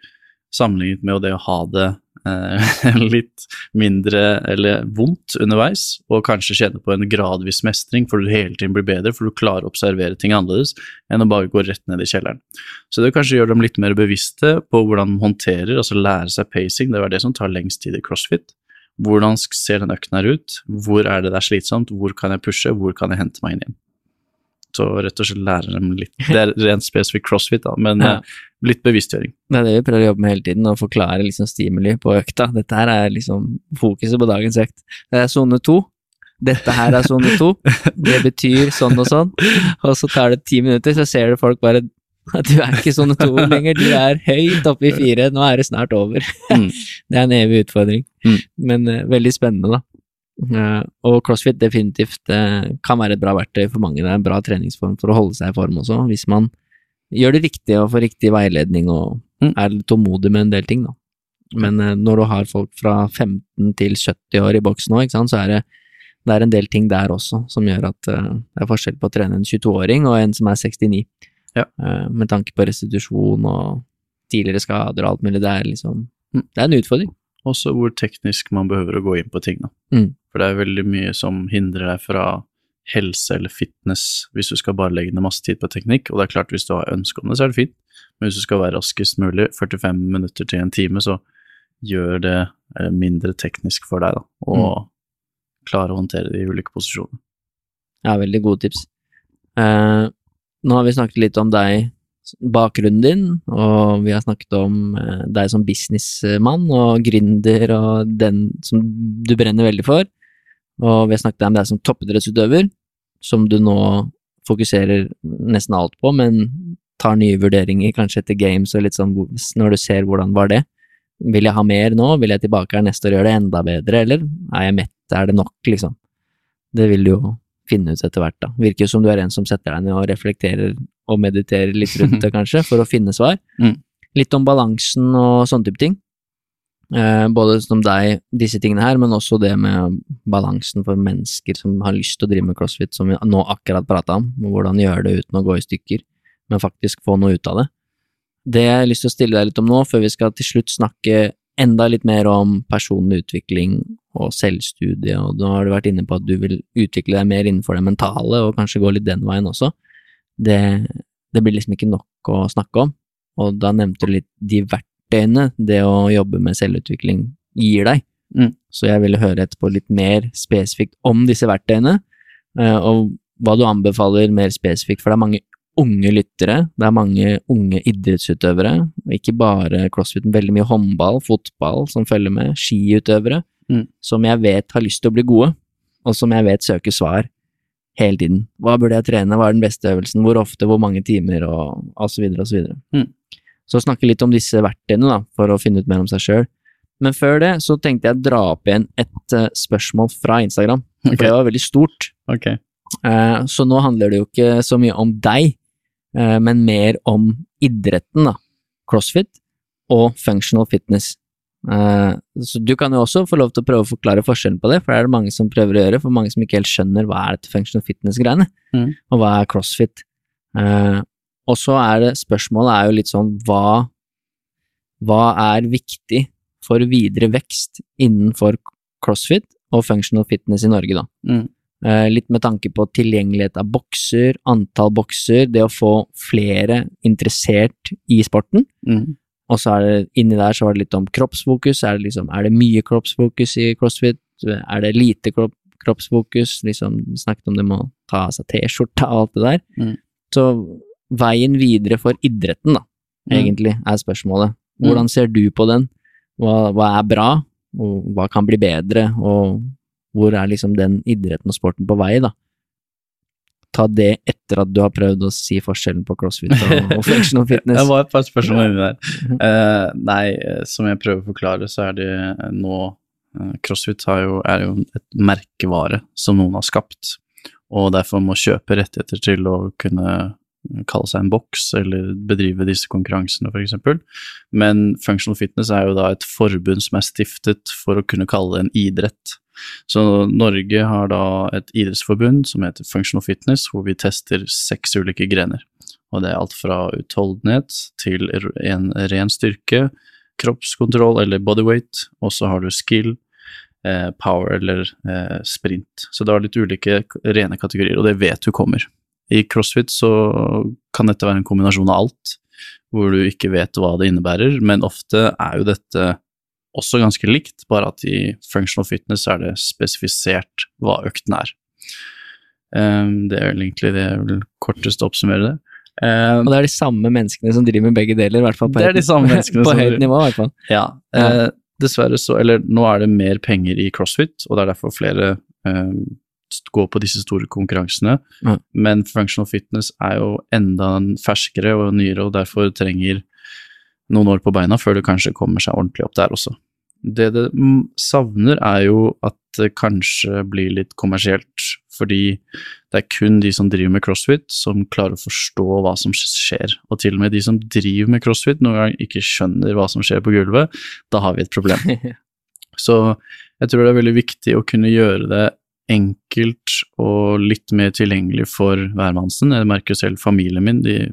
sammenlignet med det å ha det *laughs* litt mindre eller vondt underveis, og kanskje kjenne på en gradvis mestring, for du hele tiden blir bedre, for du klarer å observere ting annerledes enn å bare gå rett ned i kjelleren. Så det kanskje gjør dem litt mer bevisste på hvordan de håndterer, altså lære seg pacing, det var det som tar lengst tid i crossfit. Hvordan ser den økten her ut, hvor er det det er slitsomt, hvor kan jeg pushe, hvor kan jeg hente meg inn igjen. Så rett og slett lære dem litt, det er rent spesifikt crossfit, da, men Ja. eh, litt bevisstgjøring. Det er det vi prøver å jobbe med hele tiden, å forklare liksom stimuli på økta. Dette her er liksom fokuset på dagens økt. Det er sone to. Dette her er sone to. Det betyr sånn og sånn. Og så tar det ti minutter, så ser du folk bare du er ikke sone to lenger, du er høyt oppe i fire, nå er det snart over. Mm. *laughs* Det er en evig utfordring, Mm. men uh, veldig spennende, da. Eh, og crossfit definitivt eh, kan være et bra verktøy for mange. Det er en bra treningsform for å holde seg i form også, hvis man gjør det riktig og får riktig veiledning og Mm. er tålmodig med en del ting, da. Men eh, når du har folk fra 15 til 70 år i boksen nå, så er det, det er en del ting der også som gjør at det er forskjell på å trene en 22-åring og en som er 69. Ja. Med tanke på restitusjon og tidligere skader og alt mulig. Det er liksom Mm. Det er en utfordring. Også hvor teknisk man behøver å gå inn på ting, da. Mm. For det er veldig mye som hindrer deg fra helse eller fitness hvis du skal bare legge ned masse tid på teknikk. Og det er klart, hvis du har ønske om det, så er det fint. Men hvis du skal være raskest mulig, 45 minutter til en time, så gjør det eh, mindre teknisk for deg, da. Og klare å håndtere de ulike posisjonene. Ja, veldig gode tips. Eh, nå har vi snakket litt om deg, bakgrunnen din, og vi har snakket om eh, deg som businessmann og gründer og den som du brenner veldig for. Og vi har snakket om deg som toppidrettsutøver, som du nå fokuserer nesten alt på, men tar nye vurderinger, kanskje etter games og litt sånn når du ser hvordan var det. Vil jeg ha mer nå? Vil jeg tilbake her neste år og gjøre det enda bedre, eller er jeg mett, er det nok, liksom? Det vil du jo finne ut etter hvert, da. Virker som du er en som setter deg ned og reflekterer og mediterer litt rundt det, *laughs* kanskje, for å finne svar. Mm. Litt om balansen og sånne type ting. Eh, både som deg, disse tingene her, men også det med balansen for mennesker som har lyst til å drive med crossfit, som vi nå akkurat prata om, hvordan gjøre det uten å gå i stykker, men faktisk få noe ut av det. Det jeg har lyst til å stille deg litt om nå, før vi skal til slutt snakke enda litt mer om personlig utvikling og selvstudie, og nå har du vært inne på at du vil utvikle deg mer innenfor det mentale, og kanskje gå litt den veien også. Det, det blir liksom ikke nok å snakke om, og da nevnte du litt de verktøyene det å jobbe med selvutvikling gir deg. Mm. Så jeg ville høre etterpå litt mer spesifikt om disse verktøyene, eh, og hva du anbefaler mer spesifikt, for det er mange unge lyttere, det er mange unge idrettsutøvere, og ikke bare crossfit, men veldig mye håndball, fotball som følger med, skiutøvere, Mm. som jeg vet har lyst til å bli gode, og som jeg vet søker svar hele tiden. Hva burde jeg trene, hva er den beste øvelsen, hvor ofte, hvor mange timer, og, og så videre og så videre. Mm. Så snakke litt om disse verktøyene, da, for å finne ut mer om seg sjøl. Men før det så tenkte jeg å dra opp igjen et uh, spørsmål fra Instagram, for Ok. det var veldig stort. Okay. Uh, så nå handler det jo ikke så mye om deg, uh, men mer om idretten, da. Crossfit og functional fitness. Så du kan jo også få lov til å prøve å forklare forskjellen på det, for det er det mange som prøver å gjøre, for mange som ikke helt skjønner hva er dette functional fitness-greiene, mm. og hva er crossfit. Eh, og så er det spørsmålet er jo litt sånn hva hva er viktig for videre vekst innenfor crossfit og functional fitness i Norge, da? Mm. Eh, litt med tanke på tilgjengelighet av bokser, antall bokser, det å få flere interessert i sporten. Mm. Og så er det inni der så var det litt om kroppsfokus. Er det liksom, er det mye kroppsfokus i crossfit? Er det lite kropp, kroppsfokus? Liksom, vi snakket om det med å ta av seg T-skjorta og alt det der. Mm. Så veien videre for idretten, da, Mm. egentlig, er spørsmålet. Hvordan ser du på den? Hva, hva er bra, og hva kan bli bedre, og hvor er liksom den idretten og sporten på vei, da? Ta det etter at du har prøvd å si forskjellen på crossfit og, *laughs* og functional fitness. Det var et par spørsmål inni der. Eh, nei, eh, som jeg prøver å forklare, så er det eh, nå uh, CrossFit har jo, er jo et merkevare som noen har skapt, og derfor må kjøpe rettigheter til å kunne kalle seg en boks eller bedrive disse konkurransene, f.eks. Men functional fitness er jo da et forbund som er stiftet for å kunne kalle det en idrett. Så Norge har da et idrettsforbund som heter Functional Fitness, hvor vi tester seks ulike grener. Og det er alt fra utholdenhet til en ren styrke, kroppskontroll eller bodyweight, og så har du skill, eh, power eller eh, sprint. Så det har litt ulike rene kategorier, og det vet du kommer. I crossfit så kan dette være en kombinasjon av alt, hvor du ikke vet hva det innebærer, men ofte er jo dette også ganske likt, bare at i functional fitness er det spesifisert hva økten er. Um, det er vel egentlig det jeg vil kortest oppsummere det. Um, og det er de samme menneskene som driver med begge deler, i hvert fall på, det de *laughs* på høyt nivå. i hvert fall. Ja, ja. Uh, dessverre så Eller nå er det mer penger i crossfit, og det er derfor flere går på disse store konkurransene. Mm. Men functional fitness er jo enda ferskere og nyere, og derfor trenger noen år på beina før det kanskje kommer seg ordentlig opp der også. Det det savner, er jo at det kanskje blir litt kommersielt, fordi det er kun de som driver med crossfit, som klarer å forstå hva som skjer. Og til og med de som driver med crossfit, noen gang ikke skjønner hva som skjer på gulvet. Da har vi et problem. *laughs* Så jeg tror det er veldig viktig å kunne gjøre det enkelt og litt mer tilgjengelig for hvermannsen. Jeg merker selv familien min, de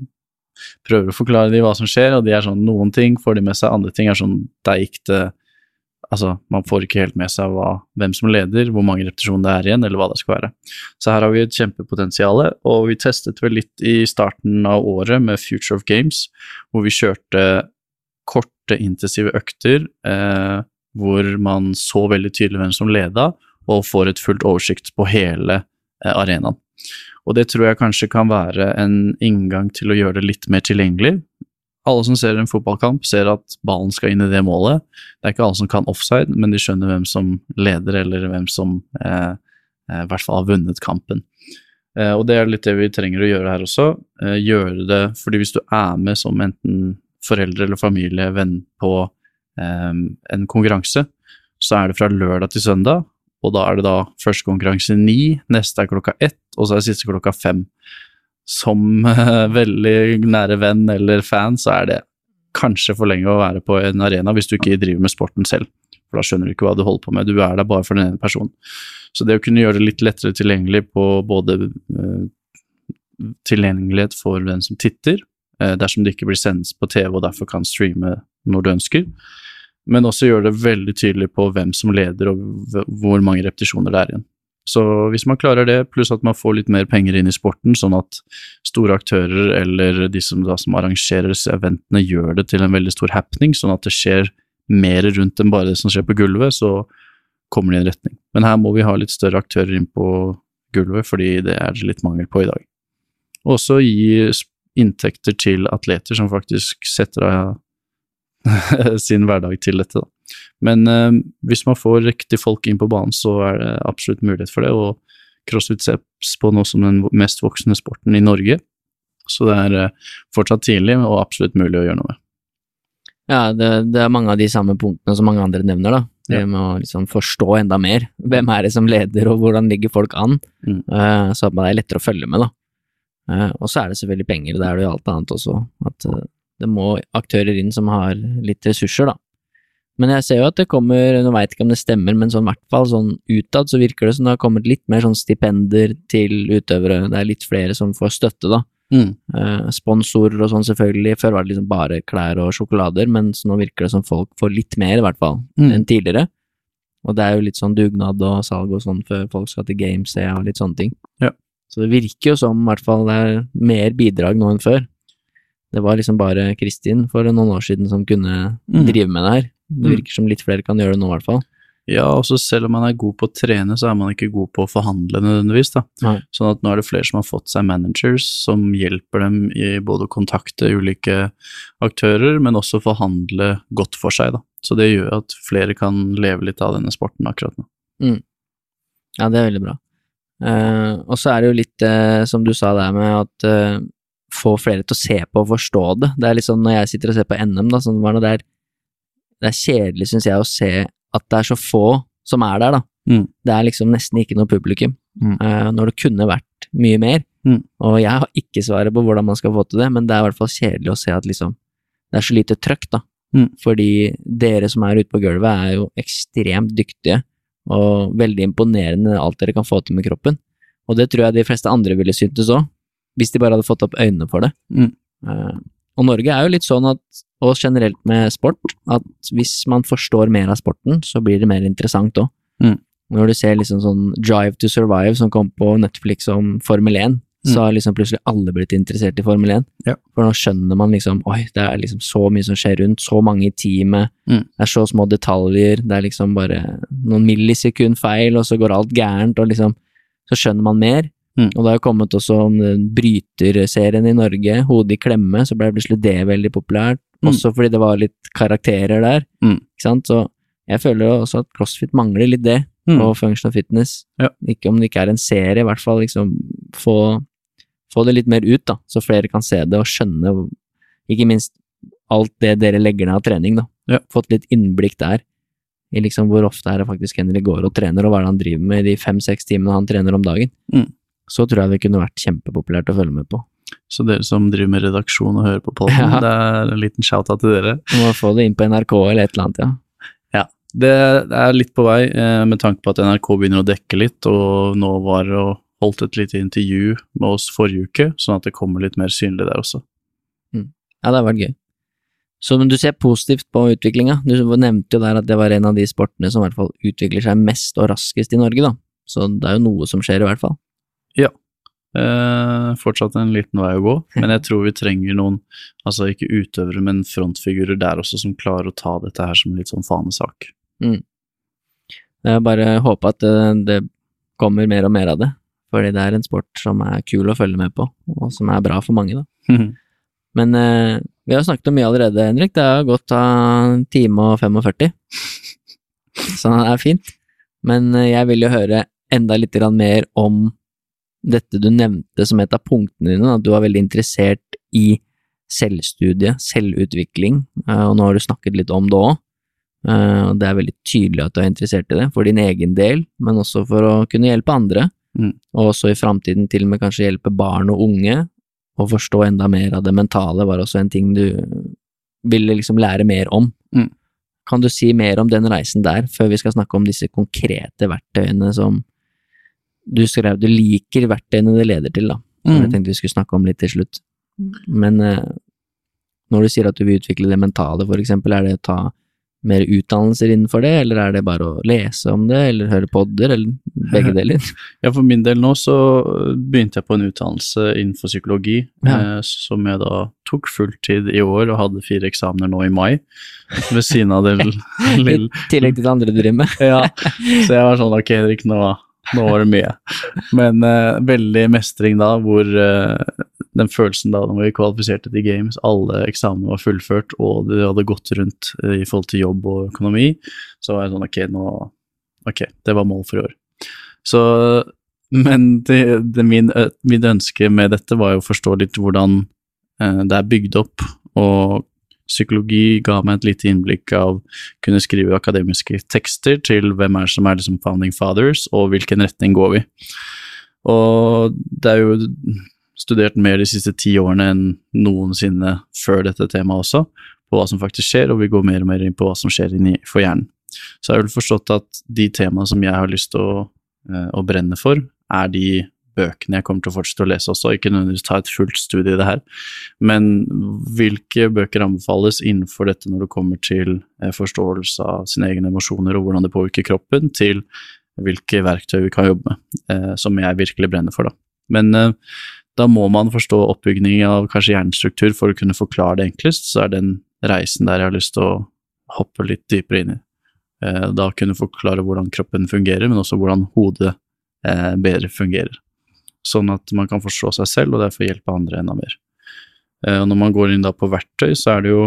prøver å forklare dem hva som skjer, og de er sånn noen ting får de med seg, andre ting er sånn der gikk det Altså, man får ikke helt med seg hva, hvem som leder, hvor mange repetisjoner det er igjen, eller hva det skal være. Så her har vi et kjempepotensial, og vi testet vel litt i starten av året med Future of Games, hvor vi kjørte korte, intensive økter eh, hvor man så veldig tydelig hvem som leda, og får et fullt oversikt på hele eh, arenaen. Og det tror jeg kanskje kan være en inngang til å gjøre det litt mer tilgjengelig. Alle som ser en fotballkamp, ser at ballen skal inn i det målet. Det er ikke alle som kan offside, men de skjønner hvem som leder, eller hvem som eh, eh, i hvert fall har vunnet kampen. Eh, og det er litt det vi trenger å gjøre her også. Eh, gjøre det fordi hvis du er med som enten foreldre eller familie, venn på eh, en konkurranse, så er det fra lørdag til søndag, og da er det da første konkurranse ni, neste er klokka ett, og så er det siste klokka fem. Som uh, veldig nære venn eller fan, så er det kanskje for lenge å være på en arena hvis du ikke driver med sporten selv, for da skjønner du ikke hva du holder på med, du er der bare for den ene personen. Så det å kunne gjøre det litt lettere tilgjengelig på både uh, tilgjengelighet for den som titter, uh, dersom det ikke blir sendt på TV og derfor kan streame når du ønsker, men også gjøre det veldig tydelig på hvem som leder og hvor mange repetisjoner det er igjen. Så hvis man klarer det, pluss at man får litt mer penger inn i sporten, sånn at store aktører eller de som, da, som arrangerer disse eventene, gjør det til en veldig stor happening, sånn at det skjer mer rundt enn bare det som skjer på gulvet, så kommer det i en retning. Men her må vi ha litt større aktører inn på gulvet, fordi det er det litt mangel på i dag. Og også gi inntekter til atleter som faktisk setter av *laughs* sin hverdag til dette. Da. Men eh, hvis man får riktig folk inn på banen, så er det absolutt mulighet for det. Og crossfit ses på nå som den mest voksende sporten i Norge. Så det er eh, fortsatt tidlig og absolutt mulig å gjøre noe med. Ja, det, det, er mange av de samme punktene som mange andre nevner, da. Det med å liksom forstå enda mer. Hvem er det som leder, og hvordan ligger folk an? Mm. Uh, så det er lettere å følge med, da. Uh, og så er det selvfølgelig penger, det er det jo alt annet også. At uh, det må aktører inn som har litt ressurser, da. Men jeg ser jo at det kommer, nå veit ikke om det stemmer, men sånn hvert fall sånn utad så virker det som det har kommet litt mer sånn stipender til utøvere, det er litt flere som får støtte, da. Mm. Eh, sponsorer og sånn selvfølgelig, før var det liksom bare klær og sjokolader, mens nå virker det som folk får litt mer, i hvert fall, mm. enn tidligere. Og det er jo litt sånn dugnad og salg og sånn før folk skal til Games og litt sånne ting. Ja. Så det virker jo som, i hvert fall, det er mer bidrag nå enn før. Det var liksom bare Kristin for noen år siden som kunne mm. drive med det her. Det mm. virker som litt flere kan gjøre det nå, i hvert fall. Ja, også selv om man er god på å trene, så er man ikke god på å forhandle nødvendigvis. da. Nei. Sånn at nå er det flere som har fått seg managers som hjelper dem i både å kontakte ulike aktører, men også forhandle godt for seg. da. Så det gjør at flere kan leve litt av denne sporten akkurat nå. Mm. Ja, det er veldig bra. Eh, og så er det jo litt, eh, som du sa der med at uh, få flere til å se på og forstå det. Det er litt sånn når jeg sitter og ser på NM, da, sånn det er, det er kjedelig, syns jeg, å se at det er så få som er der, da. Mm. Det er liksom nesten ikke noe publikum, mm. uh, når det kunne vært mye mer. Mm. Og jeg har ikke svaret på hvordan man skal få til det, men det er i hvert fall kjedelig å se at liksom det er så lite trøkk, da. Mm. Fordi dere som er ute på gulvet, er jo ekstremt dyktige og veldig imponerende alt dere kan få til med kroppen. Og det tror jeg de fleste andre ville syntes òg, hvis de bare hadde fått opp øynene for det. Mm. Eh, og Norge er jo litt sånn at, og generelt med sport, at hvis man forstår mer av sporten, så blir det mer interessant òg. Mm. Når du ser liksom sånn Drive to Survive som kom på Netflix om Formel 1, så har liksom plutselig alle blitt interessert i Formel 1. Ja. For nå skjønner man liksom Oi, det er liksom så mye som skjer rundt, så mange i teamet, Mm. det er så små detaljer, det er liksom bare noen millisekund feil, og så går alt gærent, og liksom Så skjønner man mer. Mm. Og det har kommet også om bryterserien i Norge, Hodet i klemme, så ble plutselig det veldig populært. Mm. Også fordi det var litt karakterer der, Mm. ikke sant. Så jeg føler jo også at CrossFit mangler litt det, Mm. og functional fitness. Ja. Ikke om det ikke er en serie, i hvert fall liksom få, få det litt mer ut, da, så flere kan se det og skjønne, ikke minst alt det dere legger ned av trening, da. Ja. Fått litt innblikk der, i liksom hvor ofte er det faktisk Henry går og trener, og hva er det han driver med i de fem-seks timene han trener om dagen. Mm. Så tror jeg det kunne vært kjempepopulært å følge med på. Så dere som driver med redaksjon og hører på podden, Ja. det er en liten shout-out til dere. Du må få det inn på NRK eller et eller annet, ja. Det er litt på vei, eh, med tanke på at NRK begynner å dekke litt, og nå var og holdt et lite intervju med oss forrige uke, sånn at det kommer litt mer synlig der også. Ja, det har vært gøy. Så men du ser positivt på utviklinga. Du nevnte jo der at det var en av de sportene som i hvert fall utvikler seg mest og raskest i Norge, da. Så det er jo noe som skjer, i hvert fall. Eh, fortsatt en liten vei å gå, men jeg tror vi trenger noen, altså ikke utøvere, men frontfigurer der også, som klarer å ta dette her som litt sånn fanesak. Jeg bare håper at det, det kommer mer og mer av det, fordi det er en sport som er kul å følge med på, og som er bra for mange, da. Men eh, vi har snakket om mye allerede, Henrik. Det har gått av en time og 45, så det er fint. Men eh, jeg vil jo høre enda litt mer om dette du nevnte som et av punktene dine, at du var veldig interessert i selvstudie, selvutvikling, eh, og nå har du snakket litt om det òg. Det er veldig tydelig at du er interessert i det, for din egen del, men også for å kunne hjelpe andre, Mm. og også i framtiden til og med kanskje hjelpe barn og unge, og forstå enda mer av det mentale var også en ting du ville liksom lære mer om. Mm. Kan du si mer om den reisen der, før vi skal snakke om disse konkrete verktøyene som du skrev du liker verktøyene det leder til, da. Mm. jeg Mm. tenkte vi skulle snakke om litt til slutt. Men eh, når du sier at du vil utvikle det mentale, for eksempel, er det å ta mer utdannelser innenfor det, eller er det bare å lese om det, eller høre podder, eller begge *laughs* deler? Ja, for min del nå så begynte jeg på en utdannelse innenfor psykologi, Ja. eh, som jeg da tok fulltid i år og hadde fire eksamener nå i mai, ved siden av det *laughs* lille I tillegg til det andre du driver med. Ja, *laughs* så jeg var sånn ok, Henrik, nå, nå var det mye. Men uh, veldig mestring da, hvor uh, den følelsen da når vi kvalifiserte til games, alle eksamene var fullført, og det hadde gått rundt uh, i forhold til jobb og økonomi, så var jeg sånn ok, nå Ok, det var mål for i år. Så Men det, det min, mitt ønske med dette var jo å forstå litt hvordan det er bygd opp, og psykologi ga meg et lite innblikk av kunne skrive akademiske tekster til hvem er som er liksom founding fathers, og hvilken retning går vi. Og det er jo studert mer de siste ti årene enn noensinne før dette temaet også, på hva som faktisk skjer, og vi går mer og mer inn på hva som skjer inni for hjernen. Så jeg har vel forstått at de temaene som jeg har lyst til å, eh, å brenne for, er de bøkene jeg kommer til å fortsette å lese også, ikke nødvendigvis ta et fullt studie i det her, men hvilke bøker anbefales innenfor dette når det kommer til eh, forståelse av sine egne emosjoner og hvordan det påvirker kroppen, til hvilke verktøy vi kan jobbe med, eh, som jeg virkelig brenner for, da. Men eh, da må man forstå oppbygning av kanskje hjernestruktur for å kunne forklare det enklest, så er den reisen der jeg har lyst til å hoppe litt dypere inn i. Da kunne forklare hvordan kroppen fungerer, men også hvordan hodet bedre fungerer. Sånn at man kan forstå seg selv, og derfor hjelpe andre enda mer. Eh, og Når man går inn da på verktøy, så er det jo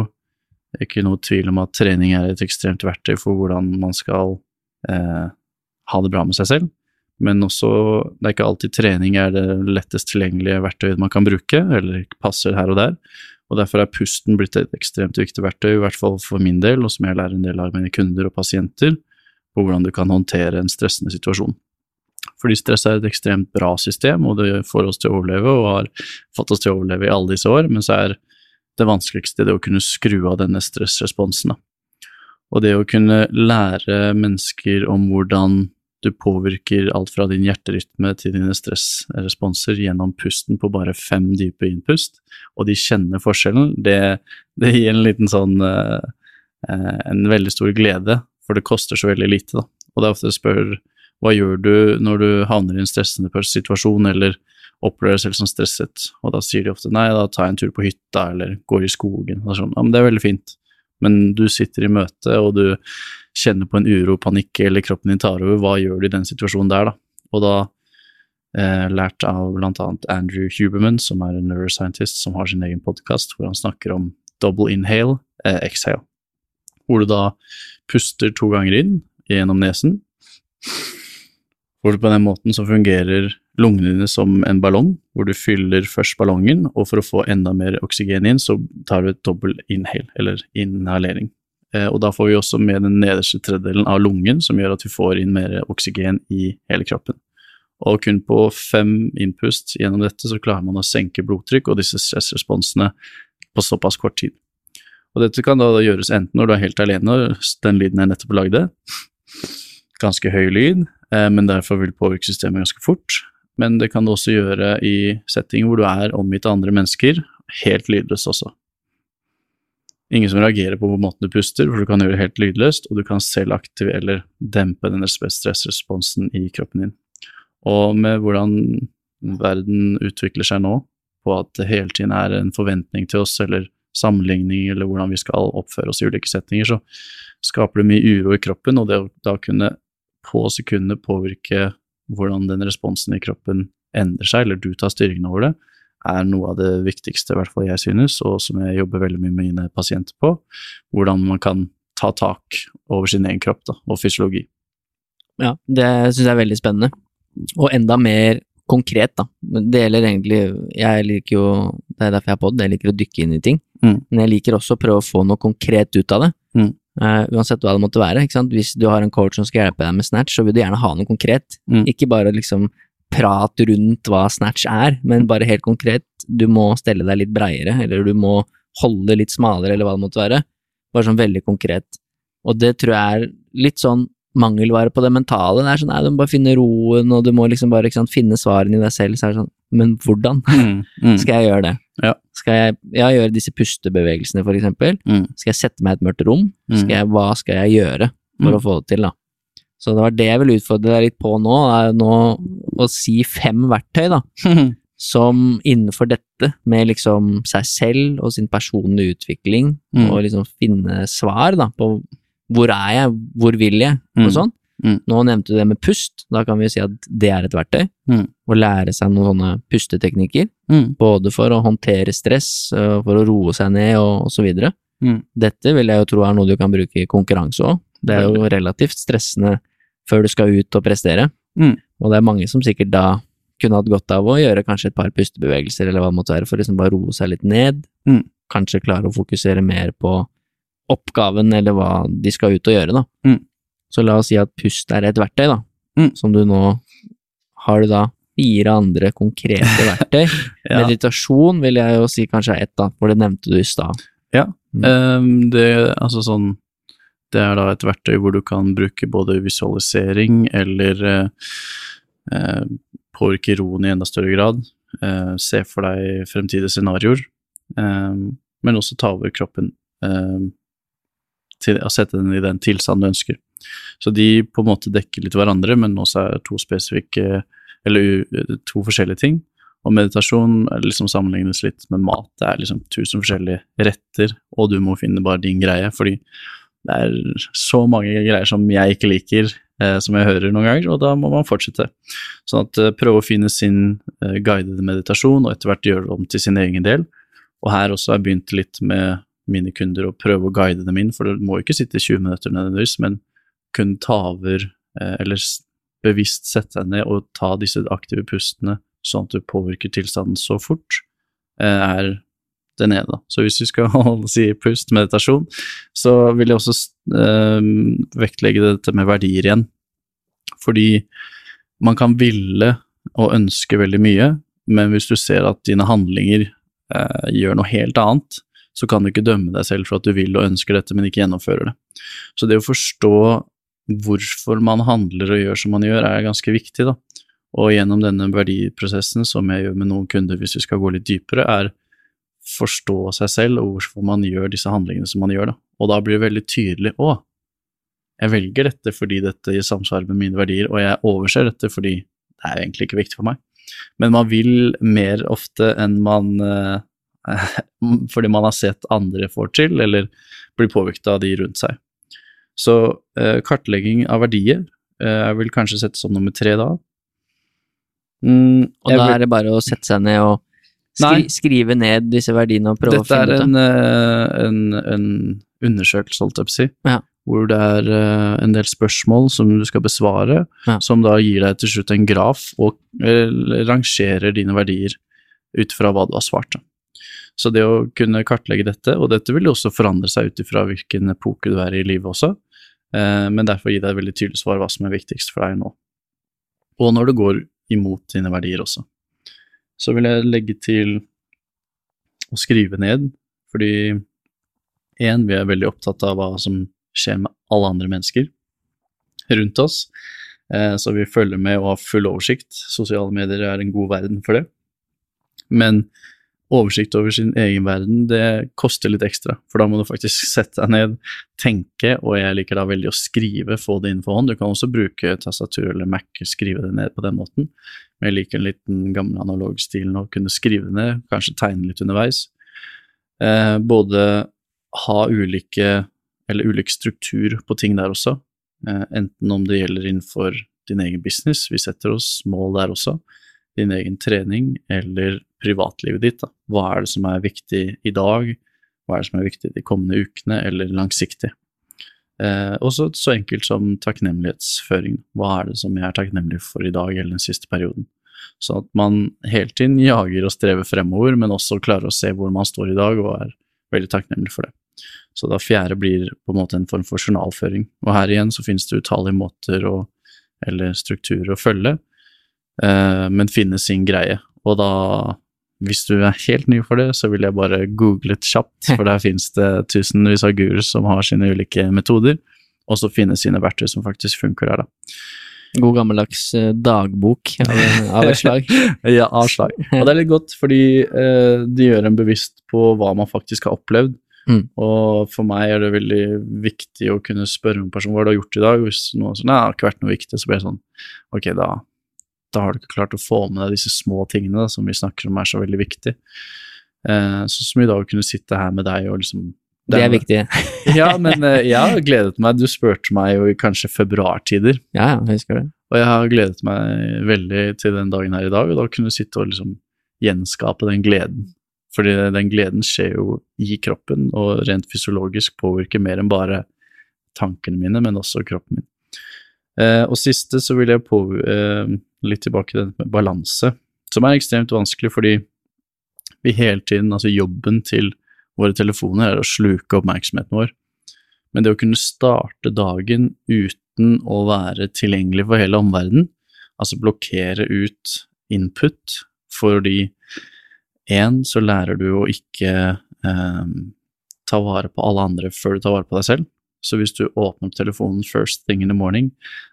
ikke noe tvil om at trening er et ekstremt verktøy for hvordan man skal eh, ha det bra med seg selv. Men også, det er ikke alltid trening er det lettest tilgjengelige verktøyet man kan bruke, eller passer her og der. Og derfor er pusten blitt et ekstremt viktig verktøy, i hvert fall for min del, og som jeg lærer en del av mine kunder og pasienter, på hvordan du kan håndtere en stressende situasjon. Fordi stress er et ekstremt bra system, og det får oss til å overleve, og har fått oss til å overleve i alle disse år, men så er det vanskeligste det å kunne skru av denne stressresponsen. Og det å kunne lære mennesker om hvordan du påvirker alt fra din hjerterytme til dine stressresponser gjennom pusten på bare fem dype innpust, og de kjenner forskjellen, det, det gir en liten sånn uh, En veldig stor glede, for det koster så veldig lite, da. Og det er ofte jeg spør hva gjør du når du havner i en stressende situasjon, eller opplever deg selv som stresset, og da sier de ofte nei, da tar jeg en tur på hytta, eller går i skogen, og sånn. Ja, men det er veldig fint. Men du sitter i møte, og du kjenner på en uro, panikk, eller kroppen din tar over, hva gjør du i den situasjonen der, da? Og da eh, lært av annet Andrew Huberman, som er en neuroscientist som har sin egen podkast, hvor han snakker om double inhale, eh, exhale. Hvor du da puster to ganger inn gjennom nesen, hvor på den måten så fungerer lungene dine som en ballong, hvor du fyller først ballongen, og for å få enda mer oksygen inn, så tar du et dobbel inhale, eller inhalering. Eh, og da får vi også med den nederste tredjedelen av lungen, som gjør at vi får inn mer oksygen i hele kroppen. Og kun på fem innpust gjennom dette så klarer man å senke blodtrykk og disse stressresponsene på såpass kort tid. Og dette kan da gjøres enten når du er helt alene, den lyden jeg nettopp lagde, ganske høy lyd, eh, men derfor vil påvirke systemet ganske fort. Men det kan du også gjøre i settinger hvor du er omgitt av andre mennesker, helt lydløst også. Ingen som reagerer på måten du puster, for du kan gjøre det helt lydløst, og du kan selv aktivere eller dempe den stressresponsen i kroppen din. Og med hvordan verden utvikler seg nå, på at det hele tiden er en forventning til oss, eller sammenligning, eller hvordan vi skal oppføre oss i ulike settinger, så skaper det mye uro i kroppen, og det å da kunne på sekundet påvirke hvordan den responsen i kroppen endrer seg, eller du tar styringen over det, er noe av det viktigste, i hvert fall jeg synes, og som jeg jobber veldig mye med mine pasienter på. Hvordan man kan ta tak over sin egen kropp da, og fysiologi. Ja, det syns jeg er veldig spennende. Og enda mer konkret, da. Det gjelder egentlig Jeg liker jo Det er derfor jeg er på det, jeg liker å dykke inn i ting. Mm. Men jeg liker også å prøve å få noe konkret ut av det. Mm. Uh, uansett hva det måtte være. Hvis du har en coach som skal hjelpe deg med snatch, så vil du gjerne ha noe konkret. Mm. Ikke bare liksom prat rundt hva snatch er, men bare helt konkret. Du må stelle deg litt breiere, eller du må holde litt smalere, eller hva det måtte være. Bare sånn veldig konkret. Og det tror jeg er litt sånn mangelvare på det mentale. Det er sånn, nei, du må bare finne roen, og du må liksom bare sant, finne svarene i deg selv. Så er det sånn, men hvordan Mm. Mm. skal jeg gjøre det? Ja. Skal jeg jeg gjøre disse pustebevegelsene, for eksempel? Mm. Skal jeg sette meg i et mørkt rom? Mm. Skal jeg, hva skal jeg gjøre for Mm. å få det til, da? Så det var det jeg ville utfordre deg litt på nå, er nå å si fem verktøy, da, *laughs* som innenfor dette, med liksom seg selv og sin personlige utvikling, Mm. og liksom finne svar, da, på hvor er jeg, hvor vil jeg, og Mm. sånn. Mm. Nå nevnte du det med pust, da kan vi si at det er et verktøy. Mm. Å lære seg noen sånne pusteteknikker, Mm. både for å håndtere stress, øh, for å roe seg ned og, osv. Mm. Dette vil jeg jo tro er noe du kan bruke i konkurranse òg. Det er jo relativt stressende før du skal ut og prestere. Mm. Og det er mange som sikkert da kunne hatt godt av å gjøre kanskje et par pustebevegelser eller hva det måtte være, for liksom bare roe seg litt ned. Mm. Kanskje klare å fokusere mer på oppgaven eller hva de skal ut og gjøre, da. Mm. Så la oss si at pust er et verktøy, da, Mm. som du nå Har du da fire andre konkrete verktøy? *laughs* Ja. Meditasjon vil jeg jo si kanskje er ett, da, for det nevnte du i stad. Ja. Mm. um, det, altså sånn, det er da et verktøy hvor du kan bruke både visualisering eller uh, påvirke roen i enda større grad. Uh, se for deg fremtidige scenarioer, ehm, men også ta over kroppen Uh, til å sette den i den tilstanden du ønsker. Så de på en måte dekker litt hverandre, men også er to spesifikke eller to forskjellige ting. Og meditasjon liksom sammenlignes litt med mat. Det er liksom tusen forskjellige retter, og du må finne bare din greie, fordi det er så mange greier som jeg ikke liker, eh, som jeg hører noen ganger, og da må man fortsette. Sånn at eh, prøve å finne sin eh, guidede meditasjon, og etter hvert gjøre det om til sin egen del. Og her også har jeg begynt litt med mine kunder å prøve å guide dem inn, for du må ikke sitte i 20 minutter nødvendigvis, men kun ta over, eh, eller bevisst sette deg ned og ta disse aktive pustene, sånn at du påvirker tilstanden så fort, eh, er det ene. Så hvis vi skal *laughs* holde, si pust, meditasjon, så vil jeg også øh, vektlegge dette med verdier igjen. Fordi man kan ville og ønske veldig mye, men hvis du ser at dine handlinger øh, gjør noe helt annet, så kan du ikke dømme deg selv for at du vil og ønsker dette, men ikke gjennomfører det. Så det å forstå hvorfor man handler og gjør som man gjør, er ganske viktig, da. Og gjennom denne verdiprosessen, som jeg gjør med noen kunder hvis vi skal gå litt dypere, er forstå seg selv og hvorfor man gjør disse handlingene som man gjør, da. Og da blir det veldig tydelig å, jeg velger dette fordi dette gir samsvar med mine verdier, og jeg overser dette fordi det er egentlig ikke viktig for meg. Men man vil mer ofte enn man eh, *laughs* Fordi man har sett andre får til, eller blir påvirket av de rundt seg. Så eh, kartlegging av verdier eh, jeg vil kanskje sette som nummer tre da. Mm, og da vil... er det bare å sette seg ned og skri skrive ned disse verdiene og prøve Dette å finne ut Dette er en, en, en, undersøkelse, holdt jeg på å si, ja. hvor det er uh, en del spørsmål som du skal besvare, ja. som da gir deg til slutt en graf og uh, rangerer dine verdier ut fra hva du har svart. Så det å kunne kartlegge dette, og dette vil jo også forandre seg ut ifra hvilken epoke du er i livet også, men derfor gi deg et veldig tydelig svar hva som er viktigst for deg nå. Og når det går imot dine verdier også. Så vil jeg legge til å skrive ned, fordi én, vi er veldig opptatt av hva som skjer med alle andre mennesker rundt oss, eh, så vi følger med og har full oversikt. Sosiale medier er en god verden for det. Men oversikt over sin egen verden, det koster litt ekstra. For da må du faktisk *laughs* sette deg ned, tenke, og jeg liker da veldig å skrive, få det inn for hånd. Du kan også bruke tastatur eller Mac, skrive det ned på den måten. Men jeg liker en liten gammel analog stil å kunne skrive det ned, kanskje tegne litt underveis. Eh, både ha ulike, eller ulik struktur på ting der også, eh, enten om det gjelder innenfor din egen business, vi setter oss mål der også, din egen trening eller privatlivet ditt. Da. Hva er det som er viktig i dag, hva er det som er viktig de kommende ukene, eller langsiktig. Eh, også så enkelt som takknemlighetsføring. Hva er det som jeg er takknemlig for i dag eller den siste perioden? Så at man hele tiden jager og strever fremover, men også klarer å se hvor man står i dag, og er veldig takknemlig for det. Så da fjerde blir på en måte en form for journalføring. Og her igjen så finnes det utallige måter å, eller strukturer å følge, eh, men finne sin greie. Og da, hvis du er helt ny for det, så vil jeg bare google litt kjapt, *laughs* for der finnes det tusenvis av guruer som har sine ulike metoder, og så finne sine verktøy som faktisk funker der, da. God gammeldags eh, dagbok av, av et slag. *laughs* ja, av slag. *laughs* Og det er litt godt, fordi eh, det gjør en bevisst på hva man faktisk har opplevd. Mm. Og for meg er det veldig viktig å kunne spørre en person hva du har gjort i dag. Hvis noe sånn, det har ikke vært noe viktig, så blir det sånn Ok, da da har du ikke klart å få med deg disse små tingene da, som vi snakker om er så veldig viktig. Eh, sånn som i dag å kunne sitte her med deg og liksom Det er viktig. *laughs* ja, men eh, jeg har gledet meg. Du spurte meg jo i kanskje februartider. Ja, jeg husker det. Og jeg har gledet meg veldig til den dagen her i dag, og da kunne du sitte og liksom gjenskape den gleden. Fordi den gleden skjer jo i kroppen, og rent fysiologisk påvirker mer enn bare tankene mine, men også kroppen min. Eh, og siste så vil jeg på eh, litt tilbake til dette med balanse, som er ekstremt vanskelig fordi vi hele tiden, altså jobben til våre telefoner er å sluke oppmerksomheten vår. Men det å kunne starte dagen uten å være tilgjengelig for hele omverdenen, altså blokkere ut input, fordi én, så lærer du å ikke eh, ta vare på alle andre før du tar vare på deg selv. Så hvis du åpner opp telefonen first thing in the morning,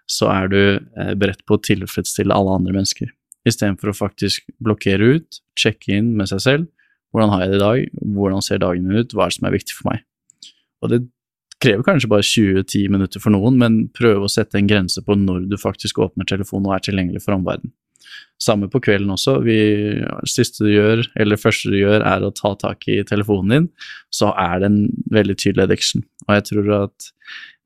så er du eh, beredt på å tilfredsstille alle andre mennesker. Istedenfor å faktisk blokkere ut, sjekke inn med seg selv. Hvordan har jeg det i dag? Hvordan ser dagen min ut? Hva er det som er viktig for meg? Og det krever kanskje bare 20-10 minutter for noen, men prøve å sette en grense på når du faktisk åpner telefonen og er tilgjengelig for omverdenen. Samme på kvelden også. Vi, siste du gjør, eller første du gjør, er å ta tak i telefonen din, så er det en veldig tydelig addiction. Og jeg tror at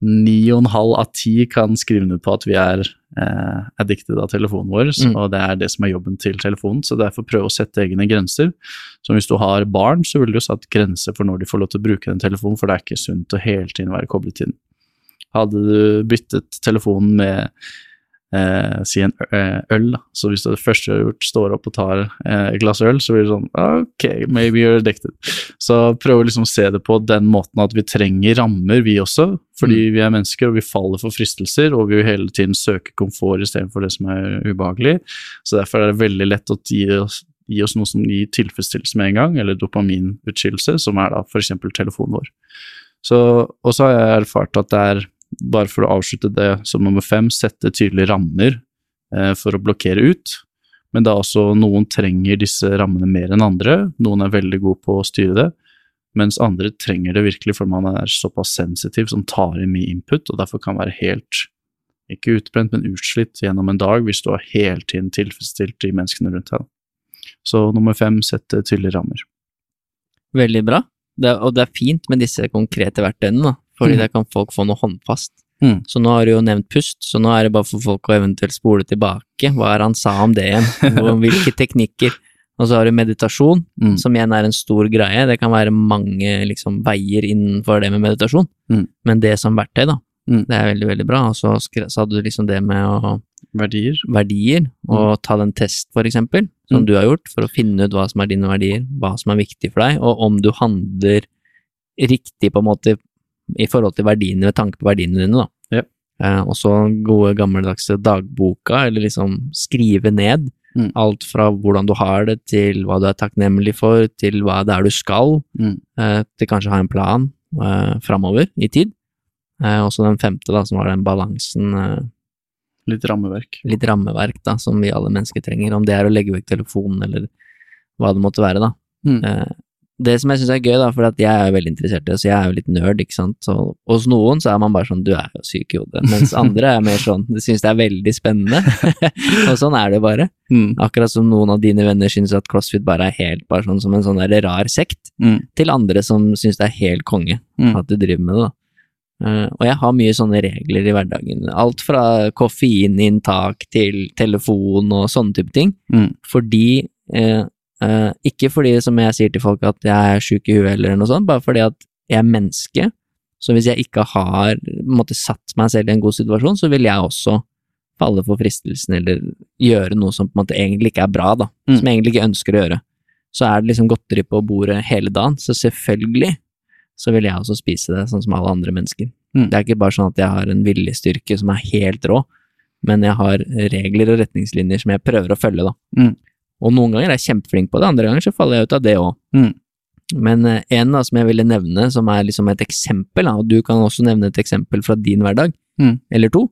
ni og en halv av ti kan skrive ned på at vi er eh, addicted av telefonen vår, mm. og det er det som er jobben til telefonen. Så derfor prøve å sette egne grenser. Så hvis du har barn, så vil du satt grenser for når de får lov til å bruke den telefonen, for det er ikke sunt å hele tiden være koblet inn. Hadde du byttet telefonen med eh, si en øl, da. Så hvis det første du har gjort, står opp og tar eh, et glass øl, så blir det sånn ok, maybe you're addicted. Så prøv å liksom se det på den måten at vi trenger rammer, vi også. Fordi vi er mennesker, og vi faller for fristelser, og vi vil hele tiden søke komfort istedenfor det som er ubehagelig. Så derfor er det veldig lett å gi oss, gi oss noe som gir tilfredsstillelse med en gang, eller dopaminutskillelse, som er da f.eks. telefonen vår. Så, og så har jeg erfart at det er, bare for å avslutte det som nummer fem, sette tydelige rammer eh, for å blokkere ut. Men da også noen trenger disse rammene mer enn andre. Noen er veldig gode på å styre det, mens andre trenger det virkelig fordi man er såpass sensitiv som tar inn mye input, og derfor kan være helt ikke utbrent, men utslitt gjennom en dag hvis du har hele tiden tilfredsstilt de menneskene rundt deg. Så nummer fem, sette tydelige rammer. Veldig bra. Det, er- og det er fint med disse konkrete verktøyene, da, fordi Mm. da kan folk få noe håndfast. Mm. Så nå har du jo nevnt pust, så nå er det bare for folk å eventuelt spole tilbake. Hva er han sa om det igjen? *laughs* Hvilke teknikker? Og så har du meditasjon, Mm. som igjen er en stor greie. Det kan være mange liksom, veier innenfor det med meditasjon, Mm. men det som verktøy, da, Mm. det er veldig, veldig bra. Og så, sa du liksom det med å Verdier. verdier, og ta den test, for eksempel, som Mm. du har gjort, for å finne ut hva som er dine verdier, hva som er viktig for deg, og om du handler riktig, på en måte, i forhold til verdiene, ved tanke på verdiene dine, da. Ja. Eh, og så gode, gammeldagse dagboka, eller liksom skrive ned Mm. alt fra hvordan du har det, til hva du er takknemlig for, til hva det er du skal, Mm. eh, til kanskje ha en plan eh, framover i tid. Eh, også den femte, da, som var den balansen eh, Litt rammeverk. litt rammeverk da, som vi alle mennesker trenger, om det er å legge vekk telefonen eller hva det måtte være, da. Mm. Det som jeg syns er gøy, da, for at jeg er jo veldig interessert i det, så jeg er jo litt nerd, ikke sant, så hos noen så er man bare sånn du er jo syk i hodet, mens *laughs* andre er mer sånn de syns det er veldig spennende, *laughs* og sånn er det bare. Mm. Akkurat som noen av dine venner syns at CrossFit bare er helt bare sånn som en sånn der rar sekt, Mm. til andre som syns det er helt konge Mm. at du driver med det, da. Uh, og jeg har mye sånne regler i hverdagen. Alt fra koffeininntak til telefon og sånne type ting. Mm. Fordi eh, Ikke fordi, som jeg sier til folk, at jeg er sjuk i huet eller noe sånt, bare fordi at jeg er menneske. Så hvis jeg ikke har måtte, satt meg selv i en god situasjon, så vil jeg også falle for fristelsen eller gjøre noe som på en måte egentlig ikke er bra, da. Mm. Som jeg egentlig ikke ønsker å gjøre. Så er det liksom godteri på bordet hele dagen, så selvfølgelig så vil jeg også spise det, sånn som alle andre mennesker. Mm. Det er ikke bare sånn at jeg har en viljestyrke som er helt rå, men jeg har regler og retningslinjer som jeg prøver å følge, da. Mm. Og noen ganger er jeg kjempeflink på det, andre ganger så faller jeg ut av det òg. Mm. Men eh, en da, som jeg ville nevne, som er liksom et eksempel, da, og du kan også nevne et eksempel fra din hverdag, Mm. eller to,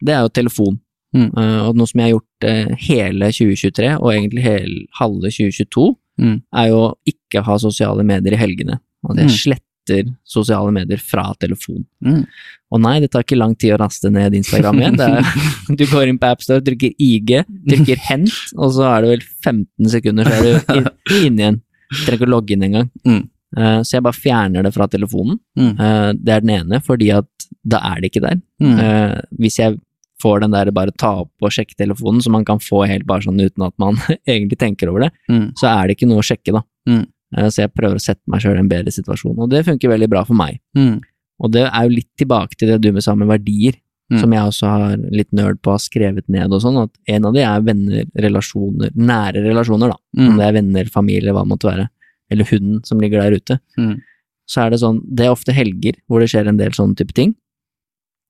det er jo telefon. Mm. Eh, og noe som jeg har gjort eh, hele 2023, og egentlig hele halve 2022, Mm. er jo ikke ha sosiale medier i helgene. At jeg Mm. Sletter sosiale medier fra telefon. Mm. Og nei, det tar ikke lang tid å raste ned Instagram igjen. Er, *laughs* du går inn på AppStore, trykker IG, trykker hent, og så er det vel 15 sekunder, så er du inn, inn igjen. Du trenger ikke å logge inn engang. Mm. Uh, så jeg bare fjerner det fra telefonen. Mm. Uh, det er den ene, fordi at da er det ikke der. Eh, hvis jeg får den der bare ta opp og sjekke telefonen, som man kan få helt bare sånn uten at man *laughs* egentlig tenker over det, Mm. så er det ikke noe å sjekke, da. Mm. Eh, så jeg prøver å sette meg sjøl i en bedre situasjon, og det funker veldig bra for meg. Mm. Og det er jo litt tilbake til det du med sammen verdier, Mm. som jeg også har litt nerd på har skrevet ned og sånn, at en av de er venner, relasjoner, nære relasjoner, da. Om Mm. det er venner, familie, hva det måtte være. Eller hunden som ligger der ute. Mm. Så er det sånn, det er ofte helger hvor det skjer en del sånne type ting.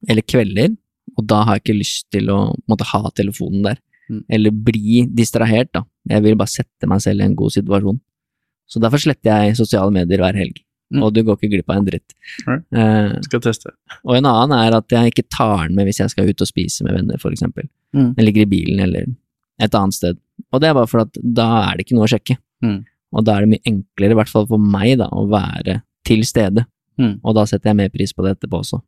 Eller kvelder, og da har jeg ikke lyst til å måtte ha telefonen der. Mm. Eller bli distrahert, da. Jeg vil bare sette meg selv i en god situasjon. Så derfor sletter jeg sosiale medier hver helg. Mm. Og du går ikke glipp av en dritt. Nei. Uh, Skal teste. og en annen er at jeg ikke tar den med hvis jeg skal ut og spise med venner, eksempel. Mm. Den ligger i bilen eller et annet sted. Og det er bare for at da er det ikke noe å sjekke. Mm. Og da er det mye enklere, i hvert fall for meg, da, å være til stede. Mm. Og da setter jeg mer pris på det etterpå også,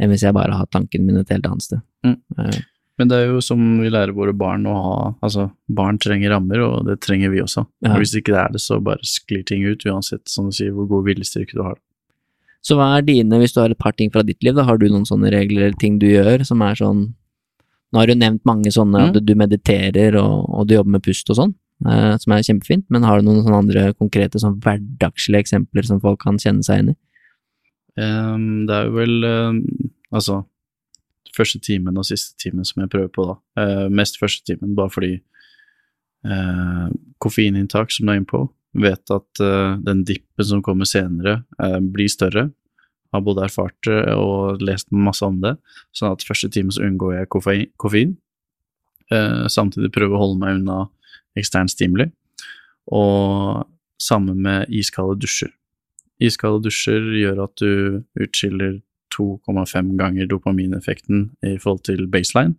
enn hvis jeg bare har tankene mine et helt annet sted. Mm. Eh, Men det er jo som vi lærer våre barn å ha Altså, barn trenger rammer, og det trenger vi også. Ja. Og hvis ikke det er det, så bare sklir ting ut, uansett som du sier, hvor god viljestyrke du har. Så hva er dine, hvis du har et par ting fra ditt liv, da har du noen sånne regler eller ting du gjør som er sånn Nå har du nevnt mange sånne, Mm. at du mediterer og, og du jobber med pust og sånn, eh, som er kjempefint, men har du noen sånne andre konkrete sånn hverdagslige eksempler som folk kan kjenne seg inn i? Um, det er jo vel um, Altså, første timen og siste timen som jeg prøver på, da. Eh, mest første timen, bare fordi eh, koffeininntak, som du er inne på, vet at eh, den dippen som kommer senere, eh, blir større. Har både erfart det og lest masse om det, sånn at første time så unngår jeg koffein. koffein. Eh, samtidig prøve å holde meg unna ekstern stimuli. Og samme med iskalde dusjer. Iskalde dusjer gjør at du utskiller 2,5 ganger dopamineffekten i forhold til baseline,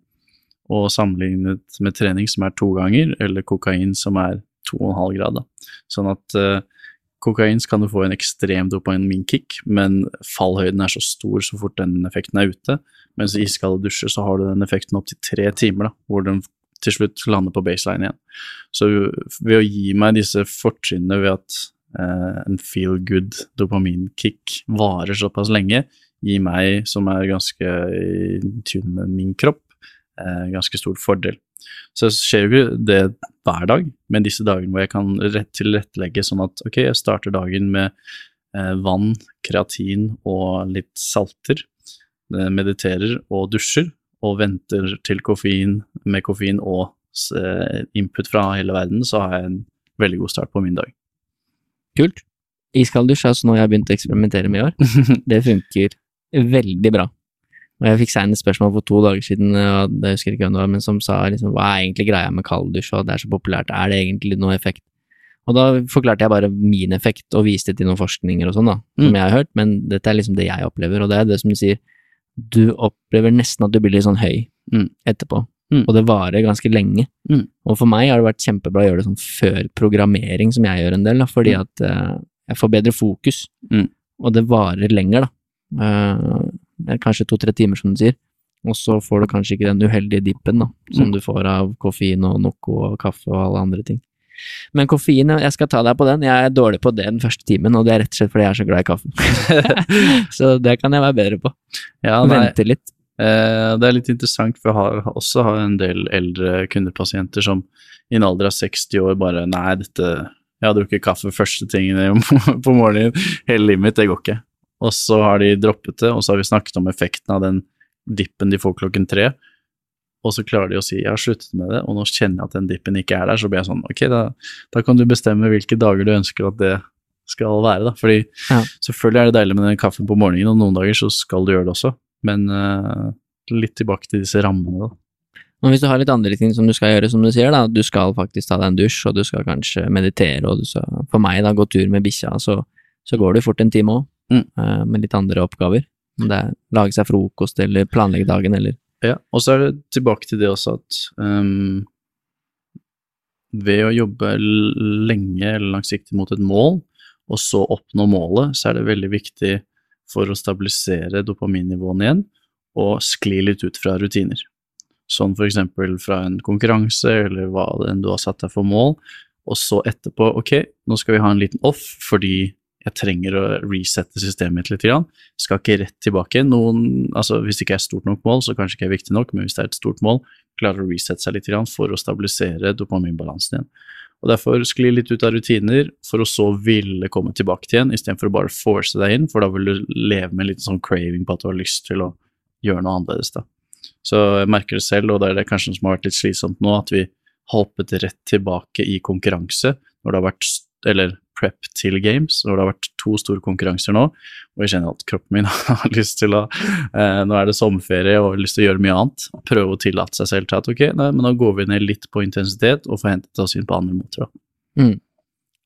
og sammenlignet med trening som er to ganger, eller kokain som er 2,5 grad. Da. Sånn at uh, kokain kan du få en ekstrem dopaminkick, men fallhøyden er så stor så fort den effekten er ute, mens i iskalde dusjer så har du den effekten opp til tre timer, da, hvor den til slutt lander på baseline igjen. Så ved å gi meg disse fortrinnene ved at uh, en feel good dopaminkick varer såpass lenge, gir meg, som er ganske i tune med min kropp, uh, ganske stor fordel. Så skjer jo ikke det hver dag, men disse dagene hvor jeg kan rett tilrettelegge sånn at ok, jeg starter dagen med uh, vann, kreatin og litt salter, mediterer og dusjer, og venter til koffein med koffein og input fra hele verden, så har jeg en veldig god start på min dag. Kult. Iskald dusj er også noe jeg har begynt å eksperimentere med i år. *laughs* Det funker veldig bra. Og jeg fikk seinest spørsmål for to dager siden, og det husker ikke hvem det var, men som sa liksom hva er egentlig greia med kalddusj, og det er så populært, er det egentlig noe effekt? Og da forklarte jeg bare min effekt og viste til noen forskninger og sånn, da, som Mm. jeg har hørt, men dette er liksom det jeg opplever, og det er det som du sier, du opplever nesten at du blir litt sånn høy Mm. etterpå, Mm. og det varer ganske lenge. Mm. Og for meg har det vært kjempebra å gjøre det sånn før programmering, som jeg gjør en del, da, fordi Mm. at uh, jeg får bedre fokus, Mm. og det varer lenger, da. Eh, kanskje to-tre timer, som du sier. Og så får du kanskje ikke den uheldige dippen da, som Mm. du får av koffein og Noco og kaffe og alle andre ting. Men koffein, jeg skal ta deg på den. Jeg er dårlig på det den første timen, og det er rett og slett fordi jeg er så glad i kaffe. *laughs* så det kan jeg være bedre på. Ja, Vente litt. Eh, det er litt interessant, for jeg har også har en del eldre kundepasienter som i en alder av 60 år bare Nei, dette Jeg har drukket kaffe første tingen *laughs* på morgenen, hele livet mitt, det går ikke. Og så har de droppet det, og så har vi snakket om effekten av den dippen de får klokken tre. Og så klarer de å si 'jeg har sluttet med det', og nå kjenner jeg at den dippen ikke er der, så blir jeg sånn ok, da, da kan du bestemme hvilke dager du ønsker at det skal være, da. Fordi Ja. selvfølgelig er det deilig med den kaffen på morgenen, og noen dager så skal du gjøre det også. Men uh, litt tilbake til disse rammene, da. Og hvis du har litt andre ting som du skal gjøre, som du sier, da, du skal faktisk ta deg en dusj, og du skal kanskje meditere, og du skal, for meg da, gå tur med bikkja, så, så går det fort en time òg, Mm. med litt andre oppgaver. Om det er lage seg frokost, eller planlegge dagen, eller Ja, og så er det tilbake til det også at um, ved å jobbe lenge eller langsiktig mot et mål, og så oppnå målet, så er det veldig viktig for å stabilisere dopaminnivåene igjen, og skli litt ut fra rutiner. Sånn eksempel fra en konkurranse, eller hva enn du har satt deg for mål, og så etterpå, ok, nå skal vi ha en liten off, fordi jeg trenger å resette systemet mitt litt. Grann. Skal ikke rett tilbake. Noen, altså Hvis det ikke er stort nok mål, så kanskje ikke er viktig nok, men hvis det er et stort mål, klarer å resette seg litt grann for å stabilisere dopaminbalansen igjen. Og Derfor skli litt ut av rutiner, for å så ville komme tilbake til igjen, istedenfor å bare force deg inn, for da vil du leve med en liten sånn craving på at du har lyst til å gjøre noe annerledes. da. Så jeg merker det selv, og det er det kanskje som har vært litt slitsomt nå, at vi har hoppet rett tilbake i konkurranse når det har vært eller prep til games, hvor det har vært to store konkurranser nå, og jeg kjenner at kroppen min *laughs* har lyst til å eh, Nå er det sommerferie og har lyst til å gjøre mye annet. Prøve å tillate seg selv til at ok, nei, men nå går vi ned litt på intensitet og får hentet oss inn på andre måter. da.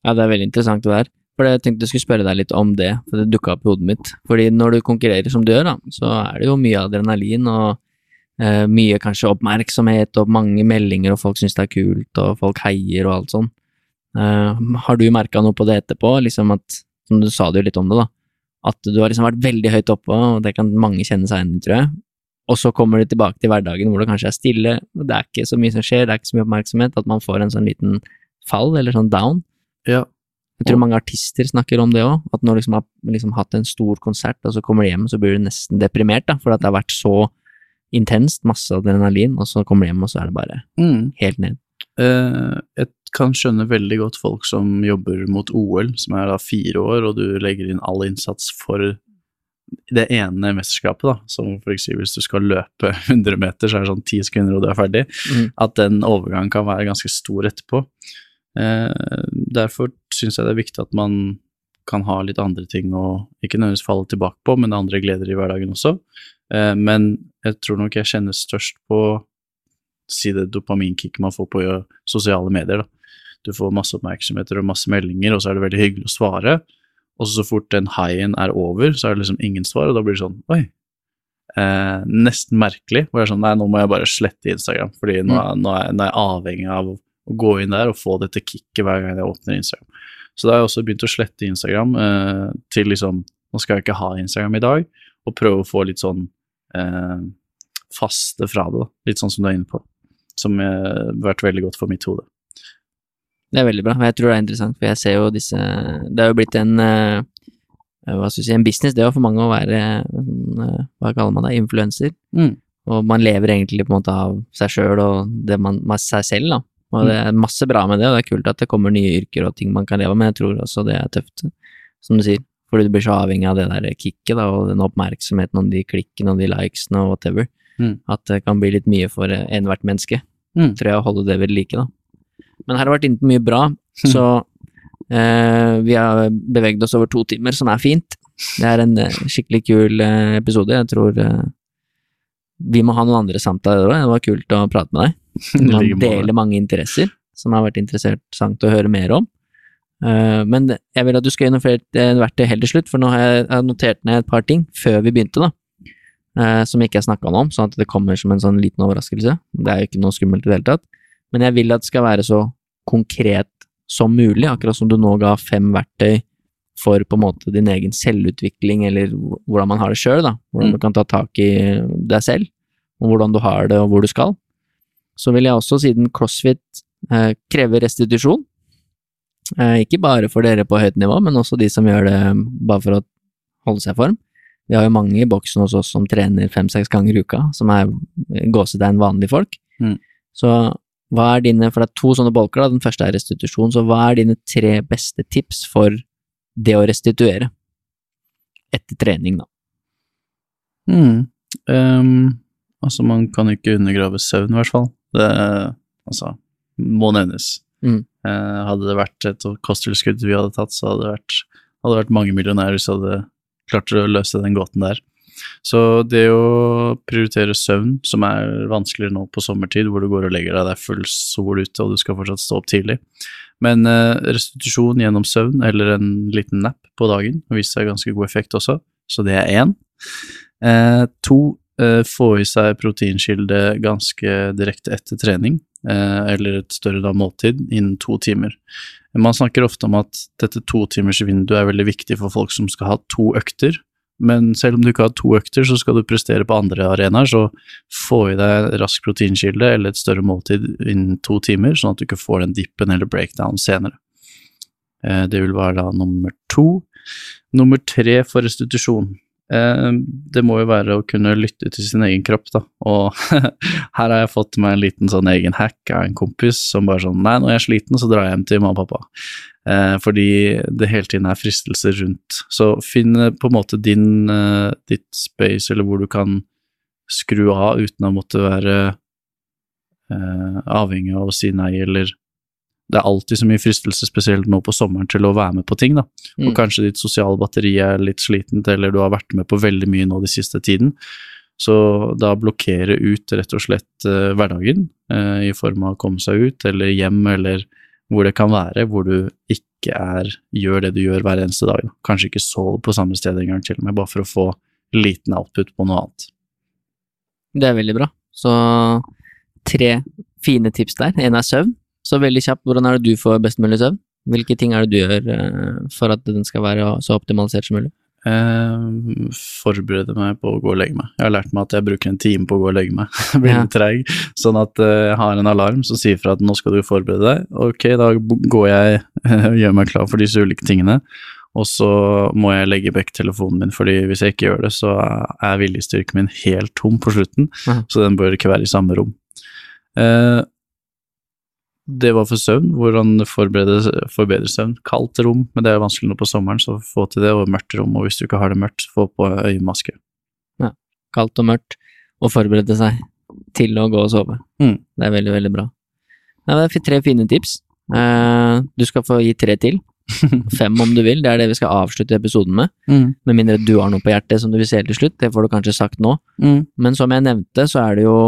Ja, det er veldig interessant det der. For jeg tenkte jeg skulle spørre deg litt om det, for det dukka opp i hodet mitt. Fordi når du konkurrerer som du gjør, da, så er det jo mye adrenalin og eh, mye kanskje oppmerksomhet og mange meldinger, og folk syns det er kult, og folk heier og alt sånn. Eh, har du merka noe på det etterpå, liksom at, som du sa det jo litt om det, da, at du har liksom vært veldig høyt oppe, og det kan mange kjenne seg igjen i, tror jeg. Og så kommer du tilbake til hverdagen hvor det kanskje er stille, og det er ikke så mye som skjer, det er ikke så mye oppmerksomhet, at man får en sånn liten fall, eller sånn down. Ja, Jeg tror mange artister snakker om det òg, at når du liksom har liksom hatt en stor konsert, og så kommer du hjem, så blir du nesten deprimert, da, for at det har vært så intenst, masse adrenalin, og så kommer du hjem, og så er det bare Mm. helt ned. Eh, jeg kan skjønne veldig godt folk som jobber mot OL, som er da fire år, og du legger inn all innsats for det ene mesterskapet, da, som for eksempel hvis du skal løpe *laughs* 100 meter, så er det sånn 10 sekunder og du er ferdig, Mm. at den overgangen kan være ganske stor etterpå. Eh, derfor syns jeg det er viktig at man kan ha litt andre ting å ikke nødvendigvis falle tilbake på, men andre gleder i hverdagen også. Eh, men jeg tror nok jeg kjenner størst på si det dopaminkicket man får på eh, sosiale medier. da. Du får masse oppmerksomheter og masse meldinger, og så er det veldig hyggelig å svare. Og så fort den highen er over, så er det liksom ingen svar, og da blir det sånn oi. Eh, nesten merkelig. Hvor jeg er sånn nei, nå må jeg bare slette Instagram, fordi nå er, nå er, nå er jeg avhengig av å gå inn der og få dette kicket hver gang jeg åpner Instagram. Så da har jeg også begynt å slette Instagram eh, til liksom Nå skal jeg ikke ha Instagram i dag, og prøve å få litt sånn eh, faste fra det, da. Litt sånn som du er inne på. Som eh, har vært veldig godt for mitt hode. Det er veldig bra, og jeg tror det er interessant, for jeg ser jo disse Det er jo blitt en eh, hva skal du si, en business, det er jo for mange å være eh, hva kaller man det, influenser. Og man lever egentlig på en måte av seg sjøl og det man, man seg selv, da. Og det er masse bra med det, og det er kult at det kommer nye yrker og ting man kan leve av, men jeg tror også det er tøft, som du sier. Fordi du blir så avhengig av det der kicket, da, og den oppmerksomheten om de klikkene og de likesene og whatever. Mm. At det kan bli litt mye for eh, enhvert menneske. Mm. Tror jeg å holde det ved like, da. Men her har vært inne på mye bra, *laughs* så eh, vi har beveget oss over to timer, som er fint. Det er en eh, skikkelig kul eh, episode. Jeg tror eh, vi må ha noen andre samtaler òg. Det var kult å prate med deg. *laughs* Man deler mange interesser som har vært interessant å høre mer om. Eh, men jeg vil at du skal et eh, verktøy helt til slutt, for nå har jeg, jeg notert ned et par ting før vi begynte, da. Eh, som ikke jeg snakka om, sånn at det kommer som en sånn liten overraskelse. Det er jo ikke noe skummelt i det hele tatt. Men jeg vil at det skal være så konkret som mulig, akkurat som du nå ga fem verktøy for på en måte din egen selvutvikling, eller hvordan man har det sjøl, da. Hvordan Mm. du kan ta tak i deg selv, og hvordan du har det, og hvor du skal. Så vil jeg også, siden CrossFit eh, krever restitusjon, eh, ikke bare for dere på høyt nivå, men også de som gjør det bare for å holde seg i form. Vi har jo mange i boksen hos oss som trener fem-seks ganger i uka, som er gåsetegn vanlige folk. Mm. Så hva er dine, for det er to sånne bolker, da, den første er restitusjon, så hva er dine tre beste tips for det å restituere? Etter trening, da. Mm. Um, altså, man kan ikke undergrave søvn, i hvert fall. Det altså, må nevnes. Mm. Uh, hadde det vært et kosttilskudd vi hadde tatt, så hadde det vært, hadde det vært mange millionærer som hadde klart å løse den gåten der. Så det å prioritere søvn, som er vanskeligere nå på sommertid, hvor du går og legger deg, det er full sol ute, og du skal fortsatt stå opp tidlig. Men eh, restitusjon gjennom søvn, eller en liten nap på dagen, har vist seg ganske god effekt også, så det er én. Eh, to, få i seg proteinkilde ganske direkte etter trening, eh, eller et større da måltid, innen to timer. Man snakker ofte om at dette totimersvinduet er veldig viktig for folk som skal ha to økter, men selv om du ikke har to økter, så skal du prestere på andre arenaer, så få i deg rask proteinkilde eller et større måltid innen to timer, sånn at du ikke får den dippen eller breakdown senere. Eh, Det vil være da nummer to. Nummer tre for restitusjon. Eh, Det må jo være å kunne lytte til sin egen kropp, da. Og *laughs* her har jeg fått meg en liten sånn egen hack av en kompis som bare sånn Nei, når jeg er sliten, så drar jeg hjem til mamma og pappa. Eh, fordi det hele tiden er fristelser rundt. Så finn eh, på en måte din, ditt space, eller hvor du kan skru av uten å måtte være avhengig av å si nei, eller Det er alltid så mye fristelse, spesielt nå på sommeren, til å være med på ting, da. Og Mm. kanskje ditt sosiale batteri er litt slitent, eller du har vært med på veldig mye nå de siste tiden. Så da blokkere ut rett og slett eh, hverdagen, eh, i form av å komme seg ut, eller hjem, eller hvor det kan være, hvor du ikke er, gjør det du gjør hver eneste dag. Da. Kanskje ikke sove på samme sted en gang til og med, bare for å få liten output på noe annet. Det er veldig bra. Så tre fine tips der. En er søvn. Så veldig kjapt, hvordan er det du får best mulig søvn? Hvilke ting er det du gjør eh, for at den skal være så optimalisert som mulig? Eh, forberede meg på å gå og legge meg. Jeg har lært meg at jeg bruker en time på å gå og legge meg. *laughs* Jeg blir Ja. litt treig. Sånn at eh, jeg har en alarm som sier fra at nå skal du forberede deg. Ok, da går jeg og *laughs* gjør meg klar for disse ulike tingene. Og så må jeg legge vekk telefonen min, fordi hvis jeg ikke gjør det, så er viljestyrken min helt tom på slutten. Ja. Så den bør ikke være i samme rom. Eh, Det var for søvn, hvordan forbedre, søvn. Kaldt rom, men det er vanskelig nå på sommeren, så få til det, og mørkt rom. Og hvis du ikke har det mørkt, få på øyemaske. Kaldt og mørkt, og forberede seg til å gå og sove. Mm. Det er veldig, veldig bra. Ja, det er tre fine tips. Eh, du skal få gi tre til. *laughs* Fem om du vil, det er det vi skal avslutte episoden med. Mm. Med mindre du har noe på hjertet som du vil se til slutt, det får du kanskje sagt nå. Mm. Men som jeg nevnte, så er det jo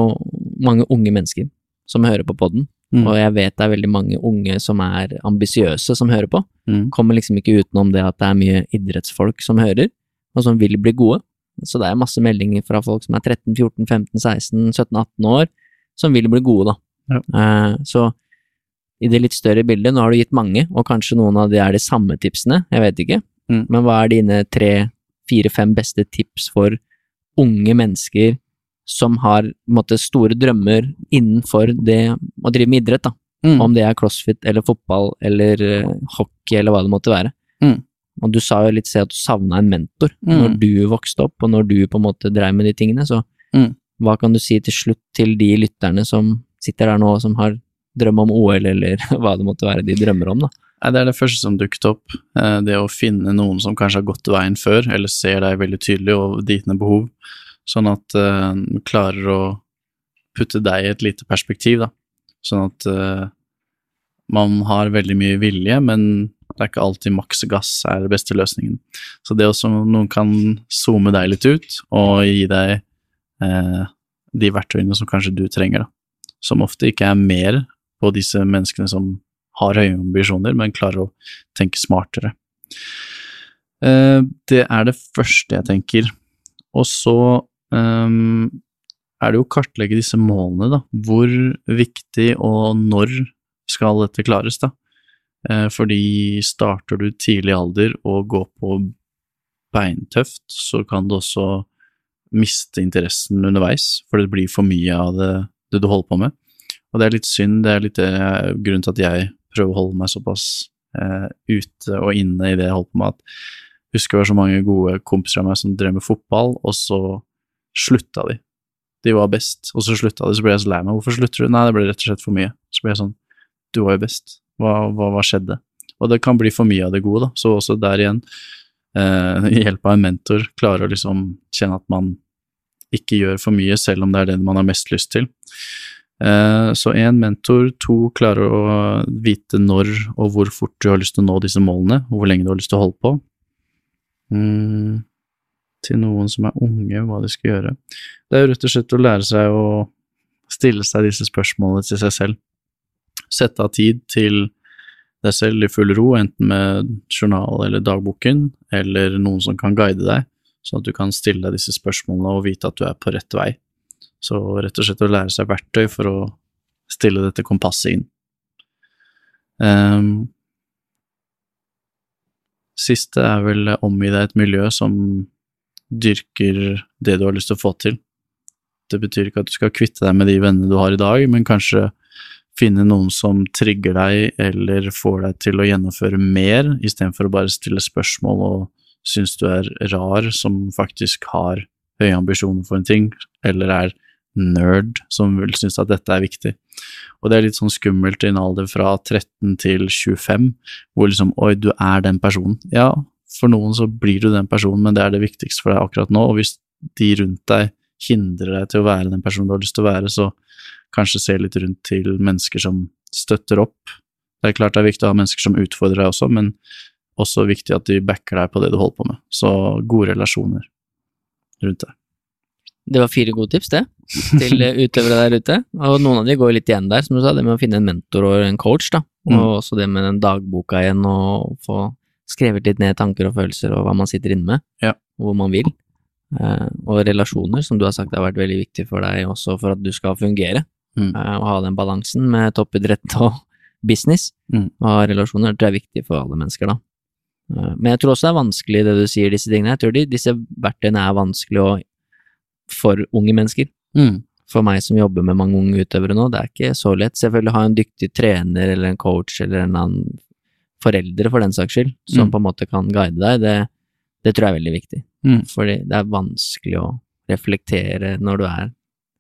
mange unge mennesker som hører på podden. Mm. Og jeg vet det er veldig mange unge som er ambisiøse som hører på. Mm. Kommer liksom ikke utenom det at det er mye idrettsfolk som hører, og som vil bli gode. Så det er masse meldinger fra folk som er 13, 14, 15, 16, 17, 18 år, som vil bli gode, da. Ja. Uh, så i det litt større bildet, nå har du gitt mange, og kanskje noen av de er de samme tipsene, jeg vet ikke, Mm. men hva er dine tre, fire, fem beste tips for unge mennesker som har måte, store drømmer innenfor det å drive med idrett, da? Mm. Om det er crossfit eller fotball eller eh, hockey eller hva det måtte være. Mm. Og du sa jo litt selv at du savna en mentor Mm. når du vokste opp, og når du på en måte dreiv med de tingene, så Mm. hva kan du si til slutt til de lytterne som sitter der nå som har drøm om OL, eller *laughs* hva det måtte være de drømmer om, da? Nei, det er det første som dukket opp. eh, Det å finne noen som kanskje har gått veien før, eller ser deg veldig tydelig og dine behov, sånn at du klarer å putte deg i et lite perspektiv, da. Sånn at uh, man har veldig mye vilje, men det er ikke alltid maks gass er den beste løsningen. Så det også noen kan zoome deg litt ut og gi deg eh, de verktøyene som kanskje du trenger, da. Som ofte ikke er mer på disse menneskene som har høye ambisjoner, men klarer å tenke smartere. Eh, det er det første jeg tenker. Og så er det å kartlegge disse målene, da. Hvor viktig og når skal dette klares, da? Eh, fordi starter du tidlig alder og går på beintøft, så kan du også miste interessen underveis, for det blir for mye av det, det du holder på med. Og det er litt synd, det er litt grunnen til at jeg prøver å holde meg såpass eh, ute og inne i det jeg holder på med, at jeg husker det var så mange gode kompiser av meg som drev med fotball, og så slutta de. De var best, og så slutta de, så ble jeg så lei meg. Hvorfor slutter du? Nei, det ble rett og slett for mye. Så ble jeg sånn, du var jo best. Hva, hva, hva skjedde? Og det kan bli for mye av det gode, da. Så også der igjen, eh, *laughs* hjelp av en mentor, klare å liksom kjenne at man ikke gjør for mye, selv om det er det man har mest lyst til. Eh, Så én mentor, to klarer å vite når og hvor fort du har lyst til å nå disse målene, og hvor lenge du har lyst til å holde på. Mm, til noen som er unge, hva de skal gjøre. Det er jo rett og slett å lære seg å stille seg disse spørsmålene til seg selv. Sette av tid til deg selv i full ro, enten med journal eller dagboken, eller noen som kan guide deg, sånn at du kan stille deg disse spørsmålene og vite at du er på rett vei. Så rett og slett å lære seg verktøy for å stille dette kompasset inn. Um, siste er vel omgi deg et miljø som dyrker det du har lyst til å få til. Det betyr ikke at du skal kvitte deg med de vennene du har i dag, men kanskje finne noen som trigger deg eller får deg til å gjennomføre mer, istedenfor å bare stille spørsmål og synes du er rar som faktisk har høye ambisjoner for en ting, eller er nerd som vil synes at dette er viktig. Og det er litt sånn skummelt i en alder fra 13 til 25, hvor liksom oi, du er den personen. Ja, for noen så blir du den personen, men det er det viktigste for deg akkurat nå, og hvis de rundt deg hindrer deg til å være den personen du har lyst til å være, så kanskje se litt rundt til mennesker som støtter opp. Det er klart det er viktig å ha mennesker som utfordrer deg også, men også viktig at de backer deg på det du holder på med. Så gode relasjoner rundt deg. Det var fire gode tips, det, til eh, utøvere der ute. Og noen av de går litt igjen der, som du sa, det med å finne en mentor og en coach, da. Og Mm. også det med den dagboka igjen, og få skrevet litt ned tanker og følelser og hva man sitter inne med, Ja. og hvor man vil. Uh, og relasjoner, som du har sagt har vært veldig viktig for deg også for at du skal fungere. Mm. Uh, å ha den balansen med toppidrett og business. Mm. Ha relasjoner tror jeg er viktig for alle mennesker, da. Uh, Men jeg tror også det er vanskelig det du sier, disse tingene. Jeg tror de, disse verktøyene er vanskelig å, for unge mennesker. Mm. For meg som jobber med mange unge utøvere nå, det er ikke så lett. Selvfølgelig ha en dyktig trener eller en coach eller en annen foreldre, for den saks skyld, som Mm. på en måte kan guide deg, det, det tror jeg er veldig viktig. Mm. Fordi det er vanskelig å reflektere når du er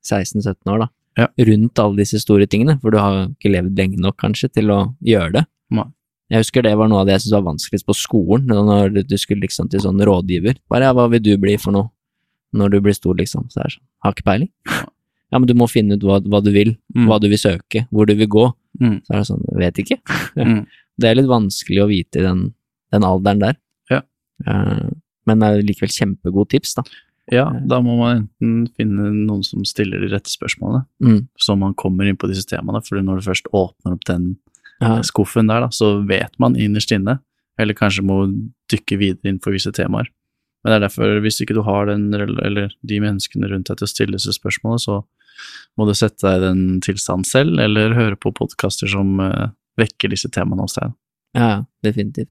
16-17 år, da. Ja. rundt alle disse store tingene, for du har ikke levd lenge nok kanskje til å gjøre det. Nei. Jeg husker det var noe av det jeg syntes var vanskeligst på skolen, når du- skulle liksom til sånn rådgiver. Bare ja, hva vil du bli for noe når du blir stor, liksom? Så er det sånn, har ikke peiling. Ja, men du må finne ut hva, hva du vil, Mm. hva du vil søke, hvor du vil gå. Mm. Så er det sånn, vet ikke. *laughs* Mm. Det er litt vanskelig å vite i den, den alderen der. Ja. Eh, men det er likevel kjempegode tips, da. Ja, da må man enten finne noen som stiller de rette spørsmålene, Mm. så man kommer inn på disse temaene. For når du først åpner opp den Ja. skuffen der, da, så vet man innerst inne, eller kanskje må dykke videre inn for visse temaer. Men det er derfor, hvis ikke du har den, eller de menneskene rundt deg til å stille disse spørsmålene, så må du sette deg i den tilstanden selv, eller høre på podkaster som uh, vekker disse temaene hos deg. ja, definitivt.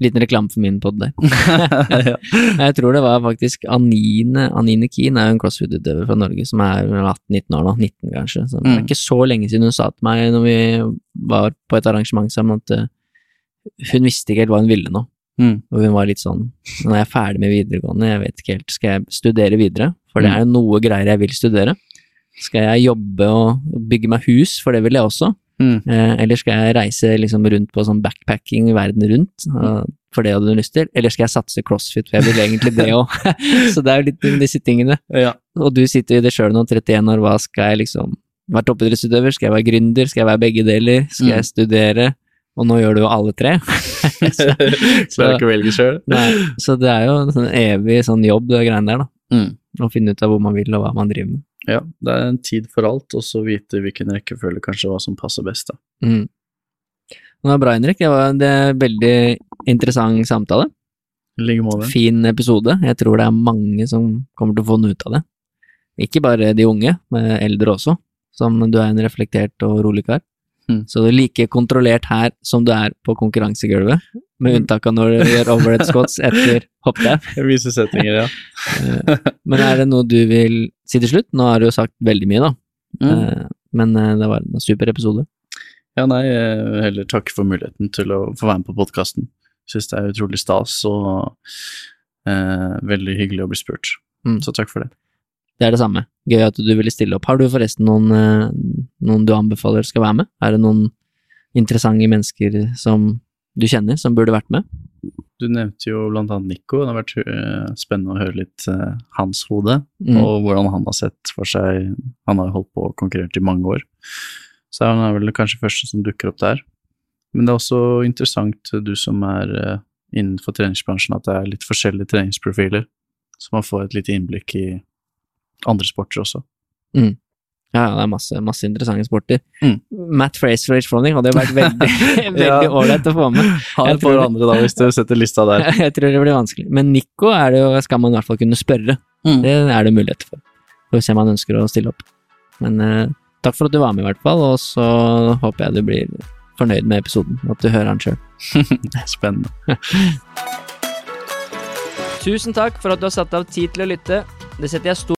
Liten reklame for min pod der. *laughs* *laughs* Jeg tror det var faktisk Anine Anine Keen er jo en crossfit-utøver fra Norge som er 18-19 år nå, 19 kanskje. Så det er Mm. ikke så lenge siden hun sa til meg når vi var på et arrangement sammen at eh, hun visste ikke helt hva hun ville nå. Mm. Og hun var litt sånn Nå er jeg ferdig med videregående, jeg vet ikke helt, skal jeg studere videre? For det Mm. er jo noe greier jeg vil studere. Skal jeg jobbe og bygge meg hus, for det vil jeg også? Mm. Eh, eller skal jeg reise liksom rundt på sånn backpacking verden rundt, eh, for det hadde du lyst til? Eller skal jeg satse crossfit, for jeg vil egentlig det òg. *laughs* Så det er jo litt disse tingene. Ja. Og du sitter i det sjøl nå, 31 år, hva skal jeg liksom være toppidrettsutøver? Skal jeg være gründer? Skal jeg være begge deler? Skal Mm. jeg studere? Og nå gjør du jo alle tre. *laughs* *laughs* så, Klarer ikke å velge sjøl. nei, så det er jo en sånn evig sånn jobb, det greiene der, da. Mm. Å finne ut av hvor man vil, og hva man driver med. Ja, det er en tid for alt, og så vite hvilken rekkefølge kanskje hva som passer best. da. Mm. Det var bra, Henrik. Det var en eh, veldig interessant samtale. I like måte. Fin episode. Jeg tror det er mange som kommer til å få noe ut av det. Ikke bare de unge, men eldre også, som du er en reflektert og rolig kar. Mm. Så du er like kontrollert her som du er på konkurransegulvet, med Mm. unntak av når du gjør overhead squats *laughs* etter hoppdau. Vise settinger, ja. Men er det noe du vil si til slutt? Nå har du jo sagt veldig mye, da. Mm. Eh, Men eh, det var en super episode. Ja, nei, jeg heller takke for muligheten til å få være med på podkasten. Syns det er utrolig stas og eh, veldig hyggelig å bli spurt. Mm. Så takk for det. Det er det samme. Gøy at du ville stille opp. Har du forresten noen, eh, noen du anbefaler skal være med? Er det noen interessante mennesker som du kjenner, som burde vært med? Du nevnte jo blant annet Nico. Det har vært eh, spennende å høre litt eh, hans hode, Mm. og hvordan han har sett for seg Han har holdt på og konkurrert i mange år, så han er vel kanskje første som dukker opp der. Men det er også interessant, du som er innenfor treningsbransjen, at det er litt forskjellige treningsprofiler, så man får et lite innblikk i andre sporter også. Ja, det er masse, masse interessante sporter. Mm. Matt Fraser og Rich Froning hadde jo vært veldig *laughs* *laughs* Ja. veldig ålreit å få med. Ha et par andre, da, hvis du setter lista der. *laughs* Jeg tror det blir vanskelig. Men Nico det jo, skal man i hvert fall kunne spørre. Mm. Det er det mulighet for. Får se om han ønsker å stille opp. Men eh, takk for at du var med, i hvert fall, og så håper jeg du blir fornøyd med episoden, og at du hører han sjøl. Spennende. Tusen takk for at du har satt av tid til å lytte. Det setter jeg stor